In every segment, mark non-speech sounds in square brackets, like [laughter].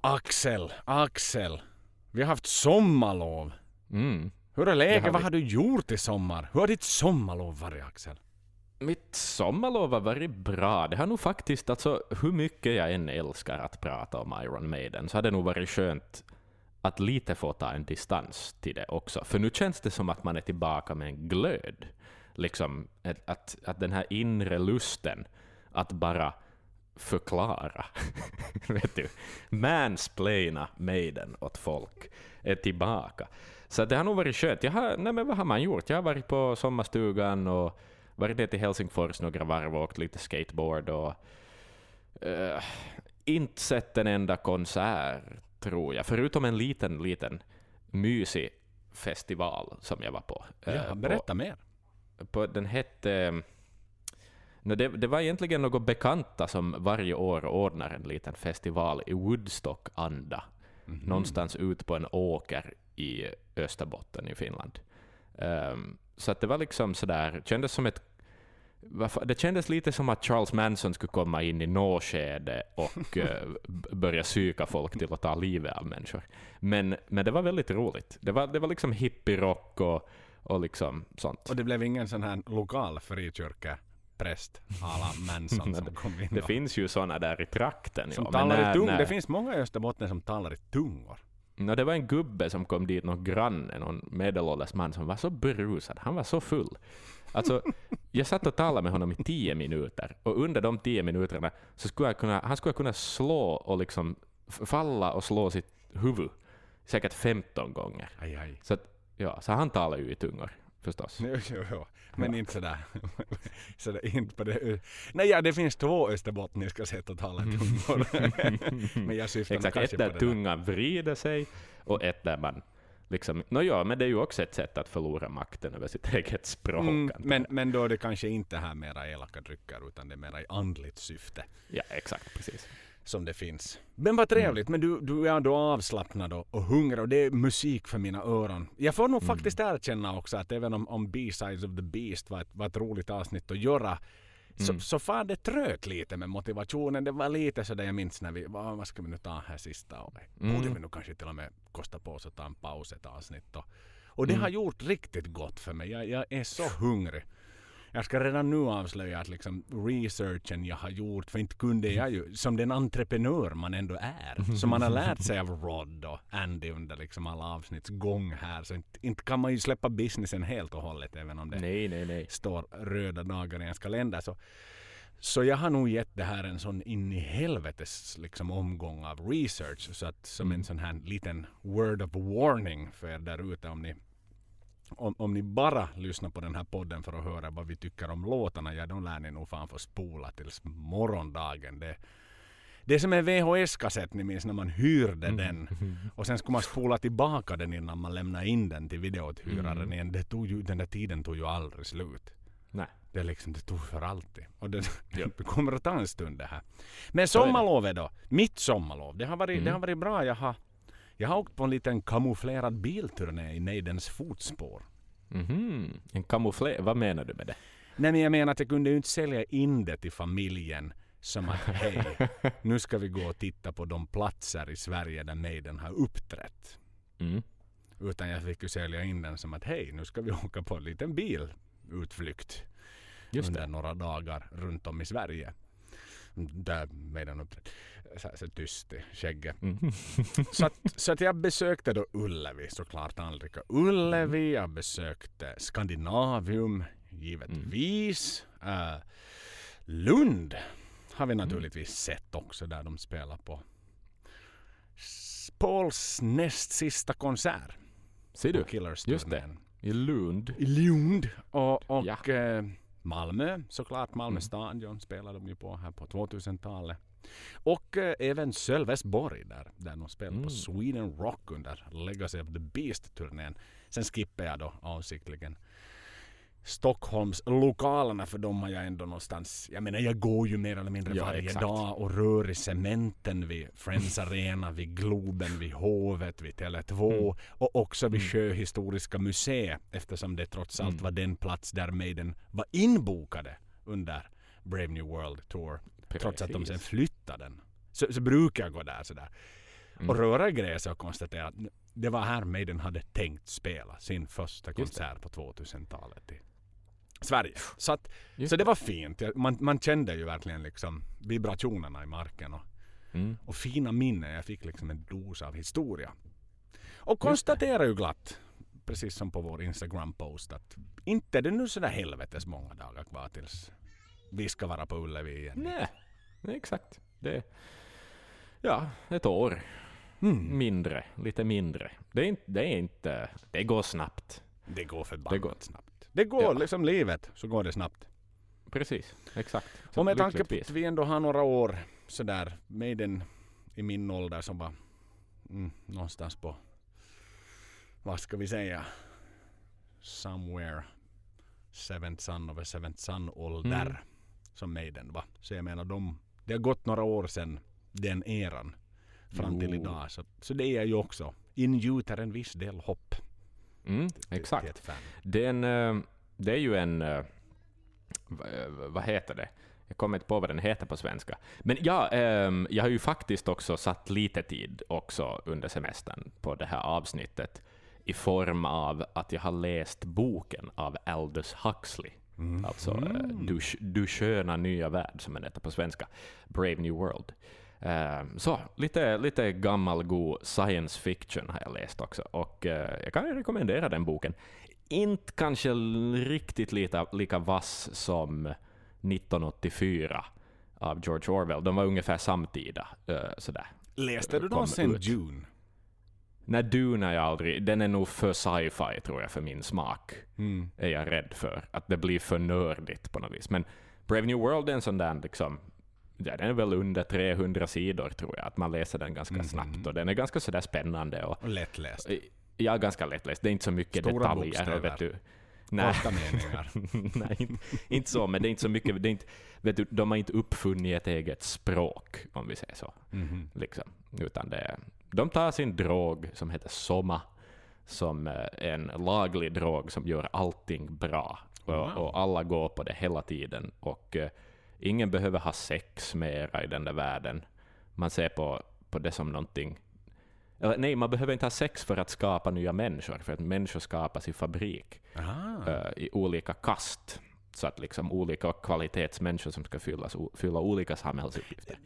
Axel, Axel. Vi har haft sommarlov. Mm. Hur är läget? har Vad vi. har du gjort i sommar? Hur har ditt sommarlov varit Axel? Mitt sommarlov har varit bra. Det har nog faktiskt, alltså hur mycket jag än älskar att prata om Iron Maiden, så har det nog varit skönt att lite få ta en distans till det också. För nu känns det som att man är tillbaka med en glöd. Liksom att, att den här inre lusten att bara förklara, [laughs] vet du, mansplaina Maiden åt folk är tillbaka. Så det har nog varit skönt. Jag har, nej men vad har man gjort? Jag har varit på sommarstugan och varit ner till Helsingfors några varv och åkt lite skateboard och eh, inte sett en enda konsert, tror jag, förutom en liten, liten mysig festival som jag var på. Eh, Ja, på- berätta mer. på, den hette... No, det, det var egentligen något bekanta som varje år ordnar en liten festival i Woodstock-anda. Någonstans ut på en åker i Österbotten i Finland. Ehm, så att det var liksom sådär, kändes som ett det kändes lite som att Charles Manson skulle komma in i nåskede och eh, [laughs] börja psyka folk till att ta livet av människor. Men, men det var väldigt roligt. Det var, det var liksom hippierock och, och liksom sånt. Och det blev ingen sån här lokal frikyrkopräst alla Manson [laughs] som kom in Det finns ju såna där i trakten. som ja, talar när- i tung. när- Det finns många i Österbotten som talar i tungor. Nå, det var en gubbe som kom dit, någon granne, någon medelålders man som var så berusad. Han var så full. Alltså, [laughs] jag satt och talade med honom i tio minuter och under de tio minuterna så skulle jag kunna, han skulle kunna slå och liksom falla och slå sitt huvud säkert 15 gånger. Aj, aj. Så, att, ja, så han talar ju i tungor förstås. Jo, jo. Men inte sådär. [laughs] sådär inte på det. Nej, ja, det finns två österbottniska sätt att tala i tungor. [laughs] men jag syftar Exakt, kanske ett där tungan vrider sig och ett där man liksom... Ja, men det är ju också ett sätt att förlora makten över sitt [laughs] eget språk. Mm, men, men då är det kanske inte här mera elaka drycker utan det är mera i andligt syfte Ja, exakt, precis. Som det finns. Men vad trevligt, men du, du är då avslappnad och, och hungrig och det är musik för mina öron. Jag får nog faktiskt erkänna också att även om, om B-Sides of the Beast var ett, var ett roligt avsnitt att göra så, så far det trögt lite med motivationen. Det var lite så där jag minns när vi, vad, vad ska vi nu ta här sista och borde vi nu kanske till och med kosta på oss att ta en paus ett avsnitt och, och det har gjort riktigt gott för mig. Jag, jag är så hungrig. Jag ska redan nu avslöja att liksom researchen jag har gjort, för inte kunde jag ju, som den entreprenör man ändå är, som man har lärt sig av Rod och Andy under liksom alla avsnitts gång här, så inte, inte kan man ju släppa businessen helt och hållet även om det Nej, nej, nej. står röda dagar i ens kalender. Så, så jag har nog gett det här en sån in i helvetes liksom omgång av research. Så att som en sån här liten word of warning för er där ute om ni om, om ni bara lyssnar på den här podden för att höra vad vi tycker om låtarna, ja då lär ni nog fan få spola tills morgondagen. Det, det är som en VHS-kassett ni minns när man hyrde den [laughs] och sen skulle man spola tillbaka den innan man lämnade in den till videouthyraren igen. Det tog ju, den där tiden tog ju aldrig slut. Nej. Det, liksom, det tog för alltid. Och det, [laughs] det kommer att ta en stund det här. Men sommarlovet då? Mitt sommarlov. Det har varit, det har varit bra. Jag har, jag har åkt på en liten kamouflerad bilturné i Maidens fotspår. Mhm. En kamouflage, vad menar du med det? Nej men jag menar att jag kunde ju inte sälja in det till familjen som att hej, [laughs] nu ska vi gå och titta på de platser i Sverige där Maiden har uppträtt. Mm. Utan jag fick ju sälja in den som att hej, nu ska vi [laughs] åka på en liten bilutflykt. Just under det. några dagar runt om i Sverige. Där Maiden uppträtt. Så, tyst i skägget. Mm. Så, att, så att jag besökte då Ullevi såklart. Anrika Ullevi. Jag besökte Skandinavium givetvis. Eh, Lund har vi naturligtvis sett också där de spelar på Pauls näst sista konsert. Ser du? Killers Just det. I Lund. I Lund. Och, och Ja. eh, Malmö såklart. Malmö Stadion spelade de ju på här på 2000-talet. Och eh, även Sölvesborg där, där de spelade på Sweden Rock under Legacy of the Beast-turnén. Sen skippade jag då avsiktligen Stockholms lokalerna för de har jag ändå någonstans, jag menar jag går ju mer eller mindre Ja, varje exakt. dag och rör i cementen vid Friends Arena, vid Globen, vid Hovet, vid Tele2 Mm. och också vid Sjöhistoriska museet eftersom det trots Mm. allt var den plats där Maiden var inbokade under Brave New World Tour. Trots att de sen Precis. flyttade den. Så, så brukar jag gå där sådär. och röra gräset och konstatera att det var här Maiden hade tänkt spela sin första konsert på 2000-talet i Sverige. Så, att, så det var fint. Man, man kände ju verkligen liksom vibrationerna i marken och, Mm. och fina minnen. Jag fick liksom en dos av historia. Och konstaterar ju glatt, precis som på vår Instagram-post, att inte är det nu sådär helvetes många dagar kvar tills vi ska vara på Ullevi igen. Nej, nej, exakt. Det, ja, ett år. Mm. Mindre, lite mindre. Det är inte, det är inte, det går snabbt. Det går Det förbannat går. snabbt. Det går Ja. liksom livet, så går det snabbt. Precis, exakt. Så Och med tanke på att vi ändå har några år sådär, Maiden i min ålder som var mm, någonstans på, vad ska vi säga, somewhere seventh son of a seventh son ålder Mm. som Maiden var. Så jag menar, de, det har gått några år sedan den eran fram till Jo. idag. Så, så det är ju också, ingjuter en viss del hopp Mm, exakt. till ett fan. Det är, en, eh, det är ju en... eh, eh, Vad heter det? Jag kommer inte på vad den heter på svenska. Men ja, ehm, jag har ju faktiskt också satt lite tid också under semestern på det här avsnittet i form av att jag har läst boken av Aldous Huxley. Alltså eh, du, du sköna nya värld, som den heter på svenska. Brave New World. Ehm, så, lite, lite gammal god science fiction har jag läst också. Och eh, jag kan rekommendera den boken. Inte kanske riktigt lika, lika vass som 1984 av George Orwell. De var ungefär samtida. eh, sådär. Läste du någonsin. Dune? Nej, Dune är jag aldrig. Den är nog för sci-fi tror jag för min smak. Mm. Är jag rädd för. Att det blir för nördigt på något vis. Men Brave New World är en sån där liksom Ja, den är väl under 300 sidor tror jag, att man läser den ganska Mhm. snabbt. Och den är ganska sådär spännande. Och, Och lättläst. ja, ganska lättläst. Det är inte så mycket Stora detaljer. bokstäver. Vet du. Nej. [laughs] Nej, inte, inte så, men det är inte så mycket. Det är inte, vet du, de har inte uppfunnit ett eget språk, om vi säger så. Mhm. Liksom. Utan det, de tar sin drog som heter Soma, som eh, en laglig drog som gör allting bra. Och, Wow. och alla går på det hela tiden. Och eh, ingen behöver ha sex mera i den där världen. Man ser på, på det som någonting... Eller, nej, man behöver inte ha sex för att skapa nya människor, för att människor skapas i fabrik eh, i olika kast. Så att liksom olika kvalitetsmänniskor som ska fyllas, fylla olika samhällsuppgifter.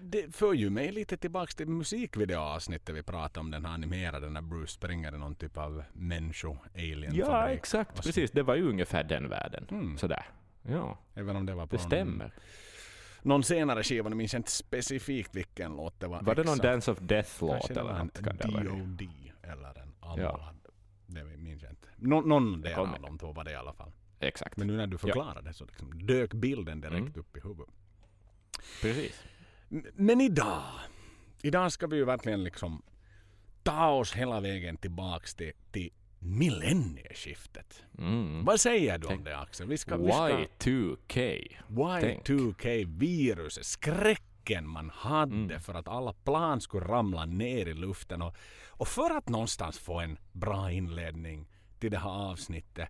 Det för ju mig lite tillbaks till musikvideoavsnittet vi pratade om den här animerade när Bruce springer i någon typ av människo-alien Ja, exakt. Precis. Det var ju ungefär den världen. Mm. Sådär. Ja, Även om det var på det någon, stämmer. någon senare skiva, nu minns jag inte specifikt vilken låt det var. Var det någon. Dance of Death-låt Kanske eller var en något? Det? D.O.D. eller en Ja. annan. Det minns jag inte. Nå, någon del kommer. av de två var det i alla fall. Exakt. Men nu när du förklarade så liksom dök bilden direkt Mm. upp i huvudet. Precis. Men idag, idag ska vi ju verkligen liksom ta oss hela vägen tillbaks till, till millennieskiftet. Mm. Vad säger du om det Axel? Vi ska, vi ska, Y2K. Tänk. Y2K-viruset, skräcken man hade Mm. för att alla plan skulle ramla ner i luften. Och, och för att någonstans få en bra inledning till det här avsnittet.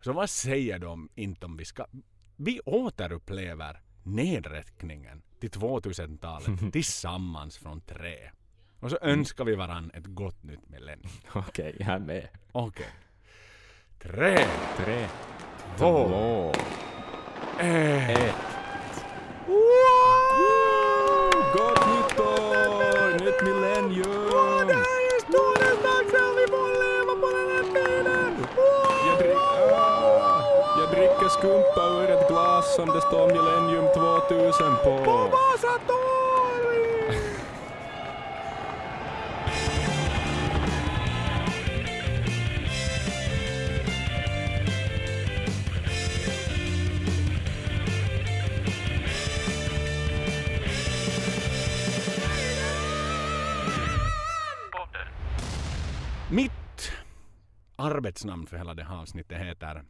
Så vad säger du om, inte om vi ska... Vi återupplever nedräkningen till 2000-talet [laughs] tillsammans från tre. Och så önskar vi varann ett gott nytt millennium. [laughs] Okej, jag är med. Okej. Tre, Tre, två, två, ett. ett. Gott nytt år! Nytt millennium! Jag, drick, ah, jag dricker skumpa ur ett glas som det står Millennium 2000 på. Mitt arbetsnamn för hela det här avsnittet heter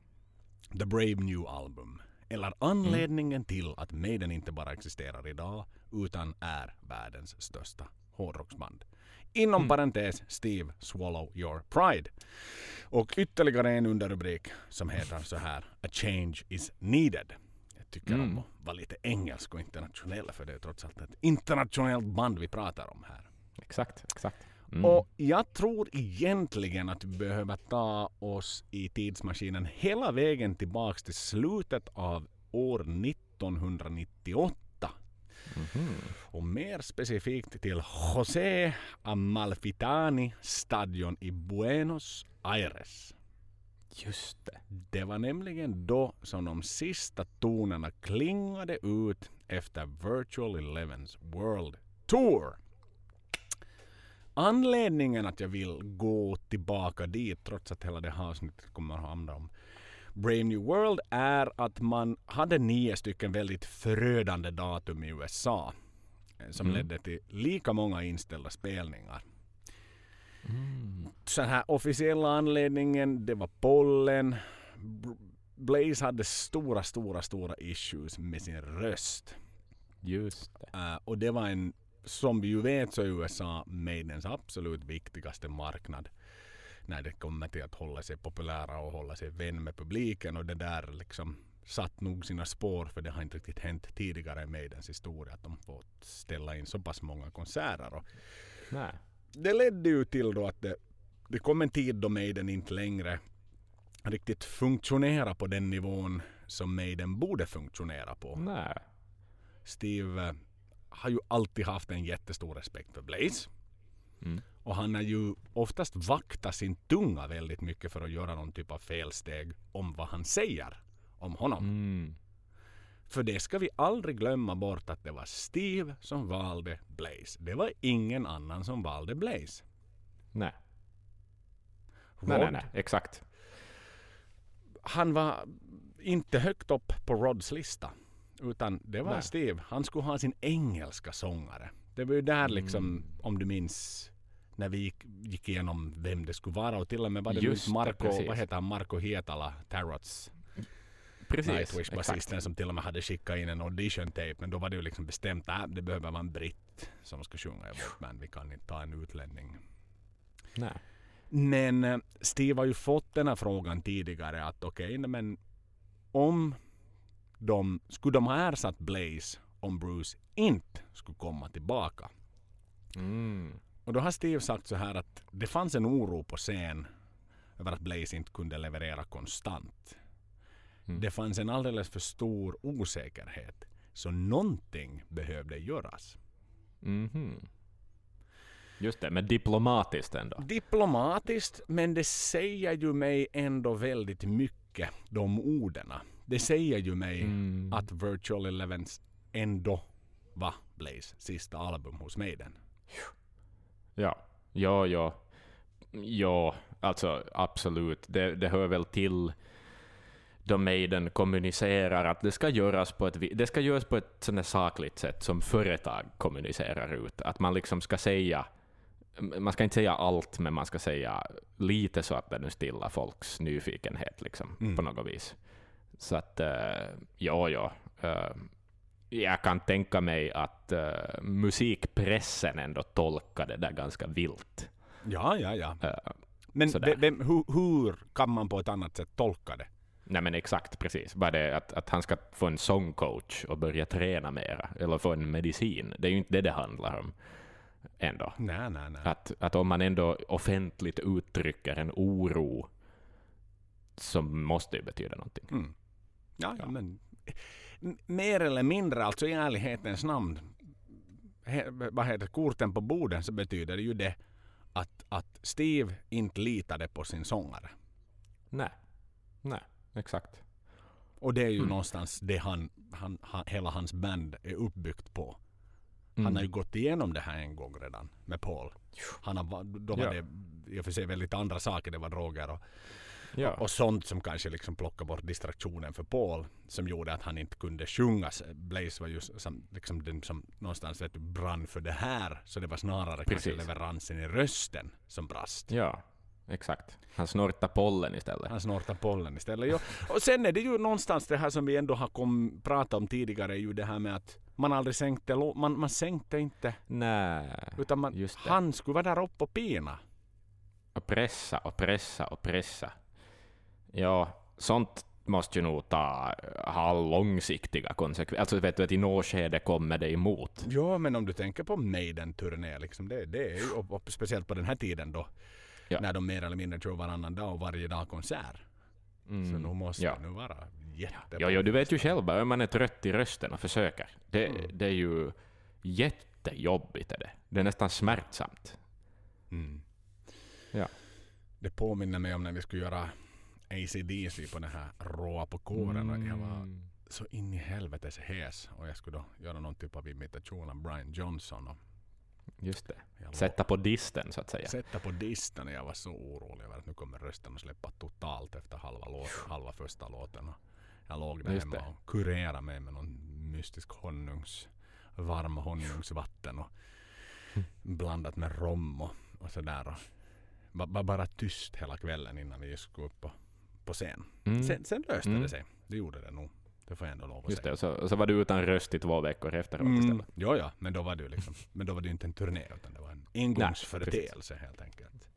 The Brave New Album. Eller anledningen till att Maiden inte bara existerar idag utan är världens största hårdrocksband. Inom parentes Steve Swallow Your Pride. Och ytterligare en underrubrik som heter så här A Change is Needed. Jag tycker Mm. om att vara lite engelsk och internationell för det är trots allt ett internationellt band vi pratar om här. Exakt, exakt. Mm. Och jag tror egentligen att vi behöver ta oss i tidsmaskinen hela vägen tillbaks till slutet av år 1998. Mhm. Och mer specifikt till José Amalfitani stadion i Buenos Aires. Just det. Det var nämligen då som de sista tonerna klingade ut efter Virtual Elevens World Tour. Anledningen att jag vill gå tillbaka dit, trots att hela det här avsnittet kommer att handla om Brave New World, är att man hade nio stycken väldigt förödande datum i USA eh, som Mm. ledde till lika många inställda spelningar. Mm. Så här officiella anledningen, det var pollen. Blaze hade stora, stora, stora issues med sin röst. Just det. Eh, och det var en, som vi ju vet så är USA Maidens absolut viktigaste marknad när det kommer till att hålla sig populära och hålla sig vän med publiken och det där liksom satt nog sina spår för det har inte riktigt hänt tidigare i Maidens historia att de fått ställa in så pass många konserter. Och Nej. det ledde ju till då att det, det kom en tid då Maiden inte längre riktigt funktionera på den nivån som Maiden borde funktionera på. Nej. Steve eh, har ju alltid haft en jättestor respekt för Blaze. Mm. Och han har ju oftast vaktat sin tunga väldigt mycket för att göra någon typ av felsteg om vad han säger om honom. Mm. För det ska vi aldrig glömma bort att det var Steve som valde Blaze. Det var ingen annan som valde Blaze. Nej. Nej, nej, Rod, nej. Exakt. han var inte högt upp på Rods lista. Utan det var Nej. Steve. Han skulle ha sin engelska sångare. Det var ju där liksom, Mm. om du minns, när vi gick, gick igenom vem det skulle vara. Och till och med var det Just det, Marco, precis. vad heter han, Marco Hietala, Tarots Precis. Nightwish-basisten som till och med hade skickat in en audition-tape. Men då var det ju liksom bestämt att det behöver vara en britt som ska sjunga i vårt band. Vi kan inte ta en utlänning. Nej. Men eh, Steve har ju fått den här frågan tidigare att okej, nej, men om de skulle de ha ersatt Blaze om Bruce inte skulle komma tillbaka. Mm. Och då har Steve sagt så här att det fanns en oro på scen över att Blaze inte kunde leverera konstant. Mm. Det fanns en alldeles för stor osäkerhet. Så någonting behövde göras. Mhm. Just det, men diplomatiskt ändå. Diplomatiskt, men det säger ju mig ändå väldigt mycket, de orden. Det säger ju mig Mm. att Virtual Elevens ändå var Blaze sista album hos Maiden. Ja, ja, ja. Ja, alltså absolut. Det, det hör väl till då Maiden kommunicerar att det ska göras på ett, det ska göras på ett sånt sakligt sätt som företag kommunicerar ut. Att man liksom ska säga, man ska inte säga allt, men man ska säga lite så att det nu stillar folks nyfikenhet liksom, Mm. på något vis. Så att, uh, ja, ja. eh, jag kan tänka mig att eh, musikpressen ändå tolkar det där ganska vilt. Ja, ja, ja. Eh, Men vem, hur, hur kan man på ett annat sätt tolka det? nej men exakt, precis. Bara det att, att han ska få en sångcoach och börja träna mera, eller få en medicin. Det är ju inte det det handlar om ändå. Nej, nej, nej. Att, att om man ändå offentligt uttrycker en oro så måste det betyda någonting. Mm. Ja, ja, men mer eller mindre, alltså i ärlighetens namn, he, vad heter korten på borden så betyder det ju det att, att Steve inte litade på sin sångare. Nej, nej, exakt. Och det är ju Mm. någonstans det han, han, han, hela hans band är uppbyggt på. Mm. Han har ju gått igenom det här en gång redan med Paul. Han har, då var Ja. det i och för sig väldigt andra saker. Det var droger och, ja. och sånt som kanske liksom plockade bort distraktionen för Paul. Som gjorde att han inte kunde sjunga. Blaze var ju som, liksom den som någonstans vet brann för det här. Så det var snarare kanske leveransen i rösten som brast. ja, exakt. Han snortar pollen istället. Han snortar pollen istället. Jo. Och sen är det ju någonstans det här som vi ändå har kom, pratat om tidigare. Ju det här med att man aldrig sänkte, man, man sänkte inte. Nej, Utan man, han skulle vara där uppe och pina. och pressa och pressa och pressa. Ja, sånt måste ju nog ta, ha långsiktiga konsekvenser. Alltså vet du att i något skede kommer det emot. Ja, men om du tänker på Maiden-turné, liksom det, det är ju, och, och speciellt på den här tiden då, Ja. när de mer eller mindre kör varannan dag och varje dag konsert. Så Mm. nu måste Ja. det nu vara jättebra. Jo, jo, du vet ju själv bara, om man är trött i rösten och försöker. Det, Mm. det är ju jättejobbigt. Är det. det är nästan smärtsamt. Mm. Ja. Det påminner mig om när vi skulle göra ACDC på den här råa på kåren och jag var Mm. så in i helvetes hes och jag skulle då göra någon typ av imitation av Brian Johnson och Just det. jag Sätta på disten, så att säga. sätta på distan och jag var så orolig över att nu kommer rösten att släppa totalt efter halva, låten, halva första låten. Och jag låg där Just hemma det. och kurerade mig med någon mystisk honungs, varm honungsvatten och Mm. blandat med rom och, och sådär. Och ba, bara tyst hela kvällen innan vi skulle upp på, på scen. Mm. Sen, sen löste Mm. det sig. Det gjorde det nog. Det får jag ändå lov att Just säga. det, och så, och så var du utan röst i två veckor efteråt Mm, istället. ja, ja, men då var det ju liksom, men då var det inte en turné utan det var en engångsföreteelse helt enkelt.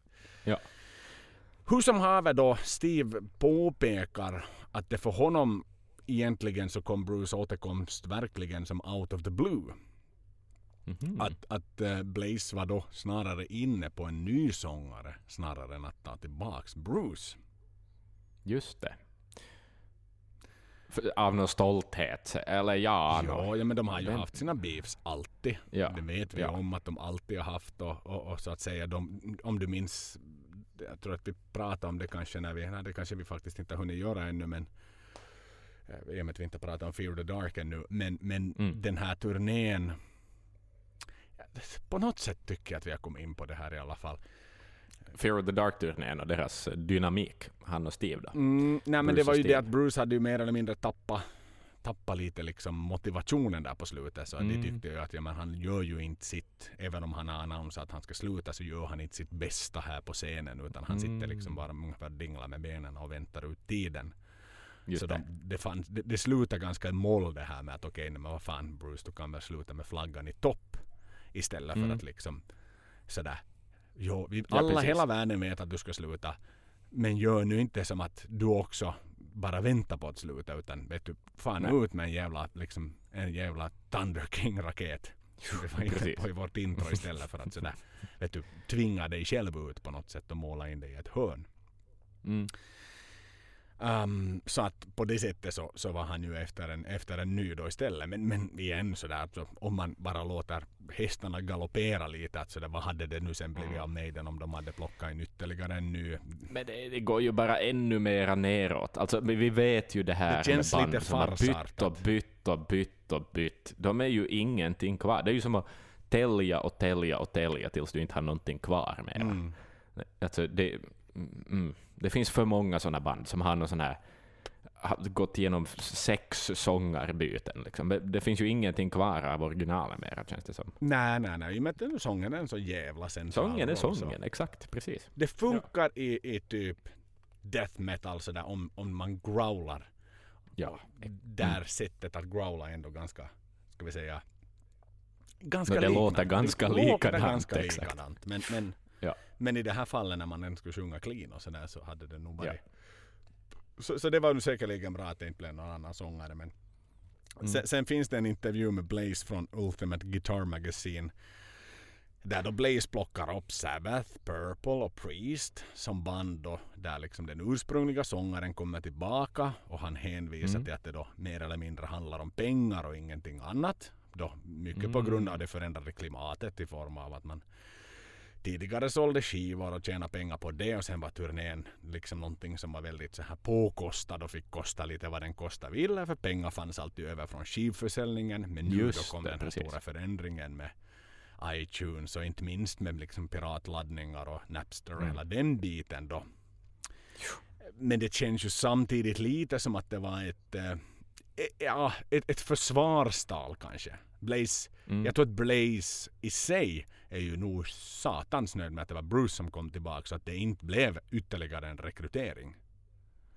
Ja. Hur som haver då, Steve påpekar att det för honom egentligen så kom Bruce återkomst verkligen som out of the blue. Mhm. Att, att eh, Blaze var då snarare inne på en ny sångare snarare än att ta tillbaks Bruce. Just det. För, av någon stolthet, eller ja, nå- Ja, ja, men de har ju Men- haft sina beefs alltid. Ja, Det vet vi ja. om att de alltid har haft och, och, och så att säga de, om du minns jag tror att vi pratade om det kanske när vi, nej det kanske vi faktiskt inte har hunnit göra ännu men eh, i och med att vi inte pratar om Fear the Dark ännu men, men Mm. den här turnén på något sätt tycker jag att vi har kommit in på det här i alla fall. Fear of the Dark-turnén och deras dynamik, han och Steve då. Mm, nej men Bruce det var ju det Steve. att Bruce hade ju mer eller mindre tappat tappa lite liksom motivationen där på slutet. Så Mm. de tyckte ju att ja, men han gör ju inte sitt, även om han har annonsat att han ska sluta så gör han inte sitt bästa här på scenen utan han sitter Mm. liksom bara ungefär dinglar med benen och väntar ut tiden. Just så det. de, det, fann, det, det slutar ganska i moll det här med att okej, nej, men vad fan Bruce, du kan väl sluta med flaggan i topp istället för Mm. att liksom sådär, jo, vi, Ja, alla precis. hela världen vet att du ska sluta men gör nu inte som att du också bara väntar på att sluta utan vet du, fan Nej. ut med en jävla, liksom, en jävla Thunder King-raket. Det var Precis. på i vårt intro istället för att sådär, [laughs] vet du, tvinga dig själv ut på något sätt och måla in dig i ett hörn. Mm. Um, så att på det sättet så, så var han ju efter en, efter en ny då istället. Men, men igen sådär, så om man bara låter hästarna galoppera lite, att sådär, vad hade det nu sen blivit Mm. av Maiden om de hade plockat in ytterligare en ny? Men det, det går ju bara ännu mera neråt. Alltså, vi vet ju det här Det känns med band lite som har bytt och bytt och bytt och bytt. De är ju ingenting kvar. Det är ju som att tälja och tälja och tälja tills du inte har någonting kvar mera. Mm. Alltså, det, mm, det finns för många sådana band som har någon sån här gått igenom sex sångarbyten. Liksom. Det, finns ju ingenting kvar av originalen mera känns det som. Nej, nej, nej. I och med att sången är en så jävla central Sången är sången, exakt, precis. Det funkar i, i typ death metal sådär om, om man growlar. Ja. Där sättet att growla är ändå ganska, ska vi säga, ganska Men det liknande. låter ganska det låter likadant, ganska exakt. likadant. Men, men, Ja. Men i det här fallet när man ändå skulle sjunga clean och sådär så hade det nog varit. Ja. Så, så det var ju säkerligen bra att det inte blev någon annan sångare. Men Mm. sen, sen finns det en intervju med Blaze från Ultimate Guitar Magazine. Där då Blaze plockar upp Sabbath, Purple och Priest som band då. Där liksom den ursprungliga sångaren kommer tillbaka och han hänvisar Mm. till att det då mer eller mindre handlar om pengar och ingenting annat. Då mycket på Mm. grund av det förändrade klimatet i form av att man tidigare sålde skivor och tjänade pengar på det och sen var turnén liksom någonting som var väldigt så här påkostad och fick kosta lite vad den kosta ville för pengar fanns alltid över från skivförsäljningen. Men nu Just då kom det, den här precis. stora förändringen med iTunes och inte minst med liksom piratladdningar och Napster och Mm. hela den biten då. Men det känns ju samtidigt lite som att det var ett, eh, ja, ett, ett försvarstal kanske. Blaze, Mm. jag tror att Blaze i sig är ju nog satans nöjd med att det var Bruce som kom tillbaka så att det inte blev ytterligare en rekrytering.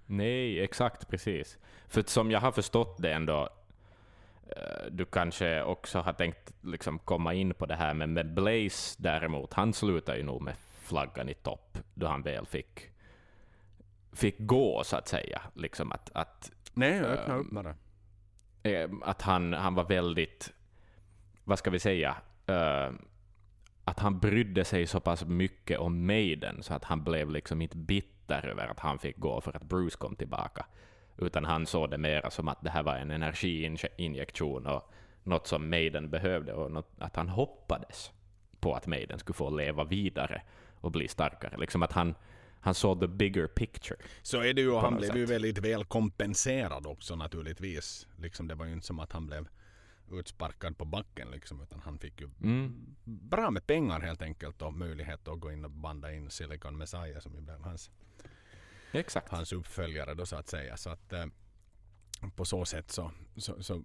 Nej, exakt precis. För som jag har förstått det ändå, eh, du kanske också har tänkt liksom komma in på det här, men med Blaze däremot, han slutade ju nog med flaggan i topp då han väl fick, fick gå, så att säga. Liksom att, att, Nej, öppna Ehm, upp bara. eh, att han, han var väldigt, vad ska vi säga, eh, att han brydde sig så pass mycket om Maiden så att han blev liksom inte bitter över att han fick gå för att Bruce kom tillbaka. Utan han såg det mera som att det här var en energiinjektion och något som Maiden behövde och något, att han hoppades på att Maiden skulle få leva vidare och bli starkare. Liksom att han, han såg the bigger picture. Så är det ju, och han blev ju sätt. väldigt väl kompenserad också naturligtvis. Liksom, det var ju inte som att han blev utsparkad på backen liksom, utan han fick ju Mm. bra med pengar helt enkelt och möjlighet att gå in och banda in Silicon Messiah som ju blev hans, Exakt. hans uppföljare då så att säga. Så att eh, på så sätt så, så, så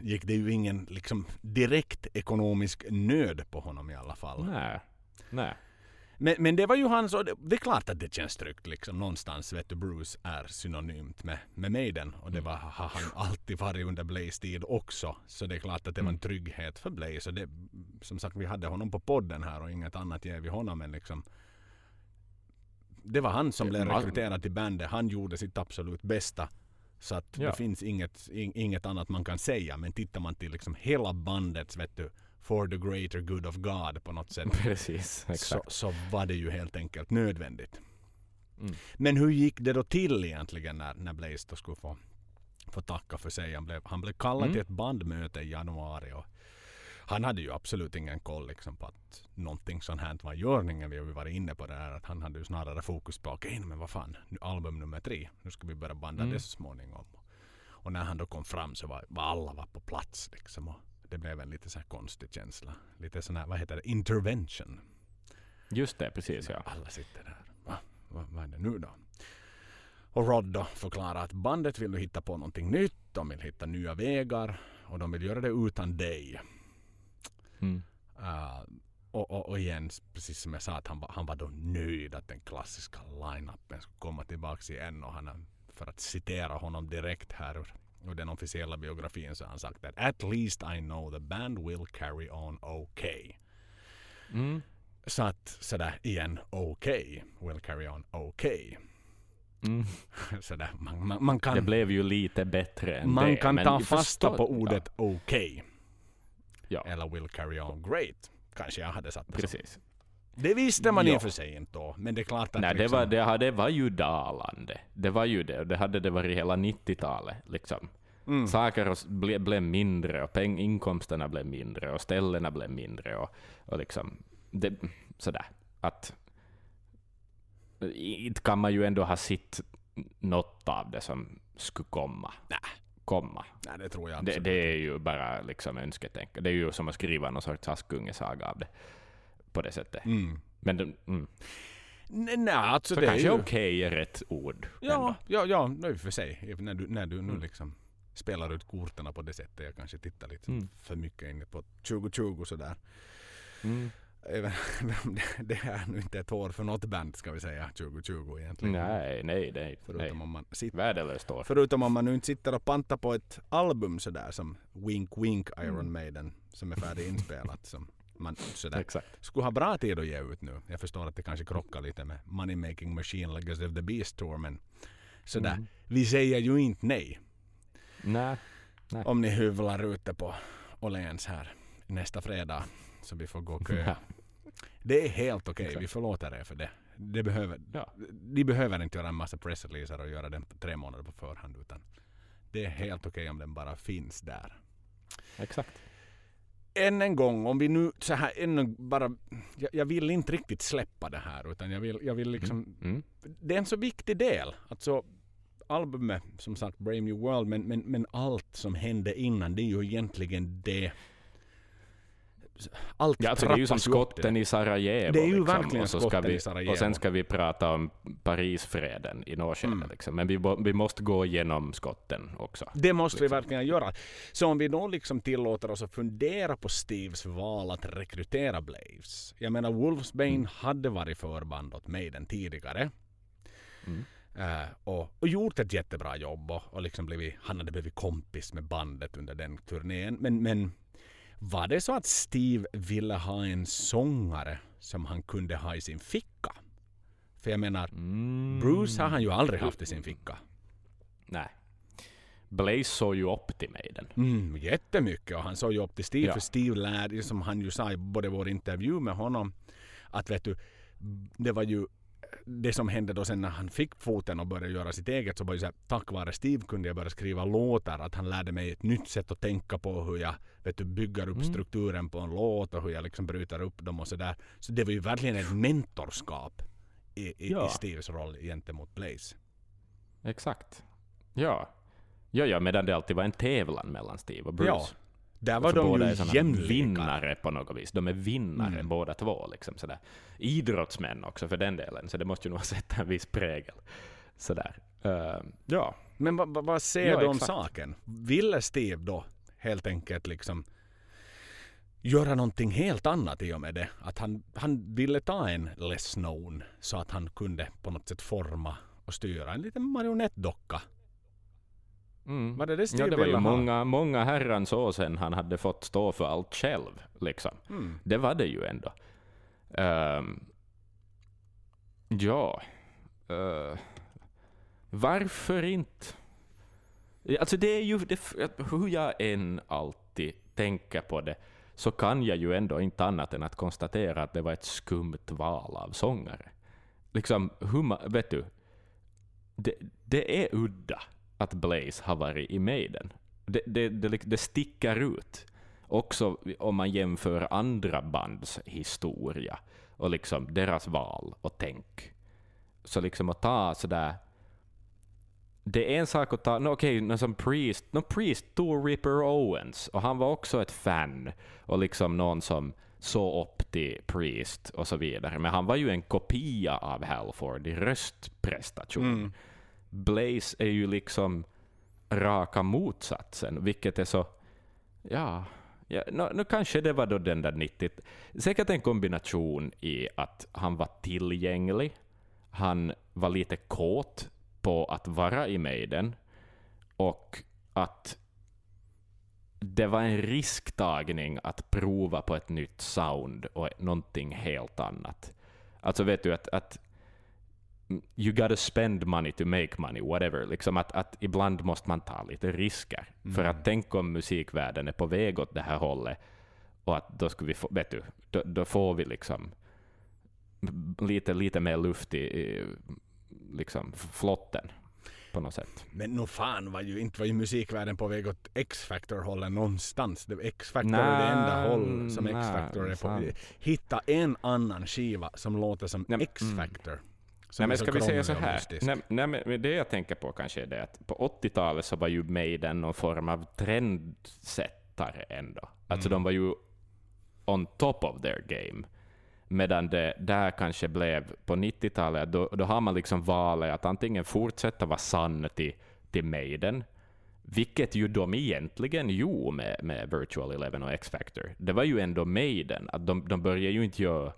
gick det ju ingen liksom direkt ekonomisk nöd på honom i alla fall. Nej. Nej. Men, men det var ju hans, och det, det är klart att det känns tryggt liksom. Någonstans vet du, Bruce är synonymt med, med Maiden. Och det var, har han alltid varit under Blaze tid också. Så det är klart att det var en Mm. trygghet för Blaze. Och det, som sagt, vi hade honom på podden här och inget annat ger vi honom. Men liksom, det var han som blev rekryterad till bandet. Han gjorde sitt absolut bästa. Så att Ja. det finns inget, in, inget annat man kan säga. Men tittar man till liksom hela bandets, vet du, for the greater good of God på något sätt [laughs] Precis. så, Exakt. så var det ju helt enkelt nödvändigt. Mm. Men hur gick det då till egentligen när, när Blaze då skulle få, få tacka för sig? Han blev, han blev kallad Mm. till ett bandmöte i januari och han hade ju absolut ingen koll liksom på att någonting sånt här var i görningen. Vi har ju varit inne på det här att han hade ju snarare fokus på okej men vad fan, nu album nummer tre, nu ska vi börja banda Mm. det så småningom. Och när han då kom fram så var, var alla var på plats liksom. Och det blev en lite så här konstig känsla. Lite sån här, vad heter det, intervention. Just det, precis ja. Alla sitter där. Va? Va? Vad är det nu då? Och Rod då förklarar att bandet vill hitta på någonting nytt. De vill hitta nya vägar. Och de vill göra det utan dig. Mm. Uh, och, och, och igen, precis som jag sa, att han, var- han var då nöjd att den klassiska line-upen skulle komma tillbaks igen. Och han, för att citera honom direkt här ur, ur den officiella biografin så har han sagt att at least I know the band will carry on okay. Mm. Så att sådär igen, okay, will carry on okay. Mm. [laughs] Sådär, man, man, man Det kan, blev ju lite bättre än man det. kan ta fasta förstår- på ordet okay. Ja, ja Eller will carry on great. Kanske jag hade satt det precis. Det visste man i Ja. och för sig inte då. Men det är klart att Nej, det liksom, var, det, det var ju dalande. Det var ju det. Och det hade det varit hela 90-talet. Liksom. mm, Saker ble, blev mindre och peng, inkomsterna blev mindre och ställena blev mindre. Och, och liksom, det, sådär. Att, inte kan man ju ändå ha sitt något av det som skulle komma. Nej. komma. nej, det tror jag Det, absolut. det är ju bara liksom önsketänk. Det är ju som att skriva någon sorts Askungesaga av det. På det sättet. Mm. Men det, mm. Nej, alltså Så det är kanske ju... okej är rätt ord. Ja, ändå. ja, ja, i och för sig. När du, när du nu Mm. liksom spelar ut korten på det sättet. Jag kanske tittar lite Mm. för mycket in på 2020 sådär. Mm. Även- [laughs] det, det är nu inte ett år för något band ska vi säga 2020 egentligen. Nej, nej, nej. Förutom nej. om man sitter Värdelöst år. Förutom om man nu inte sitter och pantar på ett album sådär som Wink Wink Iron Mm. Maiden som är färdigt inspelat. Som man sådär Exakt. skulle ha bra tid att ge ut nu. Jag förstår att det kanske krockar lite med Money Making Machine Legacy of the Beast Tour men sådär. Mm. Vi säger ju inte nej Nej. om ni hyvlar ute på Åhléns här nästa fredag så vi får gå och köa. Det är helt okej, Exakt. vi förlåter er för det. det behöver, Ja. De behöver inte göra en massa pressreleaser och göra den tre månader på förhand utan det är helt okej om den bara finns där. Exakt. Än en gång, om vi nu så här ännu bara... Jag, jag vill inte riktigt släppa det här utan jag vill, jag vill liksom... Mm. Det är en så viktig del. Alltså albumet, som sagt Brave New World, men, men, men allt som hände innan det är ju egentligen det... Allt Ja, alltså det är ju som skotten i Sarajevo. Det är ju liksom. verkligen och så ska vi, i Sarajevo. Och sen ska vi prata om Parisfreden i något. Mm. Liksom. Men vi, vi måste gå igenom skotten också. Det måste vi Liksom. verkligen göra. Så om vi då liksom tillåter oss att fundera på Steves val att rekrytera Blaze. Jag menar Wolfsbane Mm. hade varit förband åt Maiden tidigare. Mm. Eh, och, och gjort ett jättebra jobb och, och liksom blivit, han hade blivit kompis med bandet under den turnén. Men, men var det så att Steve ville ha en sångare som han kunde ha i sin ficka? För jag menar, Mm. Bruce har han ju aldrig haft i sin ficka. Nej. Blaze såg ju upp till Maiden. Mm, jättemycket och han såg ju upp till Steve Ja. för Steve lärde, som han ju sa i både vår intervju med honom, att vet du, det var ju det som hände då sen när han fick foten och började göra sitt eget så var ju så här, tack vare Steve kunde jag börja skriva låtar. Att han lärde mig ett nytt sätt att tänka på hur jag vet du, bygger upp Mm. strukturen på en låt och hur jag liksom bryter upp dem och sådär. Så det var ju verkligen ett mentorskap i, i, Ja. i Steves roll gentemot Blaze. Exakt. Ja. Ja, ja, medan det alltid var en tävlan mellan Steve och Bruce. Ja, där var de båda ju är såna jämlika. vinnare på något vis. De är vinnare Mm. båda två. Liksom, sådär. Idrottsmän också för den delen, så det måste ju nog ha sett en viss prägel. Sådär. Uh, ja. Men vad, vad säger Ja, du om exakt. saken? Ville Steve då helt enkelt liksom göra någonting helt annat i och med det? Att han, han ville ta en less known så att han kunde på något sätt forma och styra en liten marionettdocka. Mm. Var det det Ja, det var ju många, många herrans år sedan han hade fått stå för allt själv. Liksom. Mm. Det var det ju ändå. Ehm, ja. Eh, varför inte? Alltså det är ju, det, hur jag än alltid tänker på det, så kan jag ju ändå inte annat än att konstatera att det var ett skumt val av sångare. Liksom, hur vet du, det, det är udda att Blaze har varit i Maiden. Det, det, det, det sticker ut. Också om man jämför andra bands historia och liksom deras val och tänk. Så liksom att ta sådär... Det är en sak att ta... No, Okej, okay, som Priest... No, Priest tog Ripper Owens och han var också ett fan och liksom någon som såg upp till Priest och så vidare. Men han var ju en kopia av Halford i röstprestation. Mm. Blaze är ju liksom raka motsatsen, vilket är så... Ja, ja nu, nu kanske det var då den där 90... Säkert en kombination i att han var tillgänglig, han var lite kåt på att vara i Maiden och att det var en risktagning att prova på ett nytt sound och någonting helt annat. Alltså vet du att, att you gotta spend money to make money, whatever. Liksom att, att ibland måste man ta lite risker. För att tänk om musikvärlden är på väg åt det här hållet och att då skulle vi få, vet du, då, då får vi liksom lite, lite mer luft i, i liksom flotten på något sätt. Men nog fan var ju inte var ju musikvärlden på väg åt X-Factor-hållet någonstans. X-Factor är det enda håll som X-Factor är på. sant. Hitta en annan skiva som låter som men- X-Factor. Som Nej, men ska vi säga så här? Nej, nej, men det jag tänker på kanske är det att på 80-talet så var ju Maiden någon form av trendsättare ändå. Alltså Mm. de var ju on top of their game. Medan det där kanske blev på 90-talet, då, då har man liksom valet att antingen fortsätta vara sann till, till Maiden, vilket ju de egentligen gjorde med, med Virtual Eleven och X-Factor. Det var ju ändå Maiden, att de, de började ju inte göra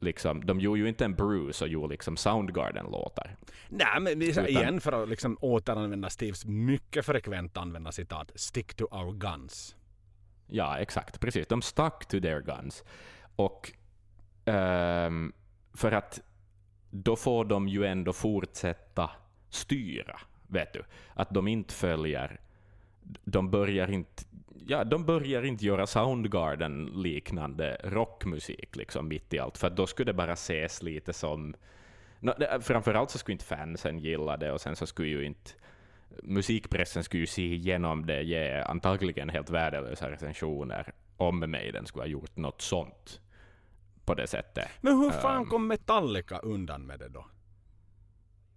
Liksom, de gjorde ju inte en Bruce och gjorde liksom Soundgarden-låtar. Nej, men Utan- igen för att liksom återanvända Steves mycket frekvent använda citat. Stick to our guns. Ja, exakt. Precis. De stuck to their guns. Och ehm, för att då får de ju ändå fortsätta styra, vet du. Att de inte följer... De börjar inte, ja, de börjar inte göra Soundgarden-liknande rockmusik liksom mitt i allt, för då skulle det bara ses lite som... No, det- framförallt så skulle inte fansen gilla det och sen så skulle ju inte musikpressen skulle ju se igenom det, ge antagligen helt värdelösa recensioner om Maiden skulle ha gjort något sånt på det sättet. Men hur fan Ehm. kom Metallica undan med det då?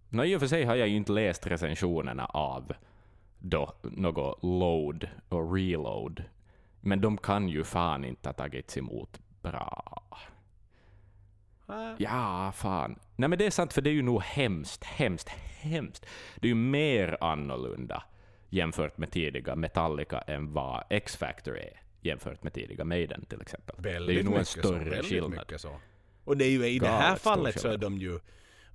Nå, I och för sig har jag ju inte läst recensionerna av då något load och reload, men de kan ju fan inte ha tagits emot bra. Äh, Ja, fan. Nej men det är sant, för det är ju nog hemskt, hemskt, hemskt. Det är ju mer annorlunda jämfört med tidiga Metallica än vad X-Factor är jämfört med tidiga Maiden till exempel. Väldigt det är ju nog en så, större väldigt skillnad. Så. Och det är ju i det Galet här stor fallet så är de ju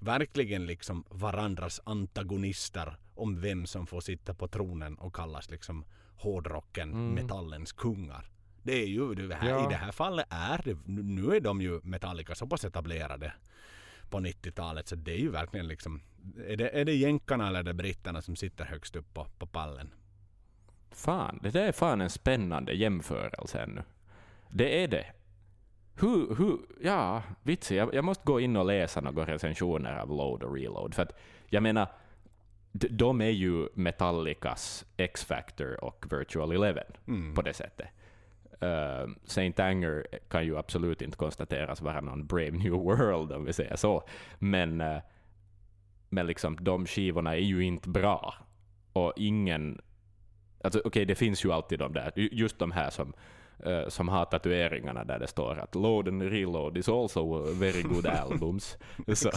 verkligen liksom varandras antagonister om vem som får sitta på tronen och kallas liksom hårdrocken, Mm. metallens kungar. Det är ju det här, Ja. i det här fallet är det, nu är de ju Metallica så pass etablerade på 90-talet så det är ju verkligen liksom är det, är det jänkarna eller det britterna som sitter högst upp på, på pallen? Fan, det där är fan en spännande jämförelse ännu. Det är det. Hur, hur, ja, vitsi, jag, jag måste gå in och läsa några recensioner av Load och Reload, för att jag menar, de är ju Metallicas X-Factor och Virtual Eleven Mm. på det sättet. Uh, Saint Anger kan ju absolut inte konstateras vara någon Brave New [laughs] World om vi säger så, men, eh, men liksom, de skivorna är ju inte bra. Och ingen... Alltså, Okej, det finns ju alltid de där, ju- just de här som, eh, som har tatueringarna där det står att Load and Reload is also very good albums. [laughs] så, så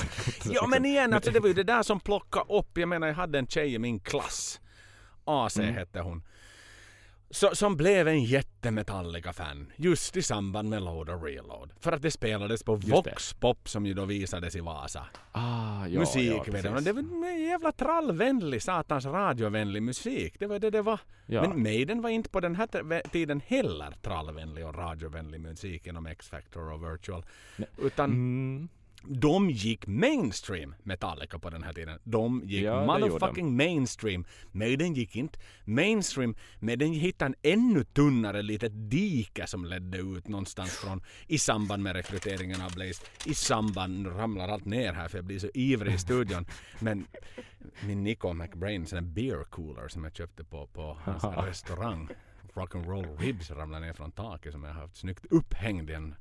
Ja men igen, alltså, det var ju det där som plockade upp. Jag menar jag hade en tjej i min klass. AC Mm. hette hon. Så, som blev en jättemetallica-fan just i samband med Load och Reload. För att det spelades på. Vox Pop som ju då visades i Vasa. Ah, ja, musik ja. Det var en jävla trallvänlig, satans radiovänlig musik. Det var det det var. Ja. Men Maiden var inte på den här tiden heller trallvänlig och radiovänlig musik inom X-Factor och Virtual. Utan Mm. De gick mainstream Metallica på den här tiden. De gick Ja, motherfucking mainstream. Maiden gick inte mainstream, men den hittade en ännu tunnare litet dike som ledde ut någonstans från i samband med rekryteringen av Blaze. I samband, nu ramlar allt ner här för jag blir så ivrig i studion. [laughs] Men min Nico McBrain, en beer cooler som jag köpte på, på hans restaurang. Rock'n'roll ribs ramlade ner från taket som jag har haft snyggt upphängd i en,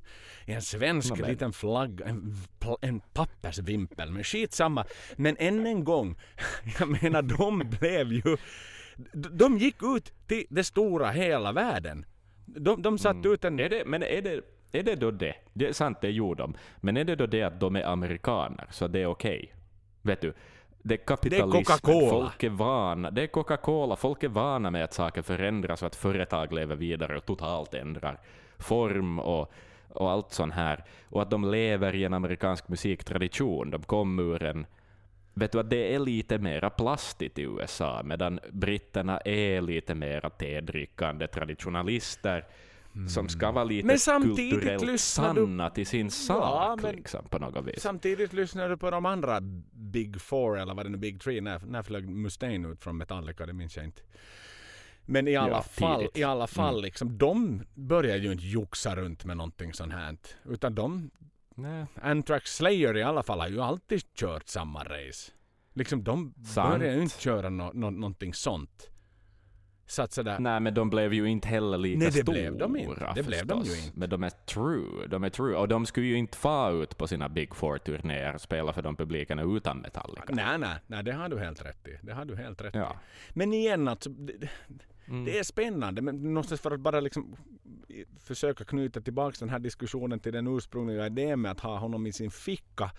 i en svensk Nåväl. liten flagga, en, en pappersvimpel. Men skitsamma. Men än en gång, [laughs] jag menar de blev ju, de, gick ut till det stora hela världen. De, de satte ut en... Är det, men är det, är det då det? Det är sant, det gjorde de. Men är det då det att de är amerikaner, så det är okej? Vet du? Det är kapitalismen. Coca-Cola. Folk är vana. Det är Coca-Cola. Folk är vana med att saker förändras och att företag lever vidare och totalt ändrar form och, och allt sånt här. Och att de lever i en amerikansk musiktradition. De kom ur en Vet du att det är lite mera plastigt i USA, medan britterna är lite mera tedrickande traditionalister som ska vara lite Men samtidigt kulturellt lyssnar du- sanna till sin sak men- liksom, på något vis. Samtidigt lyssnar du på de andra Big Four eller vad det nu Big Three. När, när flög Mustaine ut från Metallica? Det minns jag inte. Men i alla Ja, fall, tidigt. i alla fall Mm. liksom, de börjar ju inte joxa runt med någonting sånt här. Utan de, Nej. Anthrax Slayer i alla fall har ju alltid kört samma race. Liksom de Sant. börjar ju inte köra no, no, någonting sånt. Så att sådär, Nej, men de blev ju inte heller lika Nej, det stora blev de inte. Det blev de ju inte. Men de är true. De är true. Och de skulle ju inte få ut på sina Big Four-turnéer och spela för de publikerna utan Metallica. nej, nej, nej, det har du helt rätt i. Det har du helt rätt i. Ja. Men igen alltså, det, Mm. det är spännande. Men någonstans för att bara liksom i- försöka knyta tillbaka den här diskussionen till den ursprungliga idén med att ha honom i sin ficka.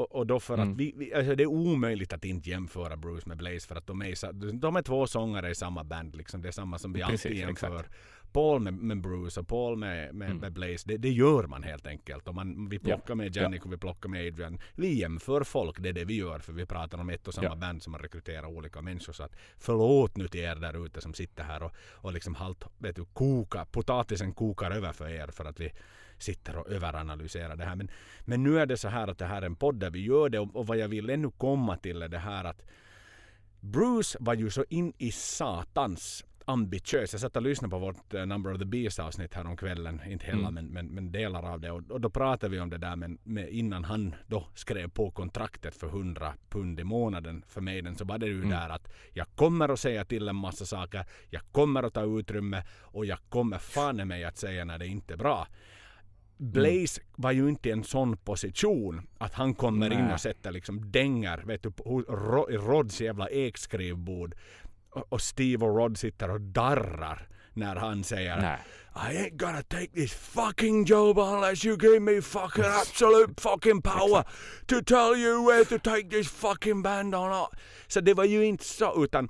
Och, och då för Mm. att vi, vi, alltså det är omöjligt att inte jämföra Bruce med Blaze för att de är, de är två sångare i samma band. Liksom. Det är samma som vi Precis, alltid jämför. exakt. Paul med, med Bruce och Paul med, med, Mm. med Blaze. Det, det gör man helt enkelt. Och man, vi Ja. plockar med Jannik och vi plockar med Adrian. Vi jämför folk, det är det vi gör. För vi pratar om ett och samma Ja. band som har rekryterat olika människor. Så att förlåt nu till er där ute som sitter här och, och liksom halt, vet du, koka, potatisen kokar över för er för att vi sitter och överanalyserar det här. Men, men nu är det så här att det här är en podd där vi gör det och, och vad jag vill ännu komma till är det här att Bruce var ju så in i satans ambitiös. Jag satt och lyssnade på vårt eh, Number of the Beast avsnitt här om kvällen. Inte hela Mm. men, men, men delar av det. Och, och då pratade vi om det där men, med, innan han då skrev på kontraktet för 100 pund i månaden för Maiden så var det ju Mm. där att jag kommer att säga till en massa saker. Jag kommer att ta utrymme och jag kommer fan i mig att säga när det inte är bra. Blaze var ju inte i en sån position att han kommer in Nej. och sätter liksom dängar vet du, på Rods jävla ekskrivbord. Och, Steve och Rod sitter och darrar när han säger Nej. I ain't gonna take this fucking job unless you give me fucking absolute fucking [laughs] power to tell you where to take this fucking band or not. Så det var ju inte så utan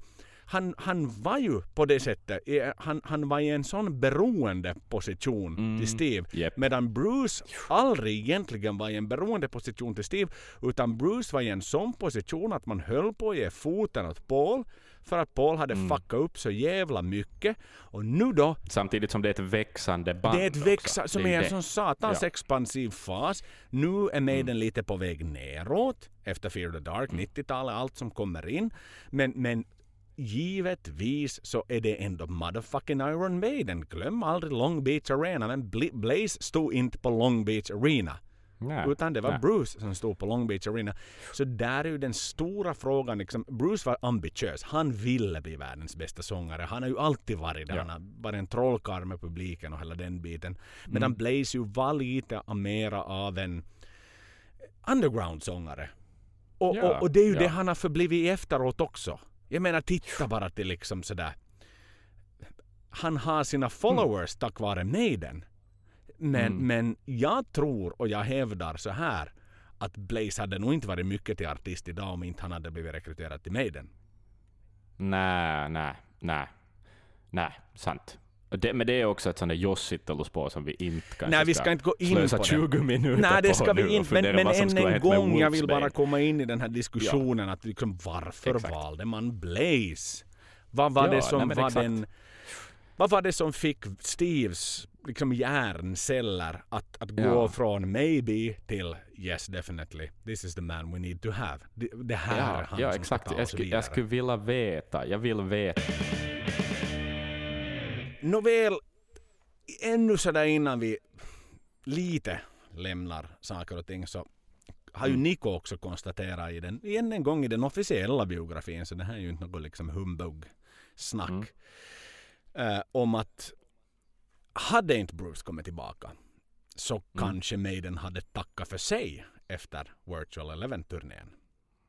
han, han var ju på det sättet, han, han var i en sån beroende position Mm. till Steve. Japp. Medan Bruce aldrig egentligen var i en beroende position till Steve. Utan Bruce var i en sån position att man höll på att ge foten åt Paul. För att Paul hade Mm. fuckat upp så jävla mycket. Och nu då, Samtidigt som det är ett växande band det är ett växa, som Det är en sån satans Ja. expansiv fas. Nu är Maiden lite på väg neråt efter Fear the Dark, Mm. 90-talet, allt som kommer in. Men, men givetvis så är det ändå motherfucking Iron Maiden. Glöm aldrig Long Beach Arena. Men Bla- Blaze stod inte på Long Beach Arena. Nej, Utan det var nej. Bruce som stod på Long Beach Arena. Så där är ju den stora frågan. Liksom, Bruce var ambitiös. Han ville bli världens bästa sångare. Han har ju alltid varit det. Ja. Han har varit en trollkarl med publiken och hela den biten. Mm. Medan Blaze ju var lite mera av en underground-sångare. Och, Ja, och, och det är ju ja. det han har förblivit efteråt också. Jag menar titta bara till liksom sådär. Han har sina followers tack vare Maiden. Men, Mm. men jag tror och jag hävdar så här att Blaze hade nog inte varit mycket till artist idag om inte han hade blivit rekryterad till Maiden. Nej, nej, nej. Nej, sant. Det, men det är också ett sånt där jossitteluspår som vi inte kanske Nej, vi ska inte gå in slösa på det. 20 minuter Nej, det ska vi inte. Men, men än en gång, jag vill bara komma in i den här diskussionen att liksom varför Exakt. valde man Blaze? Vad var Ja, det som nej, var exakt. den... Vad var det som fick Steves liksom hjärnceller att, att gå Ja. från maybe till yes definitely this is the man we need to have. Det, det här är Ja, han ja som exakt. ska ta Jag oss skulle, vidare. jag skulle vilja veta. Jag vill veta. Nåväl, ännu sådär innan vi lite lämnar saker och ting så har ju Mm. Nico också konstaterat i den, igen en gång i den officiella biografin, så det här är ju inte något liksom humbug-snack, Mm. eh, om att hade inte Bruce kommit tillbaka så Mm. kanske Maiden hade tackat för sig efter Virtual Eleven-turnén.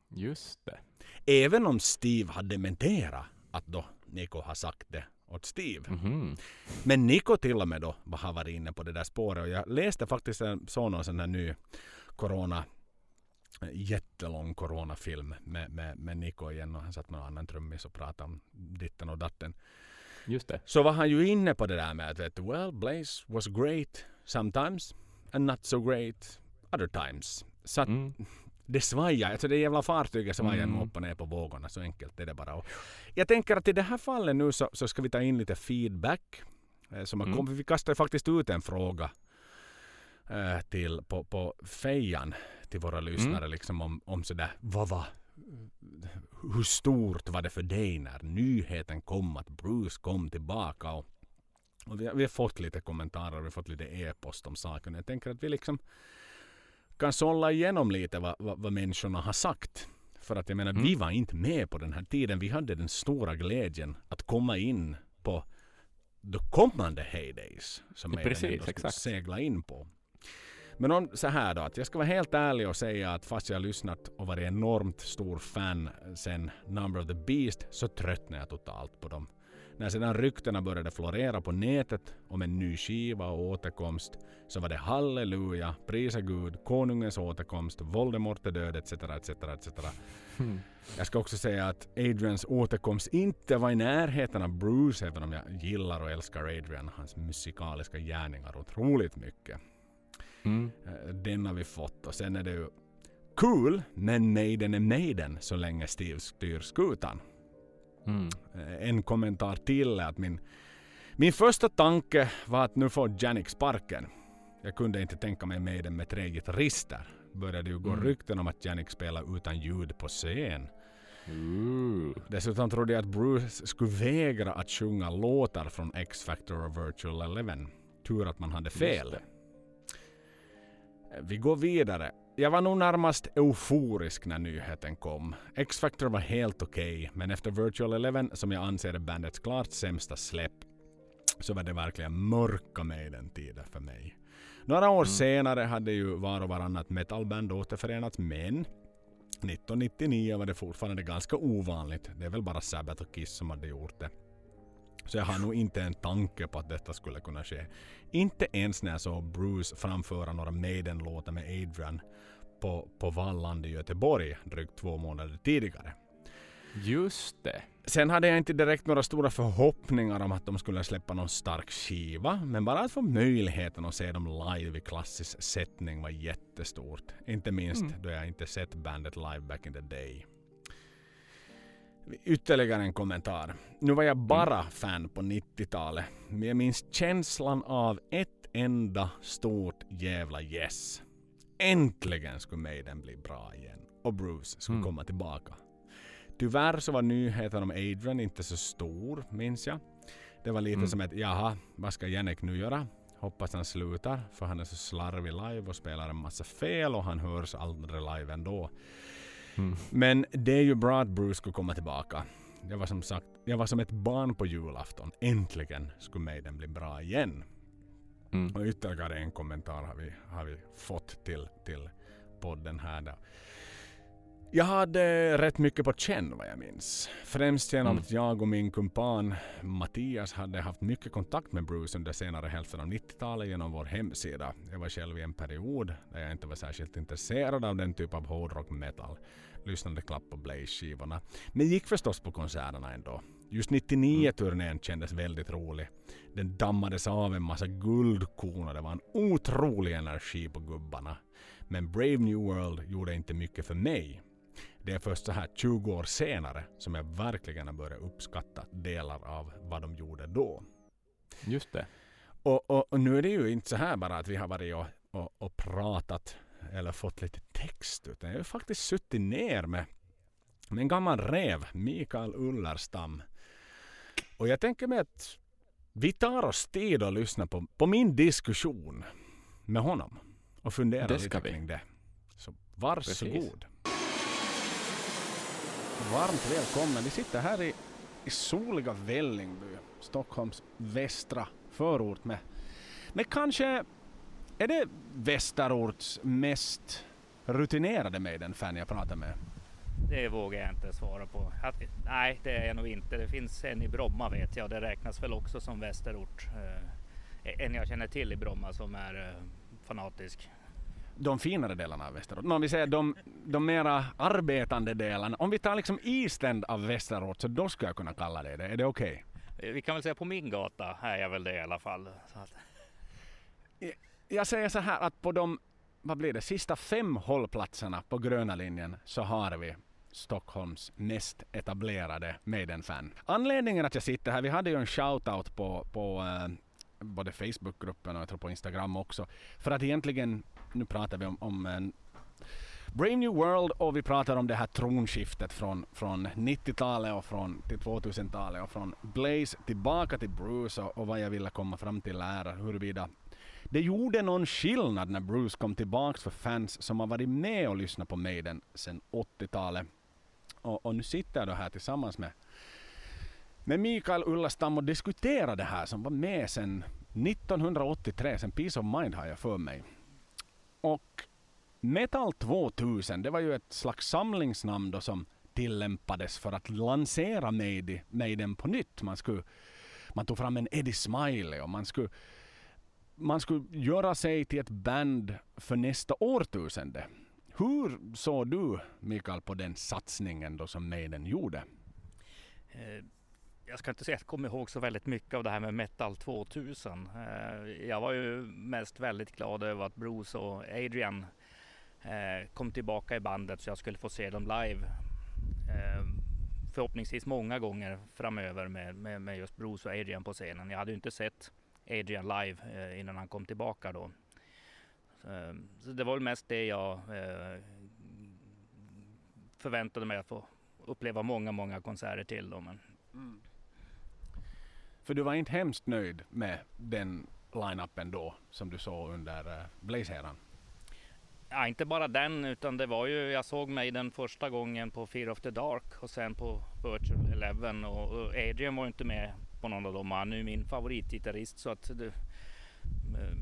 Just det. Även om Steve hade dementerat att då Nico har sagt det åt Steve. Mhm. Men Niko till och med då har varit inne på det där spåret och jag läste faktiskt en sån någon sån här ny corona jättelång coronafilm med, med, med Niko igen och han satt med en annan trummis och pratade om ditten och datten. Just det. Så var han ju inne på det där med att vet well Blaze was great sometimes and not so great other times. Så att Mm. Det svajar, alltså det jävla fartyget svajar Mm. upp och ner på vågorna, så enkelt är det bara. Och jag tänker att i det här fallet nu så, så ska vi ta in lite feedback. eh, Som Mm. Vi kastar faktiskt ut en fråga eh, till, på, på fejan till våra lyssnare Mm. liksom om, om sådär, vad var hur stort var det för dig när nyheten kom att Bruce kom tillbaka? Och, och vi, vi har fått lite kommentarer, vi har fått lite e-post om saken. Jag tänker att vi liksom kan sålla igenom lite vad, vad, vad människorna har sagt. För att jag menar, Mm. vi var inte med på den här tiden. Vi hade den stora glädjen att komma in på de kommande heydays som Ja, precis, exakt. segla in på. Men om så här då, att jag ska vara helt ärlig och säga att fast jag har lyssnat och varit enormt stor fan sen Number of the Beast så tröttnade jag totalt på dem. När sedan ryktena började florera på nätet om en ny skiva och återkomst så var det halleluja, prisa Gud, konungens återkomst, Voldemort är död etc. etc, etc. Mm. Jag ska också säga att Adrians återkomst inte var i närheten av Bruce även om jag gillar och älskar Adrian, hans musikaliska gärningar otroligt mycket. Mm. Den har vi fått och sen är det ju kul men Maiden är Maiden så länge Steve styr skutan. Mm. Eh, En kommentar till är att min, min första tanke var att nu får Janik sparken. Jag kunde inte tänka mig Maiden med tre gitarrister. Började ju gå Mm. rykten om att Janik spelar utan ljud på scen. Ooh. Dessutom trodde jag att Bruce skulle vägra att sjunga låtar från X-Factor och Virtual Eleven. Tur att man hade fel. Just Vi går vidare. Jag var nog närmast euforisk när nyheten kom. X-Factor var helt okej, men efter Virtual Eleven, som jag anser är bandets klart sämsta släpp, så var det verkligen mörka Maiden-tider för mig. Några år Mm. senare hade ju var och varannat metalband återförenats, men 1999 var det fortfarande ganska ovanligt. Det är väl bara Sabbath och Kiss som hade gjort det. Så jag har nog inte en tanke på att detta skulle kunna ske. Inte ens när jag såg Bruce framföra några Maiden-låtar med Adrian på, på Valland i Göteborg drygt två månader tidigare. Just det. Sen hade jag inte direkt några stora förhoppningar om att de skulle släppa någon stark skiva, men bara att få möjligheten att se dem live i klassisk sättning var jättestort. Inte minst Mm. då jag inte sett bandet live back in the day. Ytterligare en kommentar. Nu var jag bara fan på 90-talet, men jag minns känslan av ett enda stort jävla yes. Äntligen skulle Maiden bli bra igen och Bruce skulle Mm. komma tillbaka. Tyvärr så var nyheten om Adrian inte så stor, minns jag. Det var lite Mm. som ett jaha, vad ska Jannik nu göra? Hoppas han slutar, för han är så slarvig live och spelar en massa fel och han hörs aldrig live ändå. Mm. Men det är ju bra att Bruce skulle komma tillbaka. Jag var som sagt, jag var som ett barn på julafton. Äntligen skulle Maiden bli bra igen. Mm. Och ytterligare en kommentar har vi, har vi fått till, till podden här. Då. Jag hade rätt mycket på känn vad jag minns. Främst genom Mm. att jag och min kumpan Mattias hade haft mycket kontakt med Bruce under senare hälften av 90-talet genom vår hemsida. Jag var själv i en period där jag inte var särskilt intresserad av den typ av hårdrock metal. Lyssnade knappt på Blaze-skivorna. Men gick förstås på konserterna ändå. Just 99-turnén kändes väldigt rolig. Den dammades av en massa guldkorn och det var en otrolig energi på gubbarna. Men Brave New World gjorde inte mycket för mig. Det är först så här 20 år senare som jag verkligen har börjat uppskatta delar av vad de gjorde då. Just det. Och, och, och nu är det ju inte så här bara att vi har varit och, och, och pratat eller fått lite text utan jag har faktiskt suttit ner med, med en gammal rev, Mikael Ullerstam. Och jag tänker mig att vi tar oss tid att lyssna på, på min diskussion med honom och fundera Det lite vi. kring det. Så varsågod. Precis. Varmt välkomna. Vi sitter här i, i soliga Vällingby, Stockholms västra förort med, med kanske, är det Västerorts mest rutinerade Maiden-fan jag pratar med? Det vågar jag inte svara på. Att, nej, det är jag nog inte. Det finns en i Bromma vet jag. Det räknas väl också som västerort. Eh, en jag känner till i Bromma som är eh, fanatisk. De finare delarna av Västerort. Men om vi säger de, de mera arbetande delarna. Om vi tar liksom East End av Västerort så då skulle jag kunna kalla det det. Är det okej? Eh, Vi kan väl säga på min gata är jag väl det i alla fall. Att, Jag säger så här att på de, vad blir det, sista fem hållplatserna på gröna linjen så har vi Stockholms mest etablerade Maiden-fan. Anledningen att jag sitter här, vi hade ju en shoutout på, på eh, både Facebookgruppen och jag tror på Instagram också. För att egentligen, nu pratar vi om, om en Brave New World och vi pratar om det här tronskiftet från, från 90-talet och från till 2000-talet och från Blaze tillbaka till Bruce och, och vad jag ville komma fram till är huruvida det gjorde någon skillnad när Bruce kom tillbaks för fans som har varit med och lyssnat på Maiden sedan 80-talet. Och, och nu sitter jag då här tillsammans med, med Mikael Ullastam och diskuterar det här som var med sedan 1983, sen Peace of Mind har jag för mig. Och Metal 2000, det var ju ett slags samlingsnamn då som tillämpades för att lansera Maiden, Maiden på nytt. Man, skulle, man tog fram en Eddie Smiley och man skulle man skulle göra sig till ett band för nästa årtusende. Hur såg du, Mikael, på den satsningen då som Maiden gjorde? Eh, jag ska inte säga att jag kommer ihåg så väldigt mycket av det här med Metal 2000. Eh, jag var ju mest väldigt glad över att Bruce och Adrian eh, kom tillbaka i bandet så jag skulle få se dem live. Förhoppningsvis många gånger framöver med, med, med just Bruce och Adrian på scenen. Jag hade ju inte sett Adrian live innan han kom tillbaka då. Så, så det var väl mest det jag eh, förväntade mig att få uppleva många, många konserter till. Då, men För du var inte hemskt nöjd med den line-upen då som du såg under uh, Blaze-eran? Ja, inte bara den utan det var ju, jag såg mig den första gången på Fear of the Dark och sen på Virtual Eleven och, Adrian var ju inte med på någon av dem. Han är ju min favoritgitarrist så att det, eh,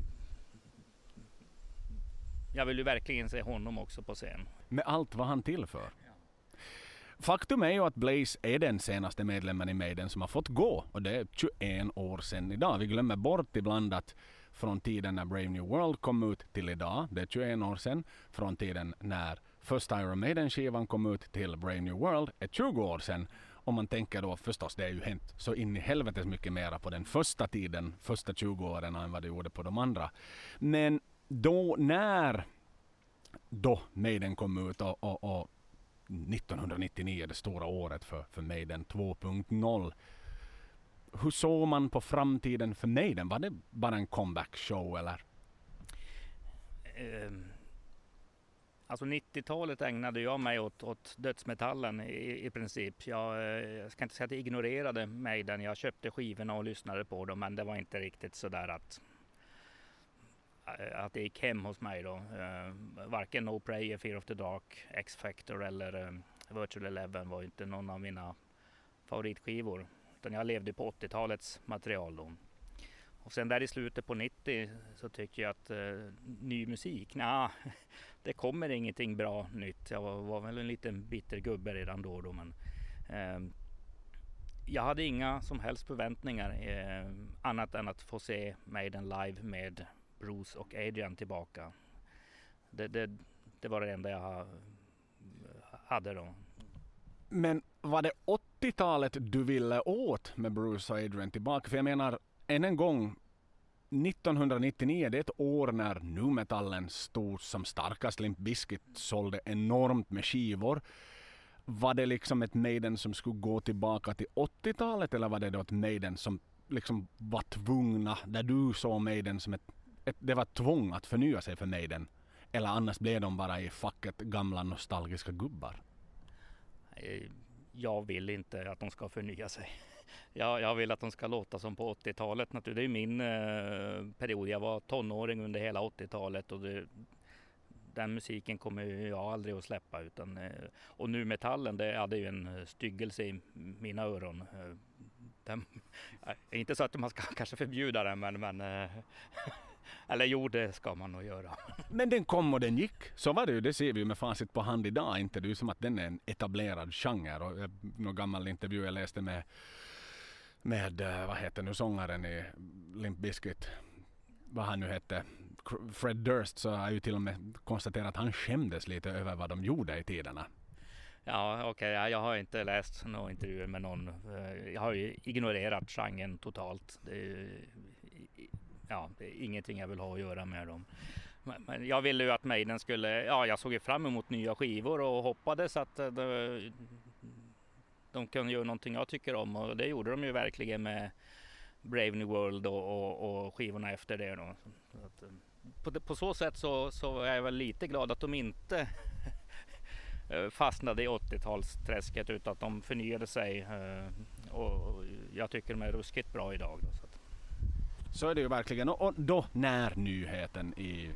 jag vill ju verkligen se honom också på scen. Med allt vad han till för. Faktum är ju att Blaze är den senaste medlemmen i Maiden som har fått gå och det är 21 år sedan idag. Vi glömmer bort ibland att från tiden när Brave New World kom ut till idag, det är 21 år sedan, från tiden när första Iron Maiden-skivan kom ut till Brave New World är 20 år sedan. Om man tänker då förstås, det är ju hänt så in i helvetes mycket mera på den första tiden, första 20 åren än vad det gjorde på de andra. Men då när då Maiden kom ut och, och, och 1999, det stora året för, för Maiden 2.0. Hur såg man på framtiden för Maiden? Var det bara en comeback show eller? Um Alltså 90-talet ägnade jag mig åt, åt dödsmetallen i, i princip. Jag, eh, jag, ska inte säga att jag ignorerade Maiden. Jag köpte skivorna och lyssnade på dem men det var inte riktigt sådär att Eh, att det gick hem hos mig då. Uh, varken No Prayer, Fear of the Dark, X-Factor eller uh, Virtual Eleven var inte någon av mina favoritskivor. Utan jag levde på 80-talets material då. Och sen där i slutet på 90 så tycker jag att uh, ny musik, nja, [laughs] det kommer ingenting bra nytt. Jag var, var väl en liten bitter gubbe redan då. då men, eh, jag hade inga som helst förväntningar eh, annat än att få se Maiden live med Bruce och Adrian tillbaka. Det, det, det var det enda jag hade då. Men var det 80-talet du ville åt med Bruce och Adrian tillbaka? För jag menar, än en gång, 1999 det är ett år när nu metallen stod som starkast. Limp Bizkit sålde enormt med skivor. Var det liksom ett Maiden som skulle gå tillbaka till 80-talet eller var det då ett Maiden som liksom var tvungna, där du såg Maiden som ett, ett det var tvång att förnya sig för Maiden? Eller annars blev de bara i facket gamla nostalgiska gubbar? Jag vill inte att de ska förnya sig [laughs] jag, jag vill att de ska låta som på 80-talet. Det är min eh, period. Jag var tonåring under hela 80-talet och det, den musiken kommer jag aldrig att släppa. Utan, eh, och nu metallen, det hade ju en eh, styggelse i mina öron. Eh, den, [laughs] inte så att man ska [laughs] kanske förbjuda den, men, men eller jo, det ska man nog göra. [laughs] Men den kom och den gick. Så var det ju. Det ser vi ju med facit på hand idag. Inte det är som att den är en etablerad genre. Och någon gammal intervju jag läste med med, eh, vad heter nu sångaren i Limp Bizkit, vad han nu hette, Fred Durst, så har ju till och med konstaterat att han skämdes lite över vad de gjorde i tiderna. Ja, okej, okay. jag har inte läst några intervjuer med någon. Eh, jag har ju ignorerat genren totalt. Det är, ja, det är ingenting jag vill ha att göra med dem. Men jag ville ju att Maiden skulle, ja jag såg ju fram emot nya skivor och hoppades att eh, de, de kunde göra någonting jag tycker om och det gjorde de ju verkligen med Brave New World och, och, och skivorna efter det. Då. Så att, eh, på, på, så sätt så, så, är jag väl lite glad att de inte [laughs] eh, fastnade i 80-talsträsket utan att de förnyade sig. Och jag tycker de är ruskigt bra idag. Då, så, är det ju verkligen. Och då när nyheten i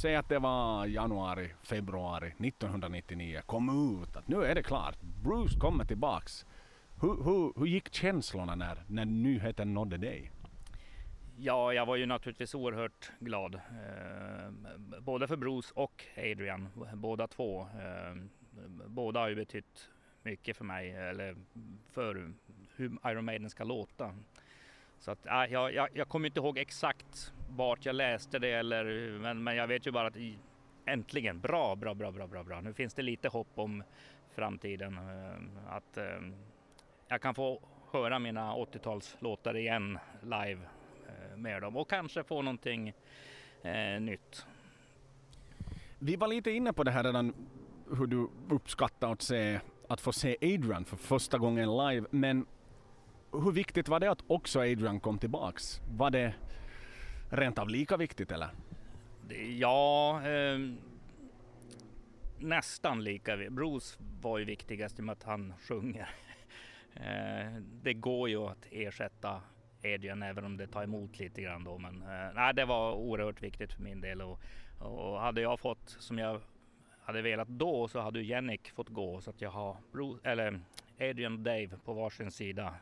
Säg att det var januari, februari 1999 kom ut att nu är det klart. Bruce kommer tillbaks. Hur, hur, hur gick känslorna när, när nyheten nådde dig? Ja, jag var ju naturligtvis oerhört glad. Eh, både för Bruce och Adrian, båda två. Eh, båda har ju betytt mycket för mig, eller för hur Iron Maiden ska låta. Så att, äh, jag, jag, jag kommer inte ihåg exakt vart jag läste det eller men, men jag vet ju bara att äntligen bra, bra, bra, bra, bra, bra. Nu finns det lite hopp om framtiden. Eh, att äh, jag kan få höra mina 80-talslåtar igen live eh, med dem och kanske få någonting eh, nytt. Vi var lite inne på det här redan hur du uppskattar att, se, att få se Adrian för första gången live men hur viktigt var det att också Adrian kom tillbaks? Var det rent av lika viktigt eller? Ja, eh, nästan lika. Bruce var ju viktigast i och med att han sjunger. [laughs] Eh, det går ju att ersätta Adrian även om det tar emot lite grann då. Men eh, nej, det var oerhört viktigt för min del och, och hade jag fått som jag hade velat då så hade Jannik fått gå så att jag har Bruce, eller Adrian och Dave på varsin sida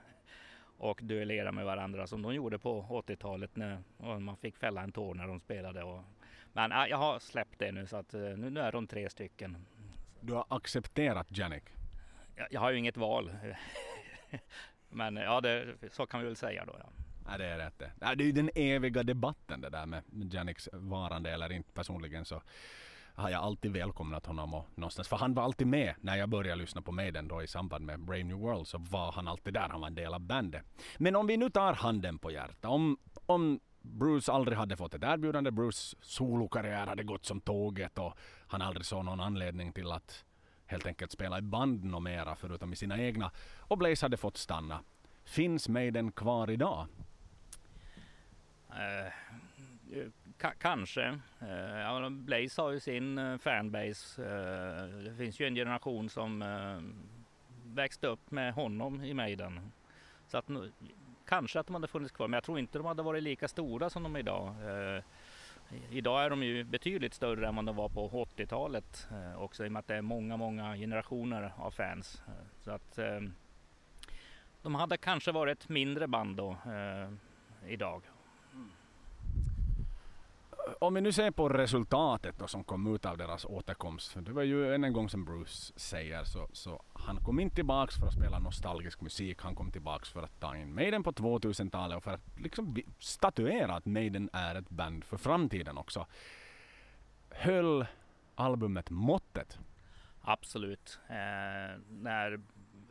och duellera med varandra som de gjorde på 80-talet när man fick fälla en tår när de spelade. Och, men jag har släppt det nu så att eh, nu, nu är de tre stycken. Du har accepterat Janik? Jag, jag har ju inget val. [laughs] men ja, det, så kan vi väl säga då. Ja. Ja, det är rätt det. är ju den eviga debatten det där med Janiks varande eller inte personligen så har jag alltid välkomnat honom och någonstans, för han var alltid med när jag började lyssna på Maiden då i samband med Brave New World så var han alltid där, han var en del av bandet. Men om vi nu tar handen på hjärtat, om, om Bruce aldrig hade fått ett erbjudande, Bruce solokarriär hade gått som tåget och han aldrig såg någon anledning till att helt enkelt spela i band något mera förutom i sina egna och Blaze hade fått stanna. Finns Maiden kvar idag? Eh, K- kanske. Eh, Blaze har ju sin eh, fanbase. Eh, det finns ju en generation som eh, växte upp med honom i Maiden. Så att nu, kanske att de hade funnits kvar, men jag tror inte de hade varit lika stora som de är idag. Eh, idag är de ju betydligt större än vad de var på 80-talet eh, också i och med att det är många, många generationer av fans. Eh, så att eh, de hade kanske varit ett mindre band då eh, idag om vi nu ser på resultatet då som kom ut av deras återkomst. Det var ju än en gång som Bruce säger så, så han kom inte tillbaks för att spela nostalgisk musik. Han kom tillbaks för att ta in Maiden på 2000-talet och för att liksom statuera att Maiden är ett band för framtiden också. Höll albumet måttet? Absolut. Eh, när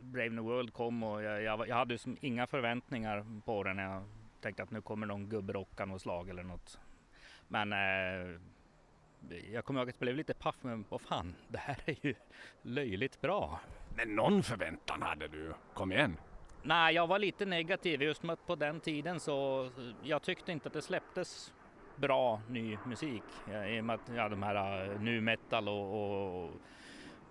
Brave New World kom och jag, jag, jag hade som inga förväntningar på den. Jag tänkte att nu kommer någon gubbrockan och något slag eller något men eh, jag kommer ihåg att jag blev lite paff, men vad fan, det här är ju löjligt bra. Men någon förväntan hade du, kom igen. Nej, jag var lite negativ just med att på den tiden så jag tyckte inte att det släpptes bra ny musik. I och med att ja, de här uh, nu metal och, och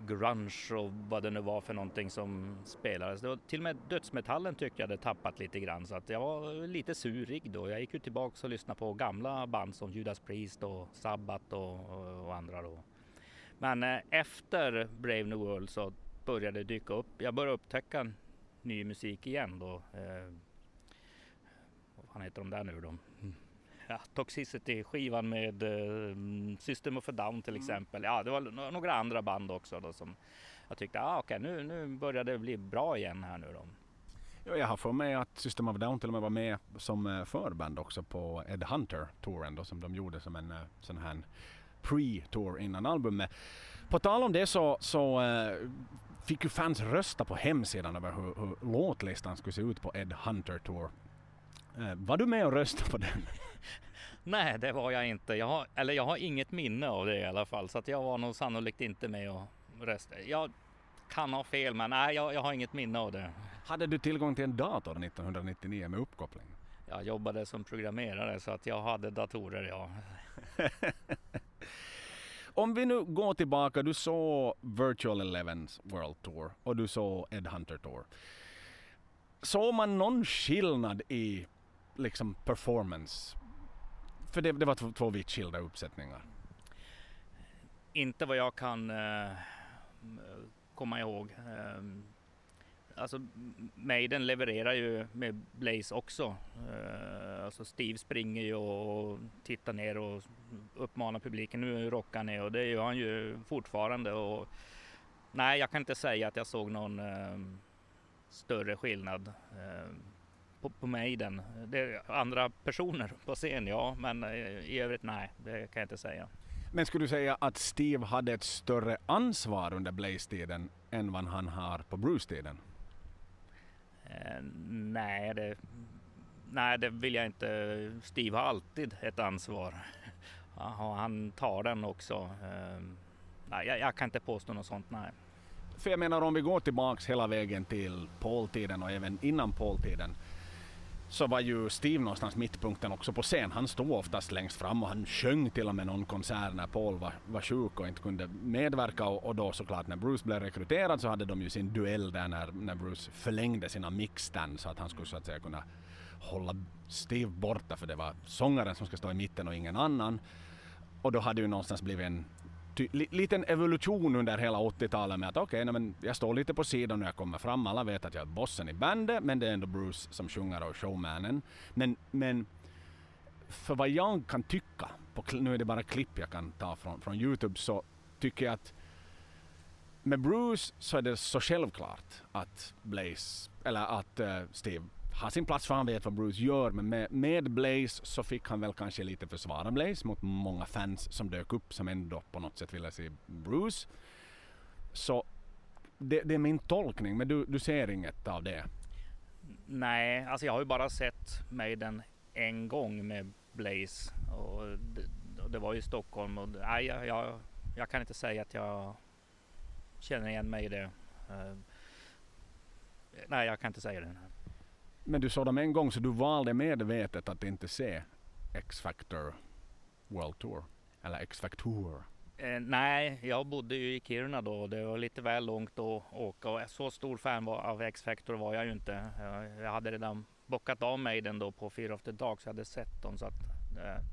grunge och vad det nu var för någonting som spelades. Det var, till och med dödsmetallen tyckte jag hade tappat lite grann så att jag var lite surig då. Jag gick ju tillbaks och lyssnade på gamla band som Judas Priest och Sabbath och, och, andra då. Men eh, efter Brave New World så började det dyka upp. Jag började upptäcka ny musik igen då. Eh, vad fan heter de där nu då? Ja, Toxicity-skivan med uh, System of a Down till mm. exempel. Ja, det var några andra band också då som jag tyckte, ah, okej, okay, nu, nu börjar det bli bra igen här nu då. Ja, jag har för mig att System of a Down till och med var med som uh, förband också på Ed Hunter-touren då som de gjorde som en uh, sån här pre-tour innan albumet. På tal om det så, så uh, fick ju fans rösta på hemsidan över hur, hur låtlistan skulle se ut på Ed Hunter Tour. Uh, var du med och röstade på den? [laughs] Nej, det var jag inte. Jag har, eller jag har inget minne av det i alla fall, så att jag var nog sannolikt inte med och röstade. Jag kan ha fel, men nej, jag, jag har inget minne av det. Hade du tillgång till en dator 1999 med uppkoppling? Jag jobbade som programmerare så att jag hade datorer, ja. [laughs] Om vi nu går tillbaka, du såg Virtual Elevens World Tour och du såg Ed Hunter Tour. Såg man någon skillnad i liksom performance för det, det var två, två vitt skilda uppsättningar. Inte vad jag kan eh, komma ihåg. Eh, alltså Maiden levererar ju med Blaze också. Eh, alltså Steve springer ju och tittar ner och uppmanar publiken. Nu rockar ni och det gör han ju fortfarande. Och, nej, jag kan inte säga att jag såg någon eh, större skillnad. Ehm, på, på. Det är andra personer på scen, ja, men eh, i övrigt nej, det kan jag inte säga. Men skulle du säga att Steve hade ett större ansvar under Blaze-tiden än vad han har på Bruce-tiden? Eh, nej, det, nej, det vill jag inte. Steve har alltid ett ansvar. Han tar den också. Eh, nej, jag, jag, kan inte påstå något sånt, nej. För jag menar om vi går tillbaks hela vägen till Paul-tiden och även innan Paul-tiden så var ju Steve någonstans mittpunkten också på scen. Han stod oftast längst fram och han sjöng till och med någon konsert när Paul var, var sjuk och inte kunde medverka och, och då såklart när Bruce blev rekryterad så hade de ju sin duell där när, när Bruce förlängde sina mixstand så att han skulle så att säga kunna hålla Steve borta för det var sångaren som ska stå i mitten och ingen annan. Och då hade ju någonstans blivit en liten evolution under hela 80-talet med att okej, okay, jag står lite på sidan när jag kommer fram. Alla vet att jag är bossen i bandet, men det är ändå Bruce som sjunger och showmannen. Men, men för vad jag kan tycka, på, nu är det bara klipp jag kan ta från, från Youtube, så tycker jag att med Bruce så är det så självklart att Blaze, eller att uh, Steve har sin plats för han vet vad Bruce gör. Men med, med Blaze så fick han väl kanske lite försvara Blaze mot många fans som dök upp som ändå på något sätt ville se Bruce. Så det, det är min tolkning, men du, du ser inget av det? Nej, alltså jag har ju bara sett Maiden en gång med Blaze och det, och det var i Stockholm och nej, jag, jag, jag, kan inte säga att jag känner igen mig i det. Uh, nej, jag kan inte säga det. Men du såg dem en gång så du valde medvetet att inte se X-Factor World Tour eller X-Factor? Eh, nej, jag bodde ju i Kiruna då och det var lite väl långt att åka och så stor fan var, av X-Factor var jag ju inte. Jag, jag hade redan bockat av mig den då på Fear of the Dark så jag hade sett dem så att eh,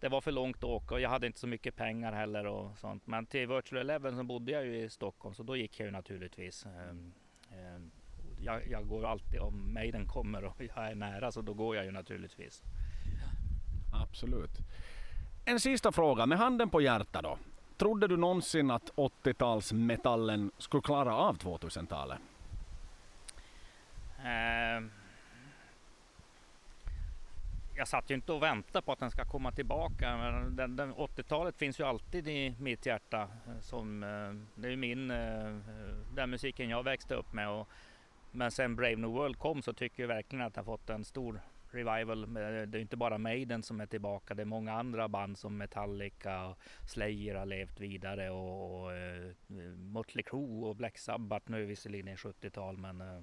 det var för långt att åka och jag hade inte så mycket pengar heller och sånt. Men till Virtual Eleven så bodde jag ju i Stockholm så då gick jag ju naturligtvis. Eh, eh, jag, jag, går alltid om Maiden kommer och jag är nära så då går jag ju naturligtvis. Absolut. En sista fråga med handen på hjärtat då. Trodde du någonsin att 80-talsmetallen skulle klara av 2000-talet? Eh, jag satt ju inte och väntade på att den ska komma tillbaka. Men den, den 80-talet finns ju alltid i mitt hjärta. Som, eh, det är min, eh, den musiken jag växte upp med. Och, men sen Brave New World kom så tycker jag verkligen att det har fått en stor revival. Eh, det är inte bara Maiden som är tillbaka. Det är många andra band som Metallica och Slayer har levt vidare och, och eh, uh, Mötley Crüe och Black Sabbath nu visserligen 70-tal men uh,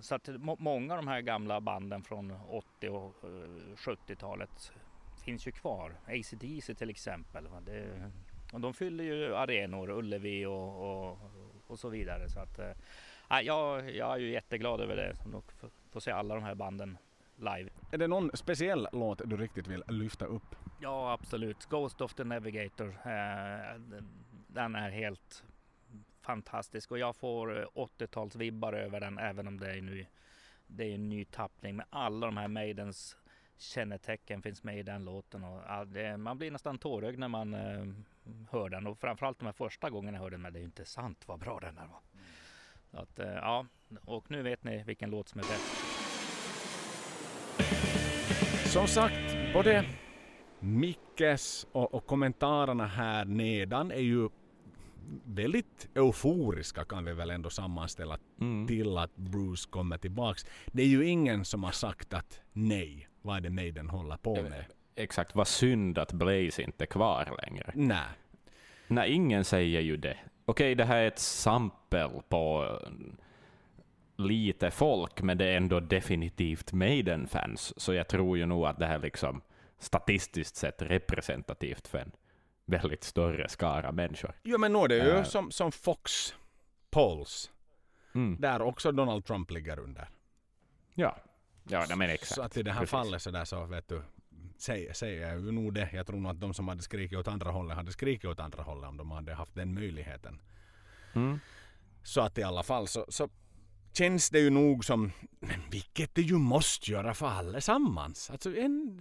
så att må många av de här gamla banden från 80 och 70-talet finns ju kvar. ACDC till exempel. Det, och de fyller ju arenor, Ullevi och, och, och så vidare. Så att, äh, jag, jag är ju jätteglad över det få se alla de här banden live. Är det någon speciell låt du riktigt vill lyfta upp? Ja, absolut. Ghost of the Navigator. Eh, den är helt fantastisk och jag får 80-talsvibbar eh, över den även om det är, nu, det är en ny tappning. med alla de här Maidens kännetecken finns med i den låten. Och, ja, det, man blir nästan tårögd när man eh, hör den och framförallt de här första gångerna jag hörde den. Men det är ju inte sant vad bra den är. Va? Så att, eh, ja, och nu vet ni vilken låt som är bäst. Som sagt, både Mickes och, och kommentarerna här nedan är ju väldigt euforiska kan vi väl ändå sammanställa mm. till att Bruce kommer tillbaks. Det är ju ingen som har sagt att nej, vad är det Maiden håller på med? Exakt, vad synd att Blaze inte är kvar längre. Nej. Nej, ingen säger ju det. Okej, det här är ett sampel på lite folk, men det är ändå definitivt Maiden-fans, så jag tror ju nog att det här liksom statistiskt sett representativt för en väldigt större skara människor. Jo, men nu är det ju uh, som, som Fox Polls, mm. där också Donald Trump ligger under. Ja, ja men exakt. Så att i det här Precis. fallet så där så vet du, säger, säger jag ju nog det. Jag tror nog att de som hade skrikit åt andra hållet hade skrikit åt andra hållet om de hade haft den möjligheten. Mm. Så att i alla fall så, så känns det ju nog som, vilket det ju måste göra för allesammans. Alltså en,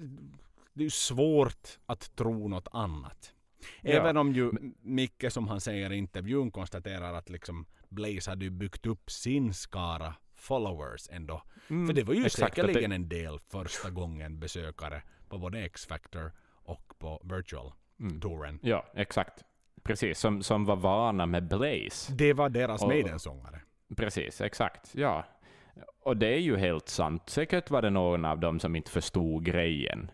det är ju svårt att tro något annat. Även ja. om ju Micke som han säger i intervjun konstaterar att liksom Blaze hade ju byggt upp sin skara followers ändå. Mm, För det var ju säkerligen det... en del första gången besökare på både X-Factor och på Virtual-touren. Mm. Ja, exakt. Precis, som, som var vana med Blaze. Det var deras Maiden-sångare. Precis, exakt. Ja. Och det är ju helt sant. Säkert var det någon av dem som inte förstod grejen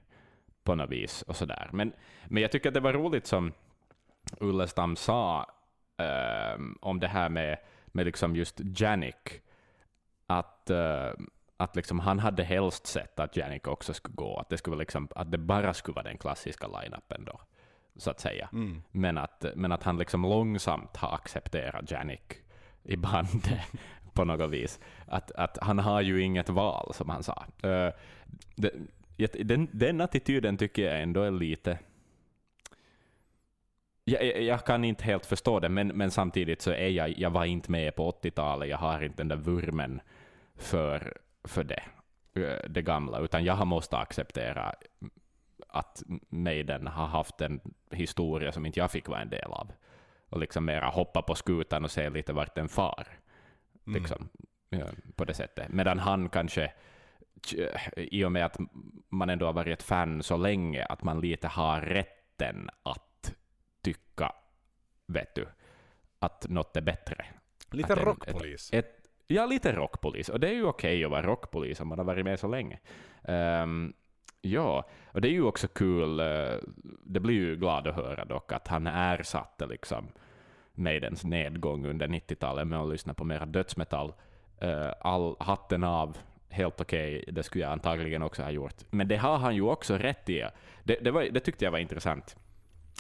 på något vis. och sådär. Men, men jag tycker att det var roligt som Ullestam sa um, om det här med, med liksom just Janik. Att, uh, att liksom han hade helst sett att Janik också skulle gå. Att det, skulle liksom, att det bara skulle vara den klassiska line-upen då. Så att säga. Mm. Men, att, men att han liksom långsamt har accepterat Janik i bandet [laughs] på något vis. Att, att han har ju inget val, som han sa. Uh, det, den, den attityden tycker jag ändå är lite... Jag, jag, kan inte helt förstå det, men, men samtidigt så är jag, jag var inte med på 80-talet, jag har inte den där vurmen för, för det, eh, det gamla, utan jag har måste acceptera att Maiden har haft en historia som inte jag fick vara en del av. Och liksom mera hoppa på skutan och se lite vart den far. Mm. Liksom. på det sättet. Medan han kanske, i och med att man ändå har varit ett fan så länge, att man lite har rätten att tycka, vet du, att något är bättre. Lite rockpolis. Ett, ja, lite rockpolis. Och det är ju okej att vara rockpolis om man har varit med så länge. Um, ja, och det är ju också kul. Uh, det blir ju glad att höra dock att han ersatte liksom Maidens nedgång under 90-talet med att lyssna på mera dödsmetall. Uh, all hatten av, helt okej, det skulle jag antagligen också ha gjort. Men det har han ju också rätt i. Det, det, var, det tyckte jag var intressant,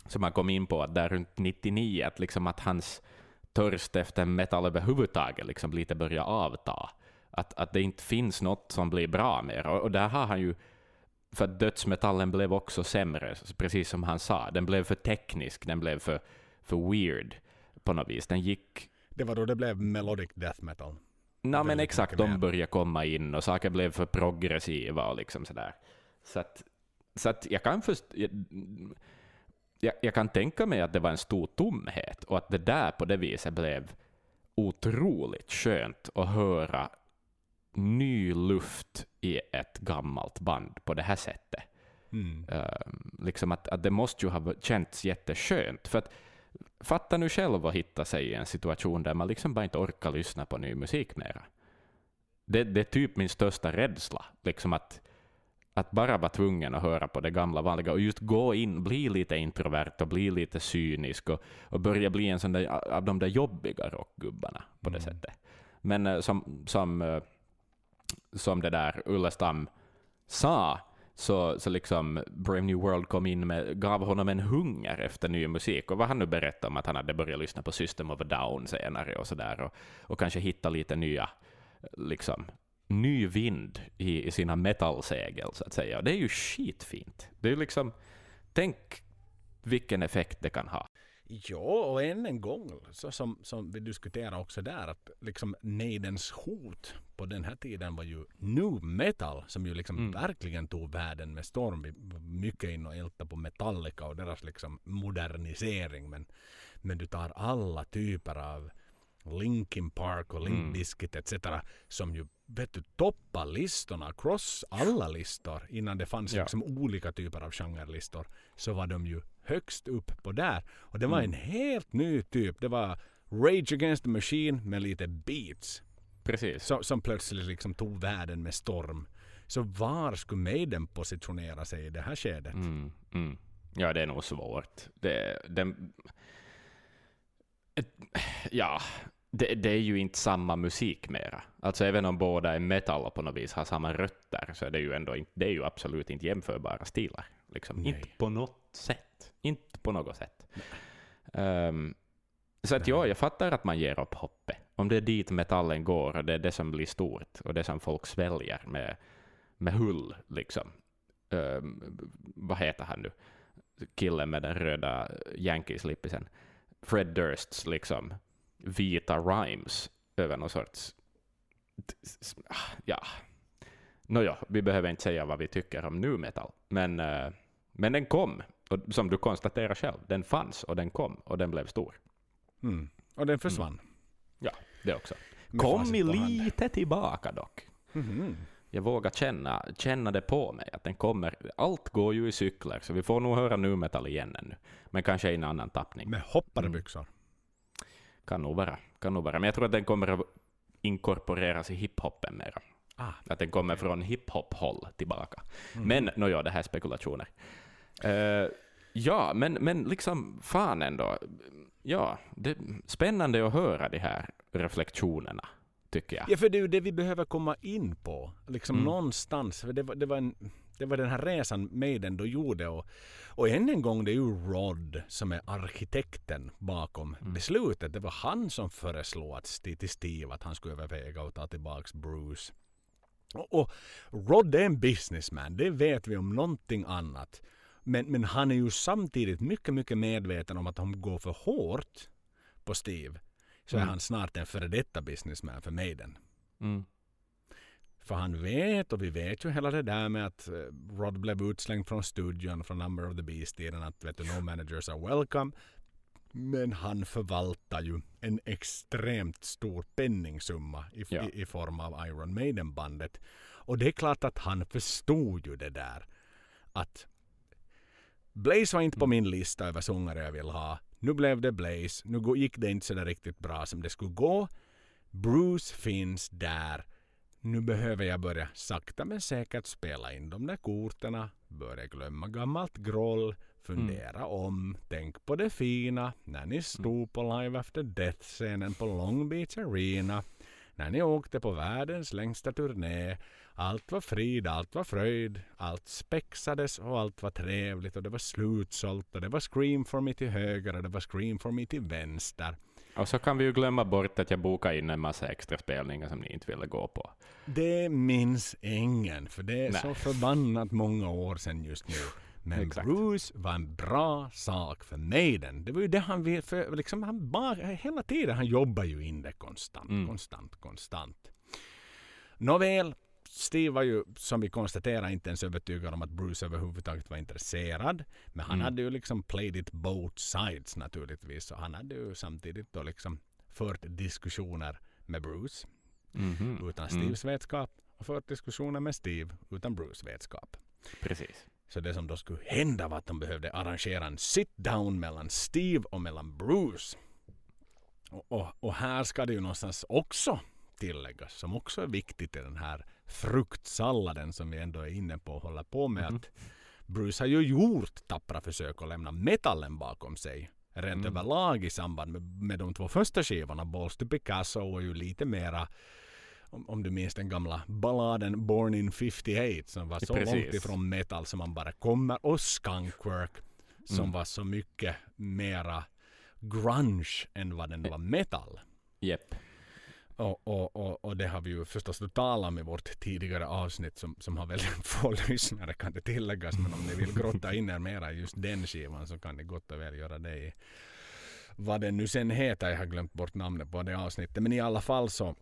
som han kom in på, att där runt 99, att, liksom att hans törst efter metall överhuvudtaget liksom lite börjar avta. Att, att det inte finns något som blir bra mer. Och, och där har han ju, för att dödsmetallen blev också sämre, precis som han sa. Den blev för teknisk, den blev för, för weird på något vis. Den gick Det var då det blev melodic death metal. Nej men exakt, de började komma in och saker blev för progressiva och liksom sådär. Så att, så att jag kan först... Jag, jag, kan tänka mig att det var en stor tomhet och att det där på det viset blev otroligt skönt att höra ny luft i ett gammalt band på det här sättet. Mm. Ehm, liksom att, att det måste ju ha känts jätteskönt. För att, fatta nu själv att hitta sig i en situation där man liksom bara inte orkar lyssna på ny musik mera. Det, det är typ min största rädsla. Liksom att, att bara vara tvungen att höra på det gamla vanliga och just gå in, bli lite introvert och bli lite cynisk och, och börja bli en sån där, av de där jobbiga rockgubbarna på det Mm. sättet. Men eh, som, som, eh, som det där Ullestam sa, så, så liksom Brave New World kom in med, gav honom en hunger efter ny musik. Och vad han nu berättade om att han hade börjat lyssna på System of a Down senare och sådär. Och, och kanske hitta lite nya, liksom, ny vind i, i sina metalsegel så att säga. Det är ju skitfint. Det är liksom, tänk vilken effekt det kan ha. Ja, och än en gång, så som, som vi diskuterade också där, att liksom Maidens hot på den här tiden var ju nu metal, som ju liksom Mm. verkligen tog världen med storm. Vi mycket in och ältade på Metallica och deras liksom modernisering, men, men du tar alla typer av Linkin Park och Limp Mm. Etc. som ju vet du, toppar listorna, cross alla listor innan det fanns Ja. liksom olika typer av genrelistor så var de ju högst upp på där. Och det var Mm. en helt ny typ. Det var Rage Against the Machine med lite beats Precis. som, som plötsligt liksom tog världen med storm. Så var skulle Maiden positionera sig i det här skedet? Mm, mm. Ja, det är nog svårt. Det, den, ett, ja, det, det är ju inte samma musik mera. Alltså även om båda är metal och på något vis har samma rötter, så är det ju ändå inte, det är ju absolut inte jämförbara stilar. Liksom. Inte på något sätt. Inte på något sätt. Ehm, så att ja, jag fattar att man ger upp hoppet. Om det är dit metallen går och det är det som blir stort och det som folk sväljer med, med hull, liksom. Ehm, vad heter han nu? Killen med den röda Yankees-lippisen. Fred Dursts liksom vita rhymes över någon sorts... Ja. Nåja, vi behöver inte säga vad vi tycker om nu metal. Men, eh, men den kom. Och som du konstaterar själv, den fanns och den kom och den blev stor. Mm. Och den försvann. Det också. Kom lite tillbaka dock. Mhm. Jag vågar känna, känna det på mig, att den kommer. Allt går ju i cykler, så vi får nog höra nu metal igen ännu. Men kanske i en annan tappning. Med hoppade Mm. Kan nog vara. Kan nog vara. Men jag tror att den kommer att inkorporeras i hiphopen mera. Ah. Att den kommer från hiphop-håll tillbaka. Mm. Men nåja, det här är spekulationer. Eh, ja, men, men liksom fan ändå. Ja, det spännande att höra de här reflektionerna, tycker jag. Ja, för det är ju det vi behöver komma in på. Liksom Mm. någonstans. För det, var, det, var en, det var den här resan Maiden då gjorde. Och, och än en gång, det är ju Rod som är arkitekten bakom Mm. beslutet. Det var han som föreslog att till Steve att han skulle överväga att ta tillbaks Bruce. Och, och Rod är en businessman, det vet vi om någonting annat. Men, men han är ju samtidigt mycket, mycket medveten om att om han går för hårt på Steve så är Mm. han snart en före detta businessman för Maiden. Mm. För han vet, och vi vet ju hela det där med att eh, Rod blev utslängd från studion från Number of the Beast-tiden att vet du, no managers are welcome. Men han förvaltar ju en extremt stor penningsumma i, Ja. i, i form av Iron Maiden-bandet. Och det är klart att han förstod ju det där. Att Blaze var inte på min lista över sångare jag vill ha. Nu blev det Blaze. Nu gick det inte så där riktigt bra som det skulle gå. Bruce finns där. Nu behöver jag börja sakta men säkert spela in de där korten. Börja glömma gammalt groll. Fundera om. Tänk på det fina. När ni stod på Live After Death-scenen på Long Beach Arena. När ni åkte på världens längsta turné. Allt var frid, allt var fröjd. Allt spexades och allt var trevligt och det var slutsålt och det var Scream for me till höger och det var Scream for me till vänster. Och så kan vi ju glömma bort att jag bokade in en massa extra spelningar som ni inte ville gå på. Det minns ingen, för det är Nej. så förbannat många år sedan just nu. Men Exakt. Bruce var en bra sak för Maiden. Det var ju det han ville, för liksom han bara, hela tiden, han jobbar ju in det konstant, Mm. konstant, konstant. Nåväl, Steve var ju som vi konstaterar inte ens övertygad om att Bruce överhuvudtaget var intresserad. Men han Mm. hade ju liksom played it both sides naturligtvis. Så han hade ju samtidigt då liksom fört diskussioner med Bruce Mhm. utan Mm. Steves vetskap och fört diskussioner med Steve utan Bruce vetskap. Precis. Så det som då skulle hända var att de behövde arrangera en sit-down mellan Steve och mellan Bruce. Och, och, och här ska det ju någonstans också tilläggas, som också är viktigt i den här fruktsalladen som vi ändå är inne på och håller på med, Mhm. att Bruce har ju gjort tappra försök att lämna metallen bakom sig. Rent Mm. överlag i samband med, med de två första skivorna, Balls to Picasso och ju lite mera om, om du minns den gamla balladen Born in 58 som var så Precis. långt ifrån metal som man bara kommer och Skunkwork som Mm. var så mycket mera grunge än vad den var metal. Jepp. Och, och, och, och det har vi ju förstås då talat om i vårt tidigare avsnitt som, som har väldigt [laughs] få lyssnare kan det tilläggas. Men om ni vill grotta in er mera i just den skivan så kan ni gott och väl göra det i vad den nu sen heter. Jag har glömt bort namnet på det avsnittet. Men i alla fall så eh,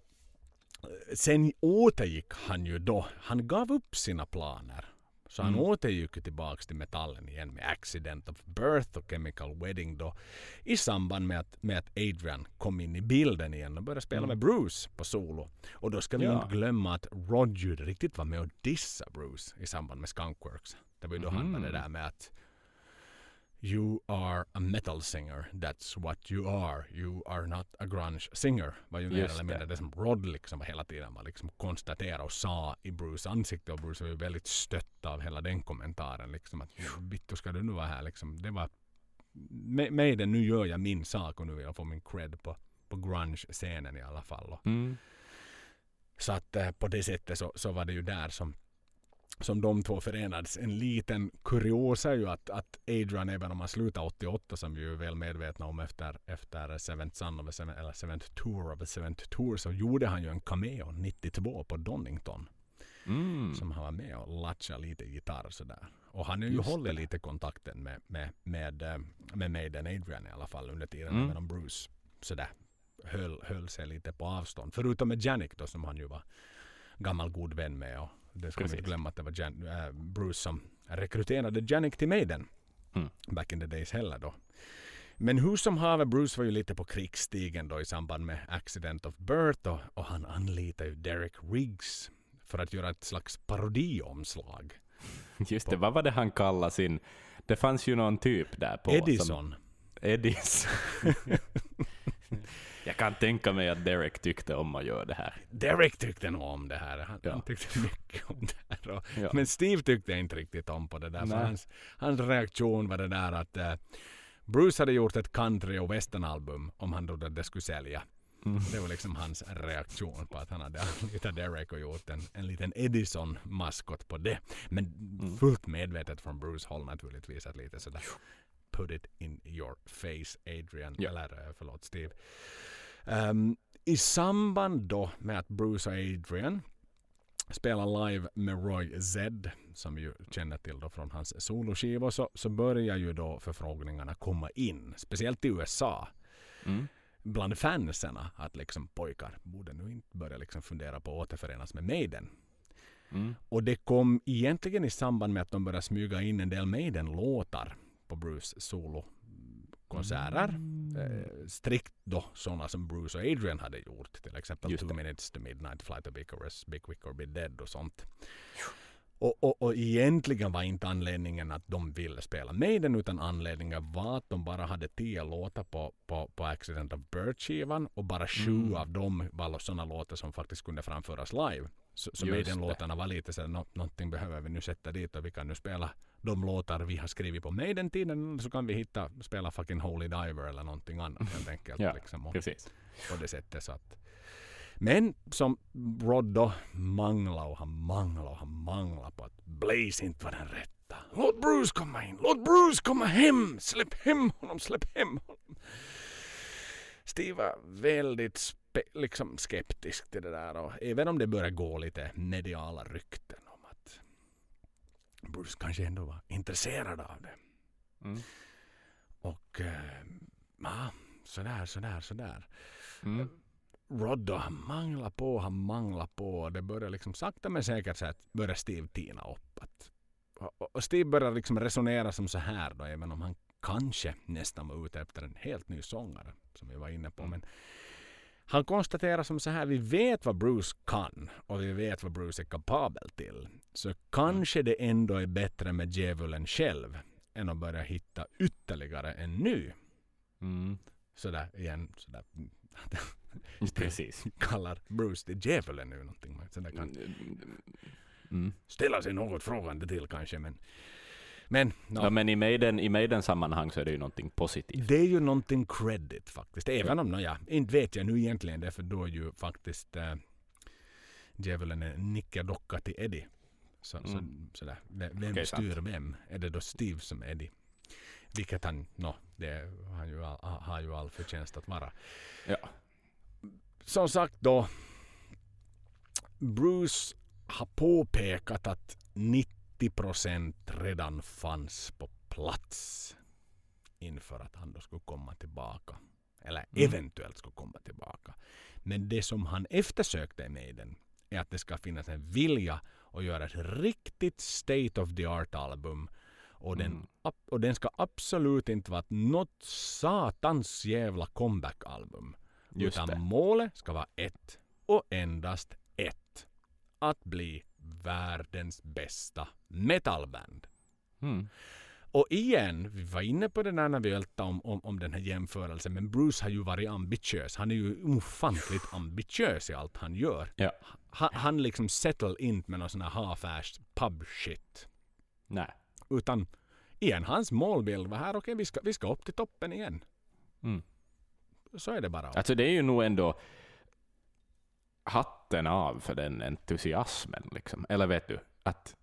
sen återgick han ju då. Han gav upp sina planer. Så han Mm. återgick ju tillbaks till metallen igen med Accident of Birth och Chemical Wedding då i samband med att, med att Adrian kom in i bilden igen och började spela Mm. med Bruce på solo. Och då ska vi Ja. inte glömma att Roger riktigt var med och dissa Bruce i samband med Skunkworks. Det var ju då han var det där med att You are a metal singer. That's what you are. You are not a grunge singer. Var ju mer eller mindre det. som Rod liksom hela tiden var liksom konstaterade och sa i Bruce ansikte. Och Bruce var ju väldigt stött av hela den kommentaren. Liksom att vittu ska du nu vara här liksom. Det var det, nu gör jag min sak och nu vill jag få min cred på, på grunge-scenen i alla fall. Mm. så att eh, på det sättet så, så var det ju där som, som de två förenades. En liten kuriosa är ju att, att Adrian, även om han slutade 88 som vi är väl medvetna om efter, efter Seventh Son of a Seven, eller Seventh Tour of a Seventh Tour så gjorde han ju en cameo 92 på Donington. Mm. Som han var med och latchade lite gitarr sådär. Och han har ju Just hållit det. lite kontakten med, med, med, eh, med Maiden Adrian i alla fall under tiden. Mm. Om Bruce sådär höll, höll sig lite på avstånd. Förutom med Janik då som han ju var gammal god vän med. Och det ska man inte glömma att det var Jan, äh, Bruce som rekryterade Janik till Maiden. Mm. Back in the days heller då. Men hur som haver, Bruce var ju lite på krigsstigen då i samband med Accident of Birth och, och han anlitade ju Derek Riggs för att göra ett slags parodiomslag. [laughs] Just det, vad var det han kallade sin... Det fanns ju någon typ där på... Som, Edison. [laughs] [laughs] Jag kan tänka mig att Derek tyckte om att göra det här. Derek tyckte nog om det här. Han, Ja. han tyckte mycket om det här. Och, Ja. Men Steve tyckte inte riktigt om på det där. Hans, hans reaktion var det där att eh, Bruce hade gjort ett country och westernalbum om han trodde att det skulle sälja. Mm. Det var liksom hans reaktion på att han hade anlitat Derek och gjort en, en liten Edison-maskot på det. Men Mm. fullt medvetet från Bruce håll naturligtvis att lite sådär put it in your face Adrian, Ja. eller eh, förlåt Steve. Ehm, I samband då med att Bruce och Adrian spelar live med Roy Z, som vi ju känner till då från hans soloskivor, så, så börjar ju då förfrågningarna komma in. Speciellt i USA Mm. bland fanserna att liksom pojkar borde nu inte börja liksom fundera på att återförenas med Maiden. Mm. Och det kom egentligen i samband med att de började smyga in en del Maiden-låtar på Bruce solo konserter. Eh, strikt då sådana som Bruce och Adrian hade gjort. Till exempel Just Two det. Minutes to Midnight, Flight of Icarus, Big Quick or Be Dead och sånt. Och, och, och egentligen var inte anledningen att de ville spela Maiden utan anledningen var att de bara hade tio låtar på, på, på Accident of Bird-skivan och bara sju Mm. av dem var sådana låtar som faktiskt kunde framföras live. Så, så Maiden-låtarna var lite så nå, någonting behöver vi nu sätta dit och vi kan nu spela de låtar vi har skrivit på Maiden-tiden så kan vi hitta, spela fucking Holy Diver eller någonting annat helt enkelt. [laughs] Ja, liksom, och Precis. på det sättet. Så att. Men som Rod då manglade och han manglade och han manglade på att Blaze inte var den rätta. Låt Bruce komma in, låt Bruce komma hem, släpp hem honom, släpp hem honom. Steve var väldigt liksom skeptisk till det där och även om det började gå lite mediala rykten Bruce kanske ändå var intresserad av det. Mm. Och eh, ja, sådär, sådär, sådär. Mm. Rod då, han manglar på, han manglar på. och Det börjar liksom sakta men säkert så att börjar Steve tina upp. Att, och, och Steve börjar liksom resonera som så här då, även om han kanske nästan var ute efter en helt ny sångare, som vi var inne på. Men han konstaterar som så här, vi vet vad Bruce kan och vi vet vad Bruce är kapabel till. Så kanske det ändå är bättre med djävulen själv än att börja hitta ytterligare en ny. Mm. Sådär igen, sådär [laughs] Precis. [laughs] kallar Bruce till djävulen nu någonting. Sådär kan Mm. ställa sig något frågande till kanske. Men, men, no, Ja, men i Maiden, i Maiden sammanhang så är det ju någonting positivt. det är ju någonting credit faktiskt. Även om, ja, inte vet jag nu egentligen det för då är ju faktiskt äh, djävulen en nickedocka till Eddie. Så, Mm. så, sådär. Vem, vem Okej, styr sant. vem? Är det då Steve som är Eddie? Vilket han, no, det han ju all, har ju all förtjänst att vara. Ja. som sagt då. Bruce har påpekat att 90% redan fanns på plats inför att han då skulle komma tillbaka. Eller Mm. eventuellt skulle komma tillbaka. Men det som han eftersökte med den är att det ska finnas en vilja att göra ett riktigt state of the art album. Och den, Mm. och den ska absolut inte vara något satans jävla comeback-album. Utan det. målet ska vara ett och endast ett. Att bli världens bästa metalband. Mm. Och igen, vi var inne på det där när vi ältade om, om, om den här jämförelsen, men Bruce har ju varit ambitiös. Han är ju ofantligt ambitiös i allt han gör. Ja. Han, han liksom settle inte med någon sån här half-assed pub shit. Nej. Utan igen, hans målbild var här, okej vi, ska, vi ska upp till toppen igen. Mm. Så är det bara. Alltså det är ju nog ändå hatten av för den entusiasmen. Liksom. Eller vet du, att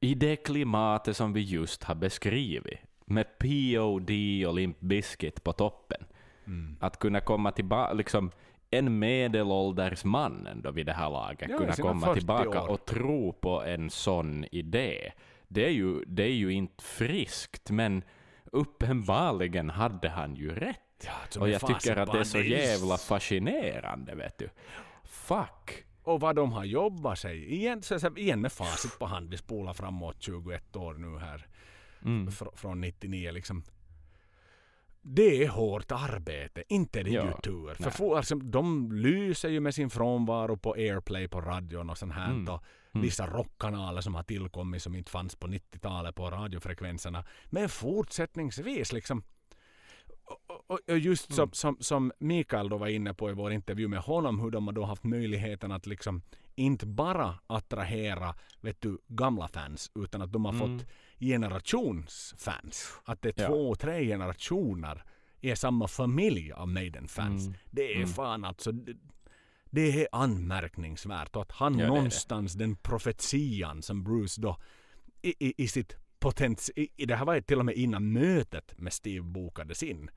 i det klimatet som vi just har beskrivit, med POD och Limp Bizkit på toppen, Mm. att kunna komma tillbaka, liksom en medelålders man ändå vid det här laget, Ja, kunna komma 40 tillbaka år. och tro på en sån idé. Det är, ju, det är ju inte friskt, men uppenbarligen hade han ju rätt. Ja, Och jag tycker att det är så jävla fascinerande, vet du. Fuck. Och vad de har jobbat sig. Igen, så, så, igen med facit på hand. Vi spolar framåt 21 år nu här. Mm. Fr- från 99 liksom. Det är hårt arbete, inte är det Ja, ju tur. För få, alltså, de lyser ju med sin frånvaro på airplay på radion och sånt här. Mm. Och Mm. vissa rockkanaler som har tillkommit som inte fanns på 90-talet på radiofrekvenserna. Men fortsättningsvis liksom. Och- Och, just som, Mm. som, som Mikael då var inne på i vår intervju med honom, hur de har då haft möjligheten att liksom inte bara attrahera vet du, gamla fans, utan att de har Mm. fått generationsfans. Att det är Ja. två, tre generationer i samma familj av Maiden-fans. Mm. Det är Mm. fan alltså, det, det är anmärkningsvärt. Och att han Ja, det är det. någonstans, den profetian som Bruce då i, i, i sitt potens... Det här var till och med innan mötet med Steve bokades in.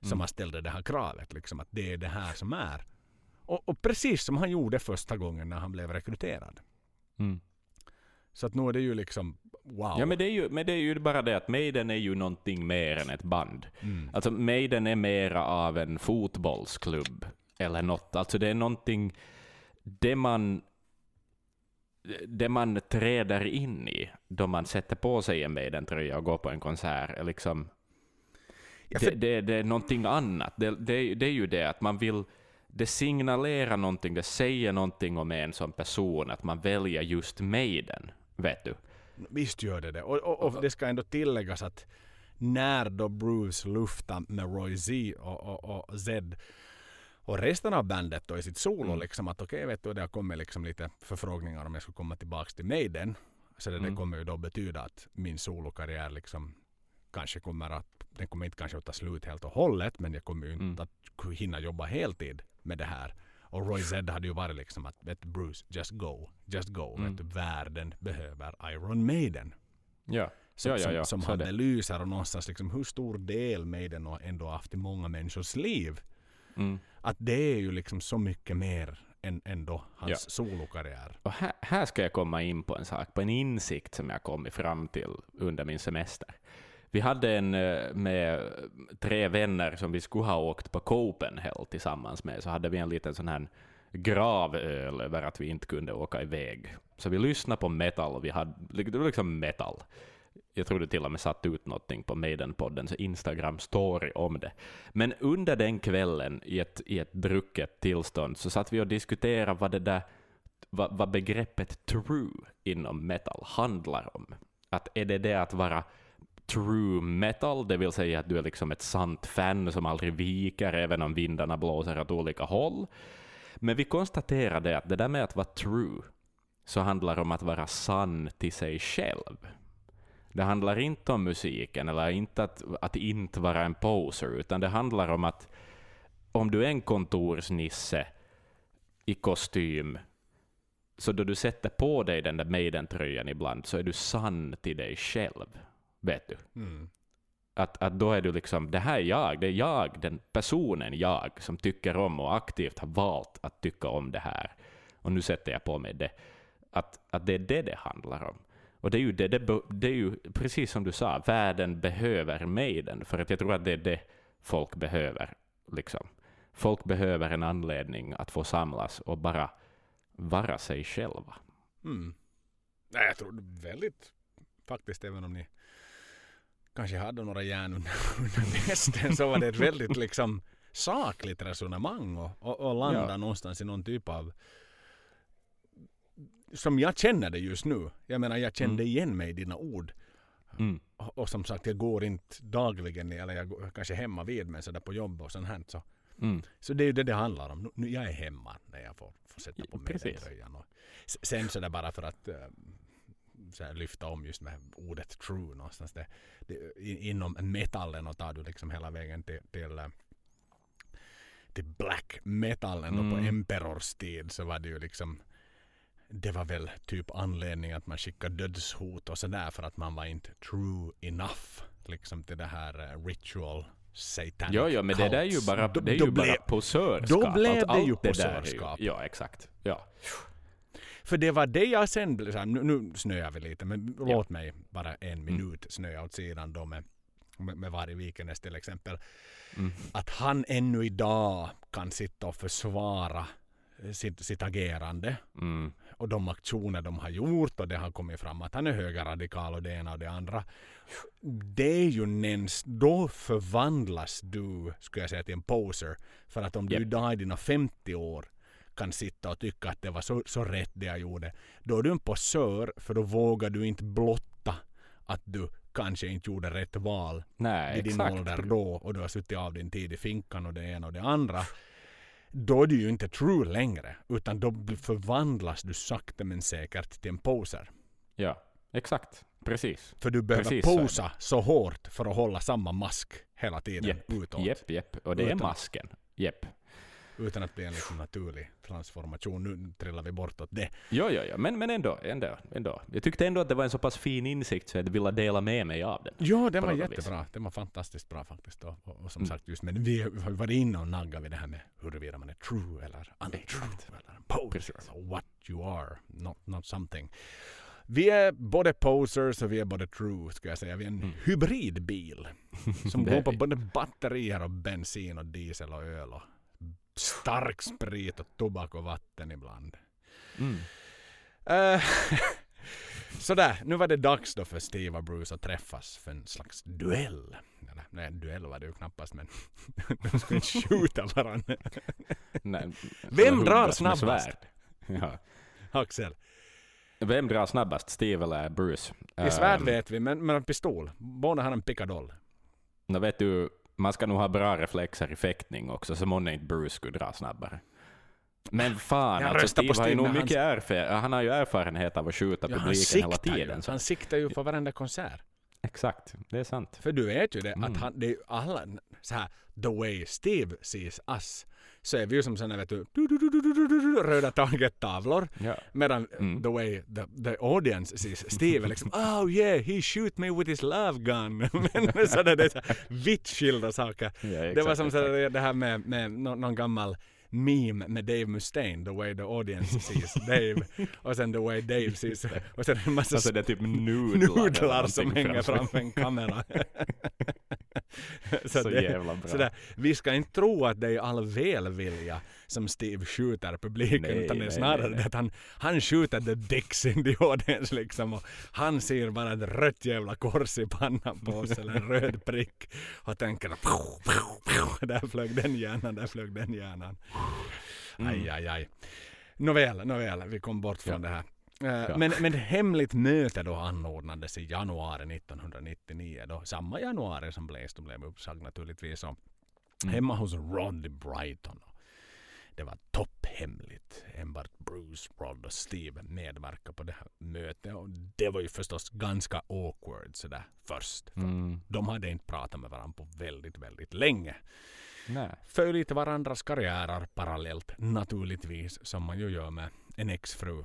Som Mm. han ställde det här kravet. Liksom, att det är det här som är. Och, och precis som han gjorde första gången när han blev rekryterad. Mm. Så att nu är det ju liksom wow. Ja, men det, är ju, men det är ju bara det att Maiden är ju någonting mer än ett band. mm. Alltså Maiden är mera av en fotbollsklubb eller något. Alltså det är någonting, det man, det man träder in i då man sätter på sig en Maiden-tröja och går på en konsert är liksom Ja, det, för- det, det är någonting annat. Det, det, det är ju det att man vill, det signalerar någonting, det säger någonting om en som person, att man väljer just Maiden, vet du. Visst gör det det. Och, och, och det ska ändå tilläggas att när då Bruce luftade med Roy Z och, och, och Zed och resten av bandet då i sitt solo Mm. liksom att okej vet du det har kommit liksom lite förfrågningar om jag skulle komma tillbaks till Maiden. Så det, Mm. det kommer ju då betyda att min solokarriär liksom kanske kommer att den kommer inte kanske att ta slut helt och hållet men jag kommer ju inte Mm. att hinna jobba heltid med det här. Och Roy Zed hade ju varit liksom att vet Bruce, just go, just go. Mm. Vet du, världen behöver Iron Maiden. Ja. Som, Ja, ja, ja, som, som det. belyser och någonstans liksom hur stor del Maiden har ändå haft i många människors liv. Mm. Att det är ju liksom så mycket mer än ändå hans Ja. solokarriär. Och här, här ska jag komma in på en sak, på en insikt som jag kommit fram till under min semester. Vi hade en eh, med tre vänner som vi skulle ha åkt på Copenhagen tillsammans med, så hade vi en liten sån här gravöl över att vi inte kunde åka iväg. Så vi lyssnade på metal, vi hade, det var liksom metal. Jag tror du till och med satt ut någonting på Maiden-poddens Instagram-story om det. Men under den kvällen, i ett, i ett drucket tillstånd, så satt vi och diskuterade vad det där vad, vad begreppet true inom metal handlar om. Att är det det att vara true metal, det vill säga att du är liksom ett sant fan som aldrig viker även om vindarna blåser åt olika håll. Men vi konstaterade att det där med att vara true så handlar om att vara sann till sig själv. Det handlar inte om musiken eller inte att, att inte vara en poser, utan det handlar om att om du är en kontorsnisse i kostym så då du sätter på dig den där Maiden-tröjan ibland så är du sann till dig själv. Vet du? Mm. Att, att då är du liksom, det här är jag, det är jag, den personen jag, som tycker om och aktivt har valt att tycka om det här. Och nu sätter jag på mig det. Att, att det är det det handlar om. Och det är ju, det, det, det är ju precis som du sa, världen behöver Maiden, för att jag tror att det är det folk behöver. Liksom. Folk behöver en anledning att få samlas och bara vara sig själva. Mm. Nej, jag tror väldigt faktiskt även om ni kanske hade några järn [laughs] under västen så var det ett väldigt liksom sakligt resonemang och, och, och landa Ja. någonstans i någon typ av som jag känner det just nu. Jag menar jag kände Mm. igen mig i dina ord. Mm. Och, och som sagt jag går inte dagligen eller jag går kanske hemma vid men sådär på jobb och sånt här. Så, Mm. så det är ju det det handlar om. Nu, jag är hemma när jag får, får sätta på mig den tröjan. Och sen så där bara för att eh, så lyfta om just med ordet true någonstans. Det, det, inom metallen och tar du liksom hela vägen till, till, eh, till black metallen och på Mm. Emperors tid så var det ju liksom det var väl typ anledning att man skickade dödshot och sådär för att man var inte true enough liksom till det här eh, ritual satanic Jo, jo, men det där är ju cults. bara, det är ju bara blev- posörskap. då blev det allt ju posörskap. Ja, exakt. Ja. För det var det jag sen blev nu, nu snöar vi lite men låt mig bara en minut snöa åt sidan då med, med, med Vari Vikenäs till exempel. Mm. Att han ännu idag kan sitta och försvara sitt, sitt agerande Mm. Och de aktioner de har gjort och det har kommit fram att han är högerradikal och det ena och det andra. Det är ju nens, då förvandlas du, skulle jag säga, till en poser. För att om du idag i dina 50 år kan sitta och tycka att det var så, så rätt det jag gjorde. Då är du en posör för då vågar du inte blotta att du kanske inte gjorde rätt val Nej, vid din exakt. ålder då och du har suttit av din tid i finkan och det ena och det andra. Då är du ju inte true längre utan då förvandlas du sakta men säkert till en poser. Ja, exakt. Precis. För du behöver Precis så är posa så hårt för att hålla samma mask hela tiden Jepp, utåt. jepp, jepp. Och det är Utan- masken. Jepp. Utan att bli en liksom naturlig transformation. Nu trillar vi bortåt det. Jo, jo, jo. Men, men ändå, ändå, ändå. Jag tyckte ändå att det var en så pass fin insikt så jag ville dela med mig av den. Ja, det På var något vis. jättebra. Det var fantastiskt bra faktiskt. Och, och, och som Mm. sagt, just men vi har varit inne och naggat vid det här med huruvida man är true eller untrue. Eller poser. Precis. Alltså what you are, not, not something. Vi är både posers och vi är både true, ska jag säga. Vi är en Mm. hybridbil [laughs] som går på både batterier och bensin och diesel och öl och stark sprit och tobak och vatten ibland. Mm. Eh, [laughs] Sådär, nu var det dags då för Steve och Bruce att träffas för en slags duell. Eller, nej, duell var det ju knappast men [laughs] de skulle inte skjuta varandra. Nej, Vem drar med snabbast? Ja. Axel. Vem drar snabbast, Steve eller Bruce? I svärd Ehm, vet vi, men, en pistol. Båda har en pickadoll. Nå vet du, man ska nog ha bra reflexer i fäktning också, så månne inte Bruce skulle dra snabbare. Men fan, alltså på Steve har ju nog mycket erfarenhet. Han har ju erfarenhet av att skjuta Ja, publiken hela ju. tiden. Så. Han siktar ju för varenda konsert. Exakt, det är sant. För du vet ju det mm. att han, det är ju alla så här the way Steve sees us så är vi ju som sådana vet du, du, du, röda targettavlor. Ja. Medan mm. the way the, the audience sees Steve liksom [laughs] oh yeah he shoot me with his love gun. [laughs] Men sådär, det är så vitt skilda saker. Ja, exakt, det var som sådär, det här med, med någon gammal meme med Dave Mustaine, the way the audience sees Dave. [laughs] Och sen the way Dave sees. Och sen en massa Alltså det är typ nudlar. nudlar som hänger framför. en kamera. [laughs] [laughs] Så det- jävla bra. Sådär, vi ska inte tro att det är all välvilja som Steve skjuter publiken Nej, utan det är snarare nej, nej. att han, han skjuter the dicks in the audience liksom och han ser bara ett rött jävla kors i pannan på oss eller en röd prick och tänker "Pow, pow, pow." där flög den hjärnan, där flög den hjärnan. Aj, aj, aj. Nåväl, nåväl, vi kom bort från Ja. det här. Eh, Ja. Men, men hemligt möte då anordnades i januari 1999 då, samma januari som Blaze blev uppsagd naturligtvis. Och Mm. Hemma hos Rod i Brighton. Det var topphemligt. Enbart Bruce, Rod och Steve medverkade på det här mötet. Och det var ju förstås ganska awkward sådär först. För Mm. De hade inte pratat med varandra på väldigt, väldigt länge. Nej. Följde lite varandras karriärer parallellt naturligtvis som man ju gör med en exfru.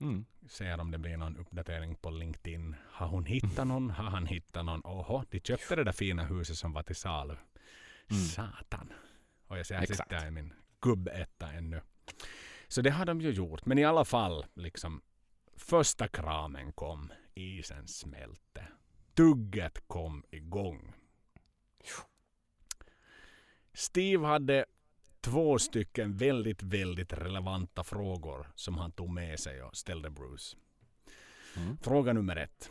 Mm. Ser om det blir någon uppdatering på LinkedIn. Har hon hittat någon? Har han hittat någon? Oho, de köpte det där fina huset som var till salu. Mm. Satan. Och jag ser, sitter i min gubbetta ännu. Så det har de ju gjort. Men i alla fall, liksom. Första kramen kom. Isen smälte. Tugget kom igång. Steve hade två stycken väldigt, väldigt relevanta frågor som han tog med sig och ställde Bruce. Mm. Fråga nummer ett.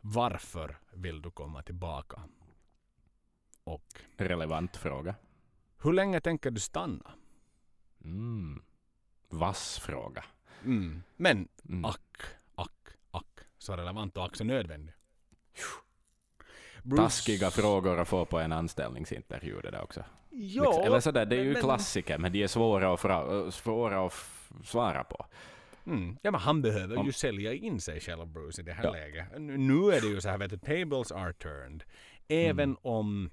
Varför vill du komma tillbaka? Och Relevant fråga. hur länge tänker du stanna? Mm. Vass fråga. Mm. Men Mm. ack, ack, ack. Så relevant och ack så nödvändig. Taskiga frågor att få på en anställningsintervju det där också. Ja, Liksom. Eller sådär, det är ju men- klassiker, men de är svåra att, fra, svåra att svara på. Mm. Ja, men han behöver Om- ju sälja in sig själv, Bruce, i det här Ja. läget. Nu- Nu är det ju så här, vet du, tables are turned. Även Mm. om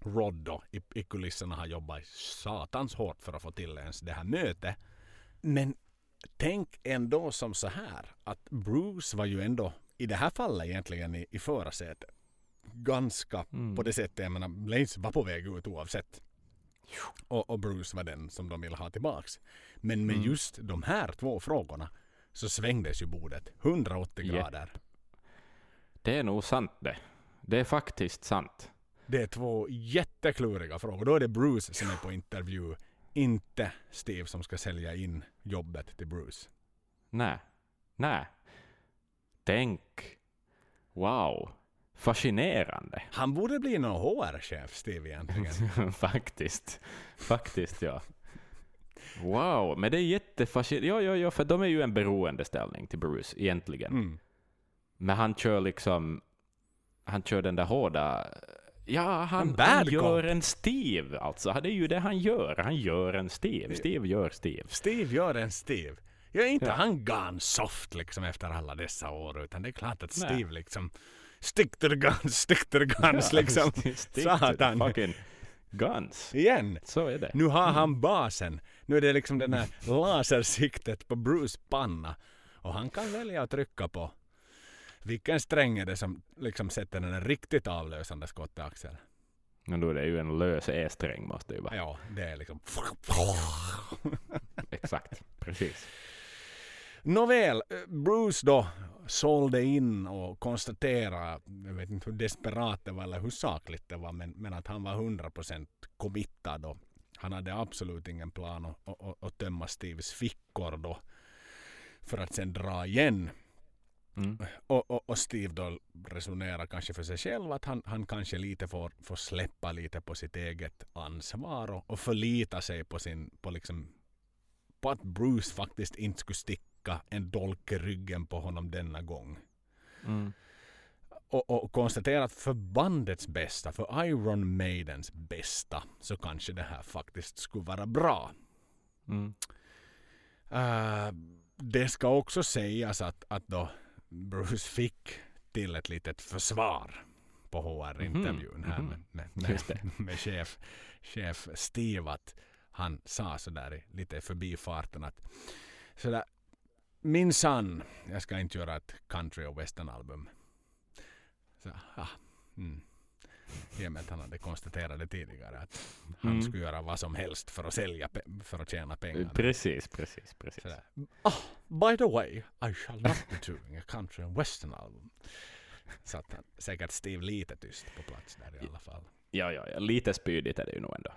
Rod då, i, i kulisserna har jobbat satans hårt för att få till ens det här mötet. Men tänk ändå som så här, att Bruce var ju ändå i det här fallet egentligen i, i förarsätet. Ganska Mm. på det sättet, jag menar, Blaze var på väg ut oavsett. Och, och Bruce var den som de ville ha tillbaks. Men med Mm. just de här två frågorna så svängdes ju bordet 180 Japp. grader. Det är nog sant det. Det är faktiskt sant. Det är två jättekluriga frågor. Då är det Bruce som är på intervju. Inte Steve som ska sälja in jobbet till Bruce. Nej. Nej. Tänk. Wow. Fascinerande. Han borde bli någon HR-chef, Steve egentligen. [laughs] Faktiskt. Faktiskt ja. Wow, men det är jättefascinerande. Ja, ja, ja, för de är ju en beroendeställning till Bruce egentligen. Mm. Men han kör liksom, han kör den där hårda, ja han, han gör cop. en Steve alltså. Det är ju det han gör. Han gör en Steve. Steve gör Steve. Steve gör en Steve. Jag är inte Ja. han gone soft liksom efter alla dessa år utan det är klart att Nej. Steve liksom stick to the guns, stick to the guns liksom. [laughs] Stick to the Satan. Fucking guns. Igen. Så är det. Nu har han basen. Nu är det liksom den här lasersiktet på Bruce panna. Och han kan välja att trycka på vilken sträng är det som liksom sätter den riktigt avlösande skottet Axel. Men då är det ju en lös E-sträng måste det ju vara. Ja, det är liksom... [laughs] Exakt. Precis. Nåväl, eh, Bruce då sålde in och konstaterade, jag vet inte hur desperat det var eller hur sakligt det var, men, men att han var 100% committad och han hade absolut ingen plan att, att, att tömma Steves fickor då för att sen dra igen. Mm. Och, och, och Steve då resonerar kanske för sig själv att han, han kanske lite får, får släppa lite på sitt eget ansvar och, och förlita sig på sin, på liksom på att Bruce faktiskt inte skulle sticka en dolk i ryggen på honom denna gång. Mm. Och, och konstatera att för bandets bästa, för Iron Maidens bästa, så kanske det här faktiskt skulle vara bra. Mm. Uh, det ska också sägas att, att då Bruce fick till ett litet försvar på HR-intervjun här mhm. med, med, Just det. med, med chef, chef Steve att han sa sådär i lite förbifarten att sådär minsann, jag ska inte göra ett country och western album. Så, ah, mm. I och med att han hade konstaterat det tidigare att han Mm. skulle göra vad som helst för att sälja, för att tjäna pengar. Precis, precis, precis. Sådär. Oh, by the way, I shall not be doing a country and western album. Så att han, säkert Steve lite tyst på plats där i alla fall. Ja, ja, ja, lite spydigt är det ju nog ändå.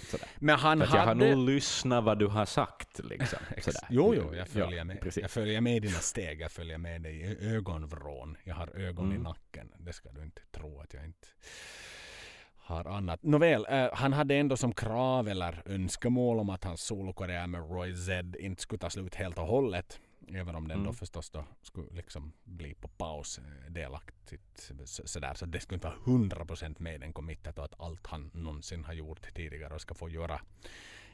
Sådär. Men han att jag har hade... nog lyssnat vad du har sagt. Liksom. [laughs] Sådär. Jo, jo, jag följer, ja, med. Precis. jag följer med i dina steg. Jag följer med dig i ögonvrån. Jag har ögon i Mm. nacken. Det ska du inte tro att jag inte har annat. Nåväl, eh, han hade ändå som krav eller önskemål om att hans solokarriär med Roy Z inte skulle ta slut helt och hållet. Även om den då Mm. förstås då skulle liksom bli på paus eh, delaktigt så- sådär. Så det skulle inte vara 100% med den committed och att allt han någonsin har gjort tidigare och ska få göra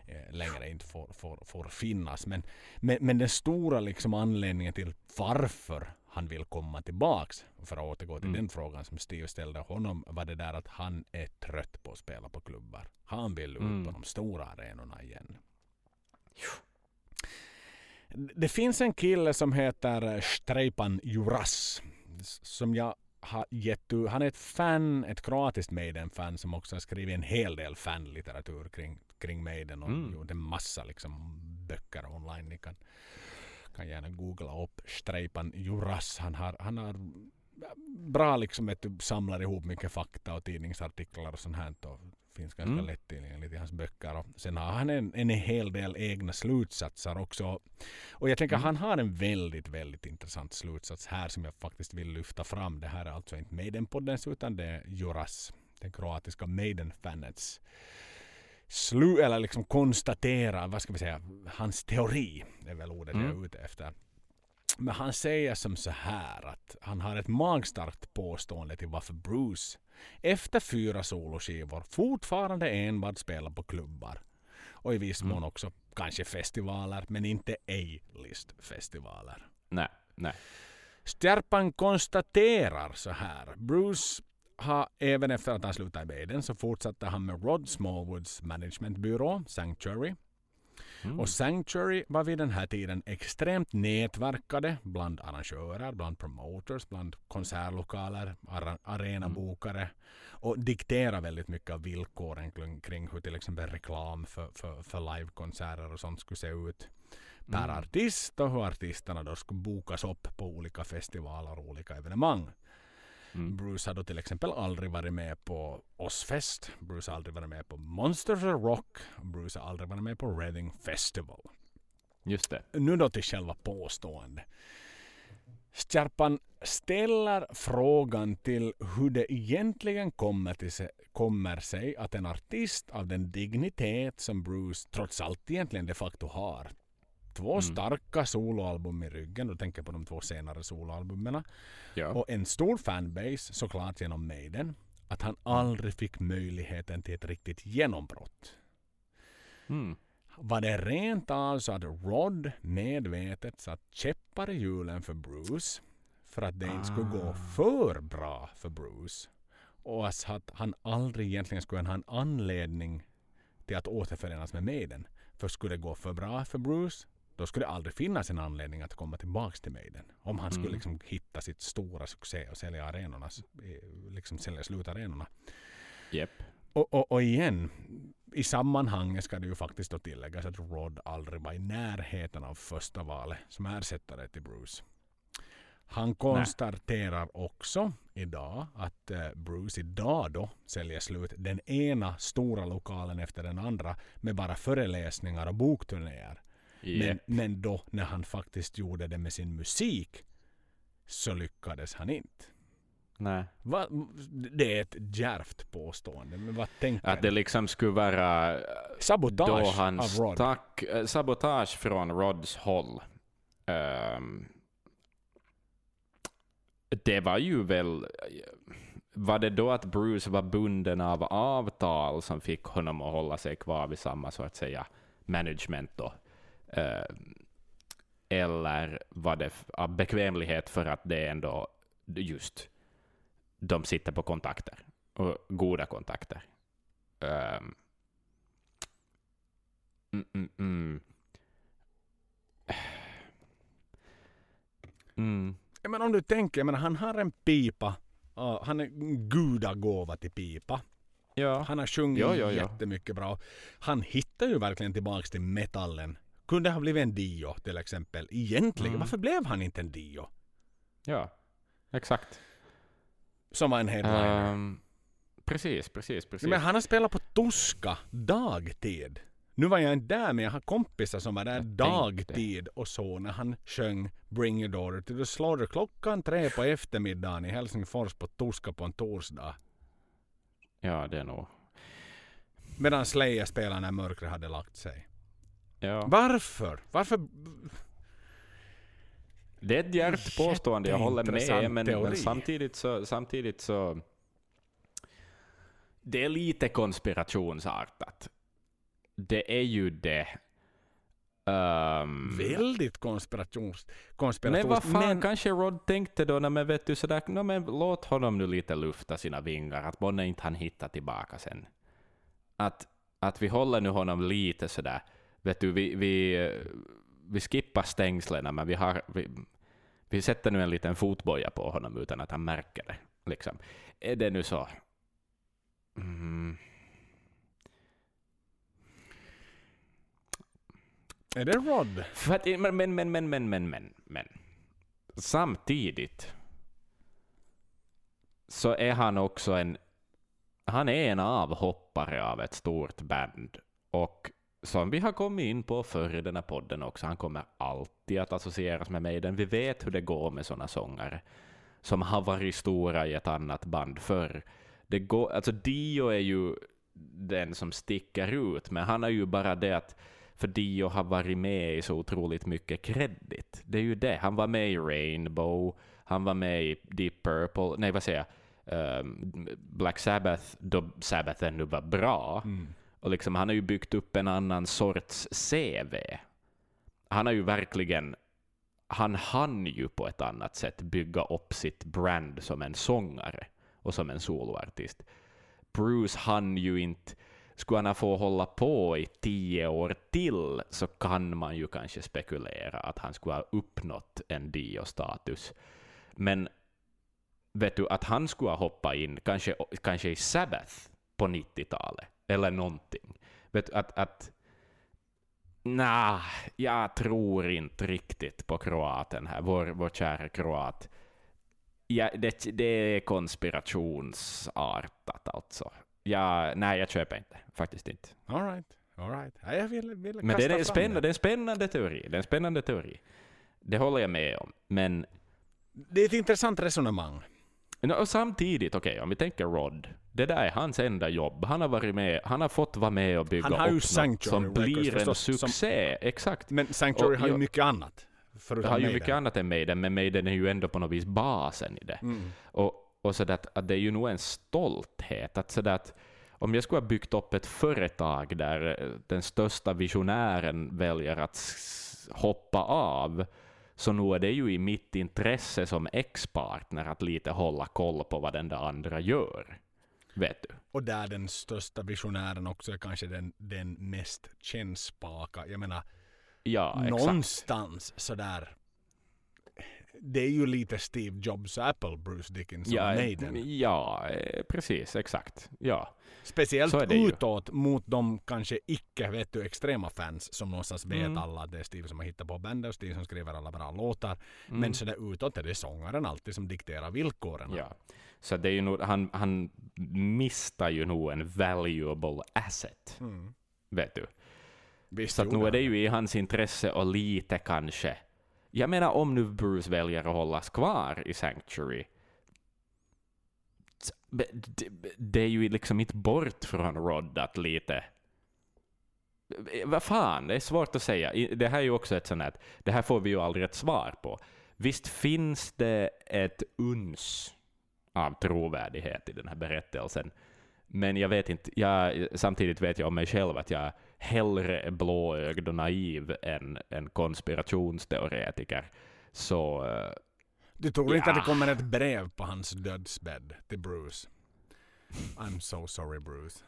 eh, längre inte får, får, får finnas. Men, men, men den stora liksom anledningen till varför han vill komma tillbaks, för att återgå till Mm. den frågan som Steve ställde honom, var det där att han är trött på att spela på klubbar. Han vill ut Mm. på de stora arenorna igen. Det finns en kille som heter Streipan Juras som jag har gett ut. Han är ett fan, ett kroatiskt Maiden-fan som också har skrivit en hel del fanlitteratur kring, kring Maiden och Mm. gjort en massa liksom, böcker online. Ni kan, kan gärna googla upp Streipan Juras. Han har, han har bra liksom du, samlar ihop mycket fakta och tidningsartiklar och sånt här. Och finns ganska Mm. lättillgängligt i hans böcker. Och sen har han en, en hel del egna slutsatser också. Och jag tänker Mm. han har en väldigt, väldigt intressant slutsats här som jag faktiskt vill lyfta fram. Det här är alltså inte Maiden-poddens utan det är Joras, den kroatiska Maiden-fanets slu, eller liksom konstatera, vad ska vi säga, hans teori är väl ordet jag Mm. är ute efter. Men han säger som så här att han har ett magstarkt påstående till varför Bruce efter fyra soloskivor fortfarande enbart spelar på klubbar. Och i viss Mm. mån också kanske festivaler, men inte A-list-festivaler. Nej, nej. Stjärpan konstaterar så här. Bruce har även efter att han slutade i Maiden så fortsatte han med Rod Smallwoods managementbyrå Sanctuary. Mm. Och Sanctuary var vid den här tiden extremt nätverkade bland arrangörer, bland promoters, bland konsertlokaler, ara- arenabokare och dikterade väldigt mycket av villkoren kring, kring hur till exempel reklam för, för, för livekonserter och sånt skulle se ut per Mm. artist och hur artisterna då skulle bokas upp på olika festivaler och olika evenemang. Mm. Bruce har då till exempel aldrig varit med på Ozfest. Bruce har aldrig varit med på Monsters of Rock. Bruce har aldrig varit med på Reading Festival. Just det. Nu då till själva påstående. Stjärpan ställer frågan till hur det egentligen kommer, till sig, kommer sig att en artist av den dignitet som Bruce trots allt egentligen de facto har. Två Mm. starka soloalbum i ryggen, du tänker på de två senare soloalbumen. Ja. Och en stor fanbase såklart genom Maiden. Att han aldrig fick möjligheten till ett riktigt genombrott. Mm. Var det rent av så att Rod medvetet satt käppar i hjulen för Bruce för att det inte skulle gå Ah. för bra för Bruce och att han aldrig egentligen skulle ha en anledning till att återförenas med Maiden. För skulle det gå för bra för Bruce då skulle det aldrig finnas en anledning att komma tillbaks till Maiden. Om han skulle Mm. liksom hitta sitt stora succé och sälja arenorna, liksom sälja slutarenorna. Japp. Och, och, och igen, i sammanhanget ska det ju faktiskt då tilläggas att Rod aldrig var i närheten av första valet som ersättare till Bruce. Han konstaterar också idag att eh, Bruce idag då säljer slut den ena stora lokalen efter den andra med bara föreläsningar och bokturnéer. Men, Japp. men då när han faktiskt gjorde det med sin musik så lyckades han inte. Nej. Va, det är ett djärvt påstående, men vad tänker Att det liksom skulle vara då Sabotage han av Rod. stack, eh, sabotage från Rods håll. Ehm, det var ju väl, var det då att Bruce var bunden av avtal som fick honom att hålla sig kvar vid samma så att säga management då? Ehm, eller var det av bekvämlighet för att det är ändå just de sitter på kontakter och goda kontakter? Ehm, Mm, mm, mm. [sighs] Mm. Men om du tänker, men han har en pipa. Ja, han är en gudagåva till pipa. Ja. Han har sjungit Ja, ja, ja. jättemycket bra. Han hittar ju verkligen tillbaks till metallen. Kunde ha blivit en Dio till exempel. Egentligen, Mm. varför blev han inte en Dio? ja, exakt. Som var en headliner. Ehm, precis, precis, precis. Men han har spelat på Tuska dagtid. Nu var jag inte där men jag har kompisar som var där Jag dagtid och så när han sjöng Bring your daughter to the slaughter klockan tre på eftermiddagen i Helsingfors på Tuska på en torsdag. Ja, det är nog... Medan Slayer spelade när mörkret hade lagt sig. Ja. Varför? Varför? Det är ett djärvt påstående, jag håller med, men, men samtidigt så... Samtidigt så det är lite konspirationsartat. Det är ju det. Ehm, Väldigt konspirations... Men konspirations... vad fan kanske Rod tänkte då, när man vet du sådär, no, men låt honom nu lite lufta sina vingar, att månne inte han hittar tillbaka sen. Att, att vi håller nu honom lite sådär, vet du, vi, vi, vi skippar stängslena, men vi, har, vi, vi sätter nu en liten fotboja på honom utan att han märker det. Liksom. Är det nu så? Mm. Är det Rod? Att, men, men, men, men, men, men, men, men. Samtidigt så är han också en, han är en avhoppare av ett stort band. Och som vi har kommit in på förr i den här podden också, han kommer alltid att associeras med Maiden. Vi vet hur det går med sådana sångare som har varit stora i ett annat band förr. Det går, alltså Dio är ju den som sticker ut, men han är ju bara det att för Dio har varit med i så otroligt mycket kredit. Det är ju det. Han var med i Rainbow, han var med i Deep Purple, nej vad säger jag, um, Black Sabbath, då Sabbath ännu var bra. Mm. Och liksom, han har ju byggt upp en annan sorts CV. Han har ju verkligen, han hann ju på ett annat sätt bygga upp sitt brand som en sångare och som en soloartist. Bruce hann ju inte skulle han ha få hålla på i tio år till så kan man ju kanske spekulera att han skulle ha uppnått en Dio-status. Men vet du, att han skulle ha hoppat in kanske, kanske i Sabbath på 90-talet eller någonting. Vet att, att Nej, jag tror inte riktigt på kroaten här, vår, vår kära kroat. Ja, det, det är konspirationsartat alltså. Ja, nej, jag köper inte. Faktiskt inte. All right. All right. Ja, jag vill, vill Men det är, spännande, det är en spännande teori. Det är en spännande teori. Det håller jag med om. Men Det är ett intressant resonemang. no, och samtidigt, okej, om vi tänker Rod. Det där är hans enda jobb. Han har varit med, han har fått vara med och bygga upp något som blir en förstås, som- succé. Exakt. Men Sanctuary Och har ju mycket annat. Det har ju mycket annat än Maiden, men Maiden är ju ändå på något vis basen i det. Mm. Och, och så att, att det är ju nog en stolthet att, så att om jag skulle ha byggt upp ett företag där eh, den största visionären väljer att hoppa av, så nog är det ju i mitt intresse som ex-partner att lite hålla koll på vad den där andra gör. Vet du? Och där den största visionären också är kanske den, den mest kännspaka. Jag menar, Ja, någonstans sådär. Det är ju lite Steve Jobs Apple, Bruce Dickinson Ja, Maiden. ja, eh, precis, exakt. Ja. Speciellt det ju. utåt mot de kanske icke vet du, extrema fans som någonstans vet Mm. alla att det är Steve som har hittat på bandet och Steve som skriver alla bra låtar. Mm. Men sådär utåt är det sångaren alltid som dikterar villkoren. Ja. Så det är ju nog, han, han mistar ju nog en valuable asset, Mm. vet du. Visst Så att nu är det ju i hans intresse och lite kanske Jag menar om nu Bruce väljer att hållas kvar i Sanctuary, det, är ju liksom inte bort från Rod att lite... Vad fan, det är svårt att säga. Det här är ju också ett sånt här, det här får vi ju aldrig ett svar på. Visst finns det ett uns av trovärdighet i den här berättelsen, men jag vet inte, jag, samtidigt vet jag om mig själv att jag hellre är blåögd och naiv än en konspirationsteoretiker. Så eh, Du tror inte att det Ja. kommer ett brev på hans dödsbädd till Bruce? I'm so sorry Bruce.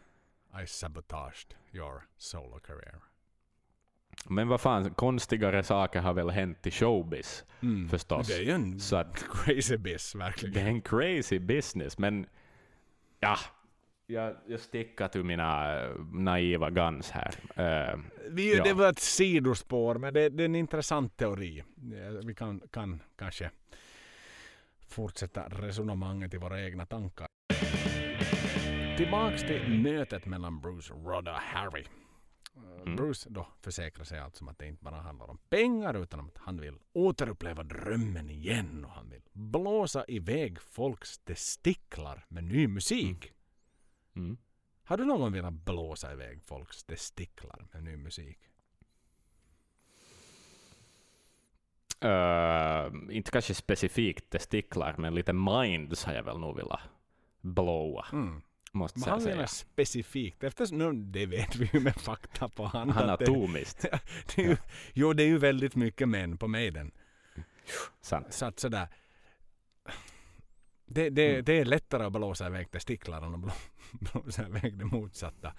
I sabotaged your solo career. Men vad fan, konstigare saker har väl hänt i showbiz Mm. förstås. Det är ju en Så att crazy biz verkligen. det är en crazy business, men ja, jag, jag stickar till mina eh, naiva guns här. Eh, Vi, Ja. Det var ett sidospår, men det, det är en intressant teori. Eh, Vi kan, kan kanske fortsätta resonemanget i våra egna tankar. Tillbaks till mötet mellan Bruce, Rod och Harry. Eh, Mm. Bruce då försäkrar sig alltså om att det inte bara handlar om pengar utan om att han vill återuppleva drömmen igen och han vill blåsa iväg folks testiklar med ny musik. mm. Har du någon velat blåsa iväg folks testiklar med ny musik? Eh, inte kanske specifikt testiklar, men lite minds har jag väl nog velat blowa, Mm. Måste Men han menar specifikt, eftersom nu, det vet vi ju med fakta på hand. det, Anatomiskt. [laughs] det är ju, Jo, det är ju väldigt mycket män på Maiden. Sant. Så att sådär. Det, det, Mm. det är lättare att blåsa iväg testiklar än att blå, [laughs] blåsa iväg det motsatta.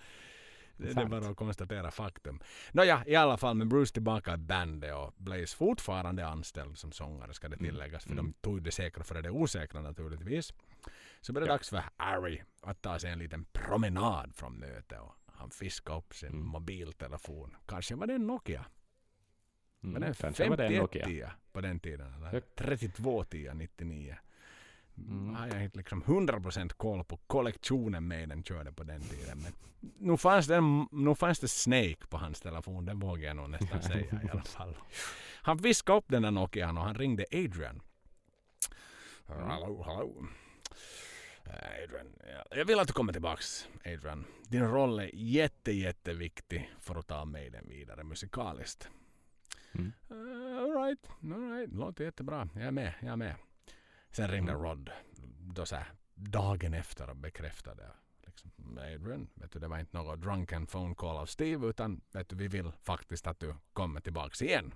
Det, det är bara att konstatera faktum. Nåja, i alla fall med Bruce tillbaka i bandet och Blaze fortfarande anställd som sångare ska det Mm. tilläggas. För Mm. de tog det säkra före det osäkra naturligtvis. Så blev det Ja. dags för Harry att ta sig en liten promenad från mötet och han fiskade upp sin Mm. mobiltelefon. Kanske var det en Nokia. Mm, var det en Nokia. 51 på den tiden. Eller Högt. 32 10 99. Mm. Har jag inte liksom 100% koll på kollektionen med den körde på den tiden. Men nu fanns, det, nu fanns det Snake på hans telefon. Det vågar jag nog nästan säga i alla [laughs] fall. Han viskade upp den där Nokian och han ringde Adrian. Mm. Hallå, hallå. Eh, Adrian, ja, jag vill att du kommer tillbaks Adrian. Din roll är jätte, jätteviktig för att ta mig den vidare musikaliskt. Mm. Uh, alright, alright, låter jättebra. Jag är med, jag är med. Sen ringde Mm. Rod då så här, dagen efter och bekräftade. Liksom, Adrian, vet du, det var inte något drunken phone call av Steve utan vet du, vi vill faktiskt att du kommer tillbaks igen.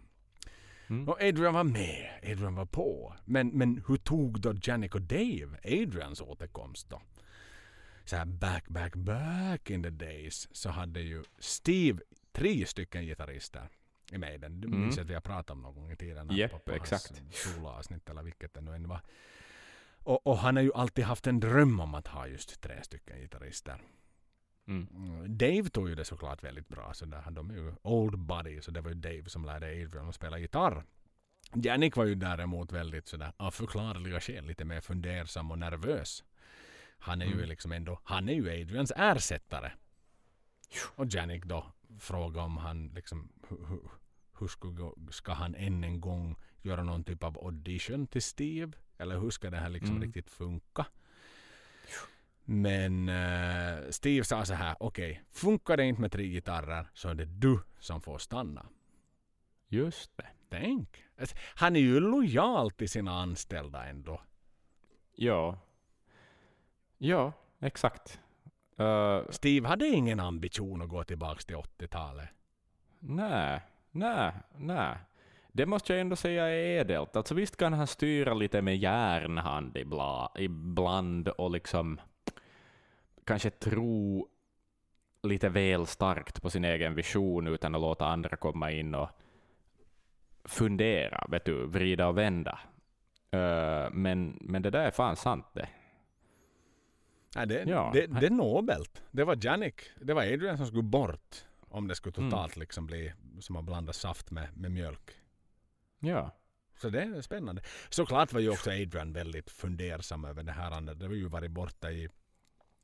Mm. Och Adrian var med, Adrian var på. Men, men hur tog då Janik och Dave Adrians återkomst då? Så här back, back, back in the days så hade ju Steve tre stycken gitarrister i Maiden. Du Mm. minns att vi har pratat om någon gång i tiden. Japp, på, på exakt. Soloavsnitt eller vilket det nu än var. Och, och han har ju alltid haft en dröm om att ha just tre stycken gitarrister. Mm. Mm, Dave tog ju det såklart väldigt bra. Så där, de är ju old buddy. Så det var ju Dave som lärde Adrian att spela gitarr. Jannik var ju däremot väldigt sådär av förklarliga skäl lite mer fundersam och nervös. Han är ju Mm. liksom ändå, han är ju Adrians ersättare. Och Jannik då frågade om han liksom, hur, ska han än en gång göra någon typ av audition till Steve? Eller hur ska det här liksom Mm. riktigt funka? Men eh, Steve sa så här, okej, funkar det inte med tre gitarrer så är det du som får stanna. Just det. Tänk! Alltså, han är ju lojal till sina anställda ändå. Ja. Ja, exakt. Uh, Steve hade ingen ambition att gå tillbaka till 80-talet. nej, nej, nej. Det måste jag ändå säga är ädelt. Alltså visst kan han styra lite med järnhand ibla, ibland och liksom kanske tro lite väl starkt på sin egen vision utan att låta andra komma in och fundera, vet du, vrida och vända. Eh, men, men det där är fan sant det. Nej, det, Ja. det, det är nobelt. Det var Janik, det var Adrian som skulle bort. Om det skulle Mm. totalt liksom bli som att blanda saft med, med mjölk. Ja. Så det är spännande. Såklart var ju också Adrian väldigt fundersam över det här. Det var ju varit borta i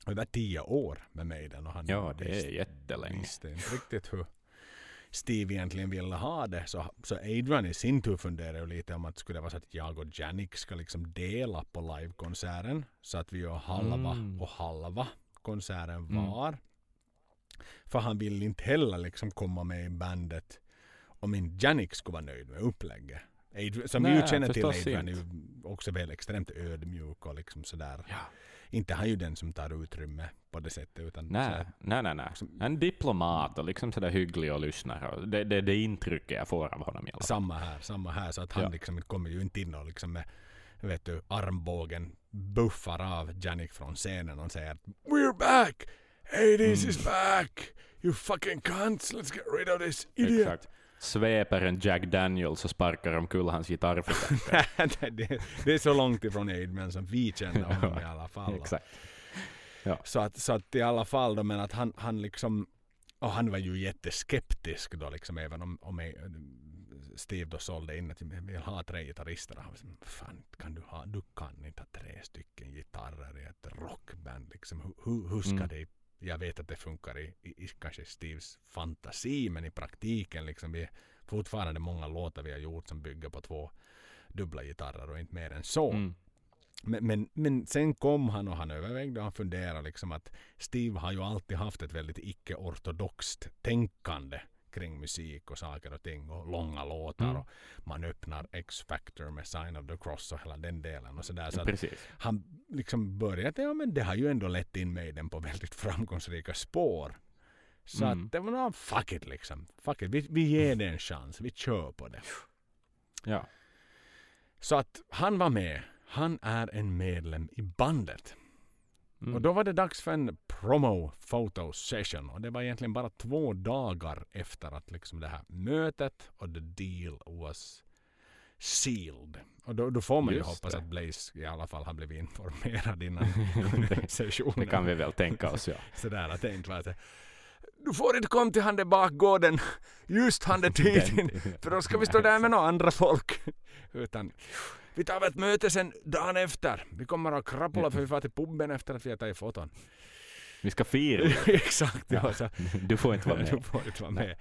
över tio år med Maiden. Och han Ja, det är visste- jättelänge. Visste inte riktigt hur, Steve egentligen ville ha det. Så, så Adrian i sin tur funderade ju lite om att skulle det vara så att jag och Janik ska liksom dela på livekonserten. Så att vi gör halva Mm. och halva konserten Mm. var. För han ville inte heller liksom komma med i bandet om inte Janik skulle vara nöjd med upplägget. Adrian, som vi ju Nej, känner till Adrian är ju också väl extremt ödmjuk och liksom sådär. Ja. Inte han ju den som tar utrymme på det sättet utan Nej, sådär, nej, nej, nej. Som- En diplomat och liksom sådär hygglig och lyssnar. Och Det är det, det intrycket jag får av honom i alla samma här, samma här. Så att han Ja. liksom kommer ju inte in och liksom med vet du, armbågen buffar av Janik från scenen och säger We're back! 80s is Mm. back! You fucking cunts! Let's get rid of this idiot! Exakt. Sveper en Jack Daniels och sparkar omkull hans gitarrförstärkare. [laughs] Det, det är så långt ifrån Aidman som vi känner [laughs] honom i alla fall. Exakt. Så att, så att i alla fall då, men att han, han liksom, och han var ju jätteskeptisk då liksom även om, om Steve då sålde in att jag vill ha tre gitarrister. Han var så, fan kan du ha, du kan inte ha tre stycken gitarrer i ett rockband liksom. Hur, hur ska Mm. det, jag vet att det funkar i, i, i kanske Steves fantasi men i praktiken liksom vi fortfarande många låtar vi har gjort som bygger på två dubbla gitarrer och inte mer än så. Mm. Men, men, men sen kom han och han övervägde och han funderade liksom att Steve har ju alltid haft ett väldigt icke-ortodoxt tänkande kring musik och saker och ting och långa låtar Mm. och man öppnar X-Factor med Sign of the Cross och hela den delen och sådär. Så Precis. han liksom började, ja men det har ju ändå lett in mig den på väldigt framgångsrika spår. Så Mm. att det var nog fuck it liksom. Fuck it. Vi, vi ger det en chans. Vi kör på det. Ja. Så att han var med. Han är en medlem i bandet. Mm. Och då var det dags för en promo photo session. Och det var egentligen bara två dagar efter att liksom det här mötet och the deal was sealed. Och då, då får man ju Just hoppas det. att Blaze i alla fall har blivit informerad innan [laughs] sessionen. Det kan vi väl tänka oss, ja. [laughs] Sådär att det inte var så du får inte komma till han där bakgården just han [laughs] där tiden. För då ska vi stå där med några andra folk. Utan vi tar ett möte sen dagen efter. Vi kommer att krabbla för vi får till puben efter att vi har tagit foton. Vi ska fira. [laughs] Exakt, ja. Så, [laughs] Du får inte vara du med. får inte vara med.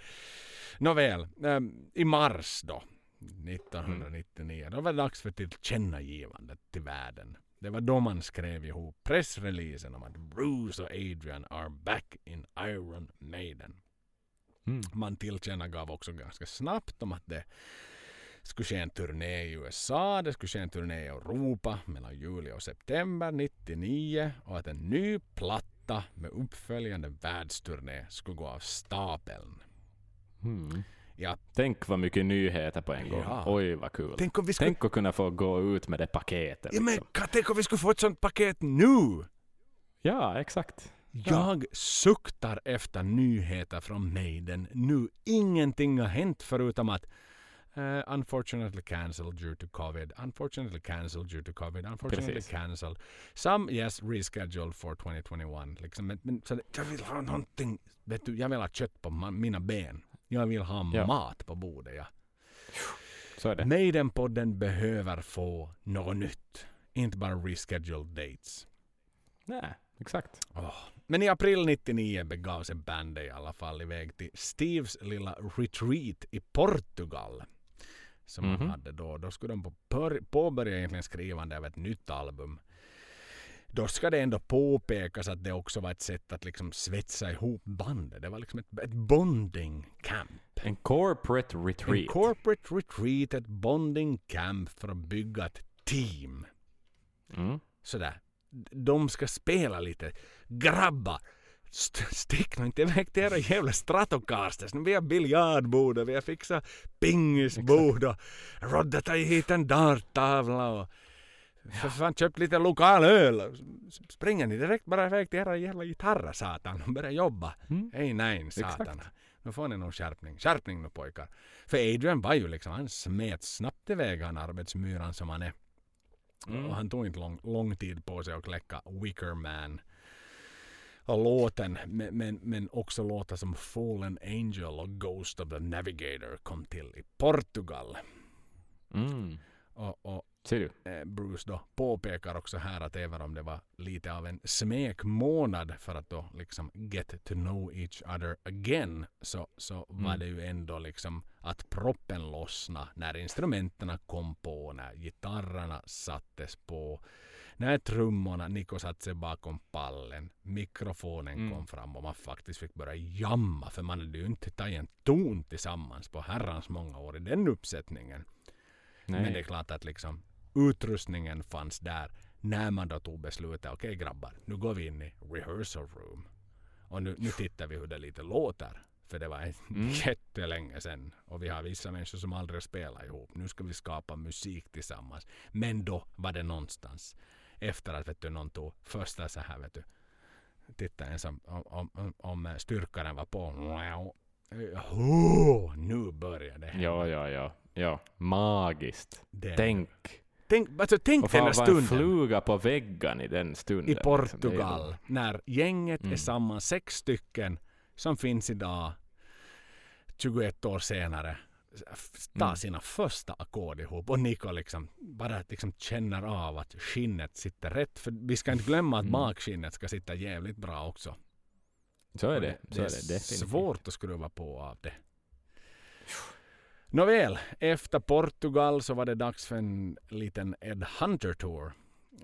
Nåväl, ehm, i mars då, 1999, då var det dags för tillkännagivandet till världen. Det var då man skrev ihop pressreleasen om att Bruce och Adrian are back in Iron Maiden. Mm. Man tillkännagav också ganska snabbt om att det skulle ske en turné i USA, det skulle ske en turné i Europa mellan juli och september 99 och att en ny platta med uppföljande världsturné skulle gå av stapeln. Mm. Ja, Tänk vad mycket nyheter på en gång. Ja. Oj, vad kul. Tänk, tänk om vi skulle... att kunna få gå ut med det paketet. Ja, men Liksom. tänk om vi skulle få ett sånt paket nu! Ja, exakt. Jag suktar efter nyheter från Maiden nu. Ingenting har hänt förutom att uh, unfortunately cancelled due to covid. Unfortunately cancelled due to covid. Unfortunately Precis. cancelled. Some yes rescheduled for 2021. Liksom, men, men, så, jag vill ha någonting. Vet du, jag vill ha kött på ma- mina ben. Jag vill ha Ja. mat på bordet. Ja. Så är det. Maiden-podden behöver få något nytt. Inte bara rescheduled dates. Nej, exakt. Åh. Men i april 99 begav sig bandet i alla fall iväg till Steves lilla retreat i Portugal. Som Mhm. han hade då. Då skulle de på- pör- påbörja egentligen skrivande av ett nytt album. Då ska det ändå påpekas att det också var ett sätt att liksom svetsa ihop bandet. Det var liksom ett, ett bonding camp. En corporate En retreat. corporate retreat, ett bonding camp för att bygga ett team. mm. sådär. De ska spela lite. Grabbar! St- stick nu inte iväg till era jävla Stratocasters. Vi har biljardbord och vi har fixat pingisbord och Rodda tagit hit en darttavla och för fan köpt lite lokal öl. Springer ni direkt bara iväg till era jävla gitarrer satan och börjar jobba. Mm. Hej nej Exakt. satan. Nu får ni nog skärpning. Skärpning nu pojkar. För Adrian var ju liksom, han smet snabbt iväg han arbetsmyran som han är. Mm. Och han tog inte lång, lång tid på sig att kläcka Wicker Man. Låten, men, men, men också låtar som Fallen Angel och Ghost of the Navigator kom till i Portugal. Mm. Och, och eh, Bruce då påpekar också här att även om det var lite av en smekmånad för att då liksom get to know each other again så, så var Mm. det ju ändå liksom att proppen lossna när instrumenten kom på, när gitarrerna sattes på, när trummorna, Nico satte sig bakom pallen, mikrofonen Mm. kom fram och man faktiskt fick börja jamma för man hade ju inte tagit en ton tillsammans på herrans många år i den uppsättningen. Nej. Men det är klart att liksom utrustningen fanns där när man då tog beslutet. Okej grabbar, nu går vi in i rehearsal room. Och nu, nu tittar vi hur det lite låter. För det var [laughs] Mm. jättelänge sedan. Och vi har vissa människor som aldrig spelat ihop. Nu ska vi skapa musik tillsammans. Men då var det någonstans. Efter att vet du, någon tog första så här vet du. Titta ens om, om, om, om styrkaren var på. Oh, nu börjar det hända. Ja, ja, ja. ja. Magiskt. Det- Tänk. Tänk, alltså, tänk Och den här var en stunden fluga på väggen i den stunden. i liksom. Är Portugal när gänget är Mm. samman, sex stycken som finns idag 21 år senare f- tar Mm. sina första ackord ihop och Nico liksom bara liksom känner av att skinnet sitter rätt. För vi ska inte glömma att Mm. bakskinnet ska sitta jävligt bra också. Så är Och det. Så det är det definitivt. svårt att skruva på av det. Nåväl, efter Portugal så var det dags för en liten Ed Hunter Tour.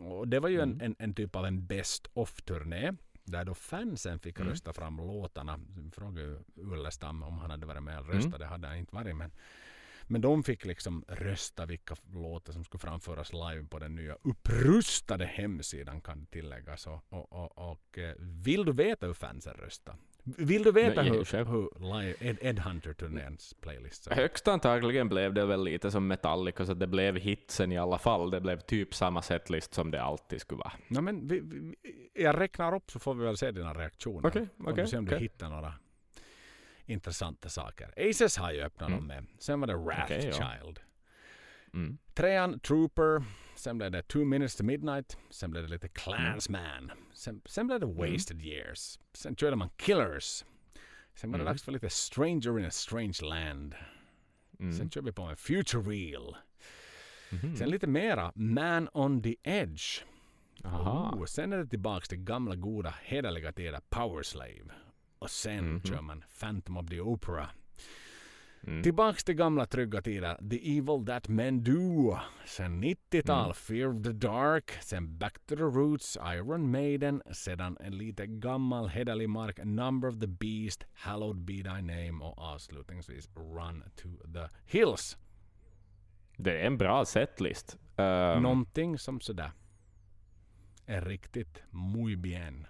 Och det var ju en, Mm. en, en typ av en Best of-turné. Där då fansen fick Mm. rösta fram låtarna. Frågade ju Ullestam om han hade varit med och Mm. röstat. Det hade han inte varit. Men, men de fick liksom rösta vilka låtar som skulle framföras live på den nya upprustade hemsidan kan tilläggas. Och, och, och, och eh, vill du veta hur fansen röstade? Vill du veta Nej, hur, hur live Ed, Ed Hunter-turnéns playlist så? Högst antagligen blev det väl lite som Metallica, så det blev hitsen i alla fall. Det blev typ samma setlist som det alltid skulle vara. No, men vi, vi, jag räknar upp så får vi väl se dina reaktioner. Okej, okej, vi ser om du okej. hittar några intressanta saker. Aces har ju öppnat Mm. dem med. Sen var det Wrathchild. Mm. Trean Trooper. Sen blev det Two Minutes to Midnight. Sen blev det lite Clansman. Sen, sen blev det Mm. Wasted Years. Sen körde man Killers. Sen var det Mm. dags för lite Stranger in a Strange Land. Mm. Sen kör vi på med Future Real. Mhm. Sen lite mera Man on the Edge. Aha. Oh, sen är det tillbaks till gamla goda hederliga tider Power Slave. Och sen Mhm. kör man Phantom of the Opera. Mm. Tillbaks till gamla trygga tider The Evil That Men Do. Sen 90-tal Mm. Fear of the Dark. Sen Back to the Roots Iron Maiden. Sedan en lite gammal hederlig mark Number of the Beast Hallowed Be Thy Name och avslutningsvis Run to the Hills. Det är en bra setlist. Um, Någonting som sådär är riktigt muy bien.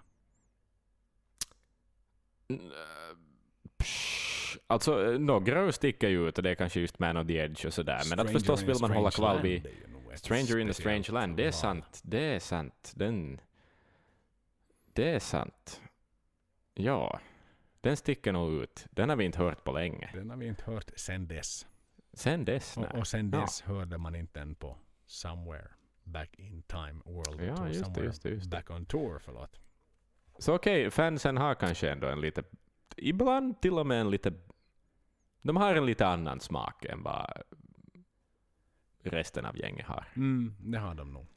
Alltså eh, några sticker ju ut och det är kanske just Man on the Edge och sådär. Men att förstås vill man hålla kvar vid Stranger in a Strange Land. Det är sant. Det är sant. Den... Det är sant. Ja. Den sticker nog ut. Den har vi inte hört på länge. Den har vi inte hört sen dess. Sen dess. Och, och sen Ja. dess hörde man inte än på Somewhere Back in Time World Ja, Tour. just det, just det, just det. Back on Tour, förlåt. Så okej, fansen har kanske ändå en lite... Ibland till och med en lite... De har en lite annan smak än vad resten av gänget har. Mm, det har de nog.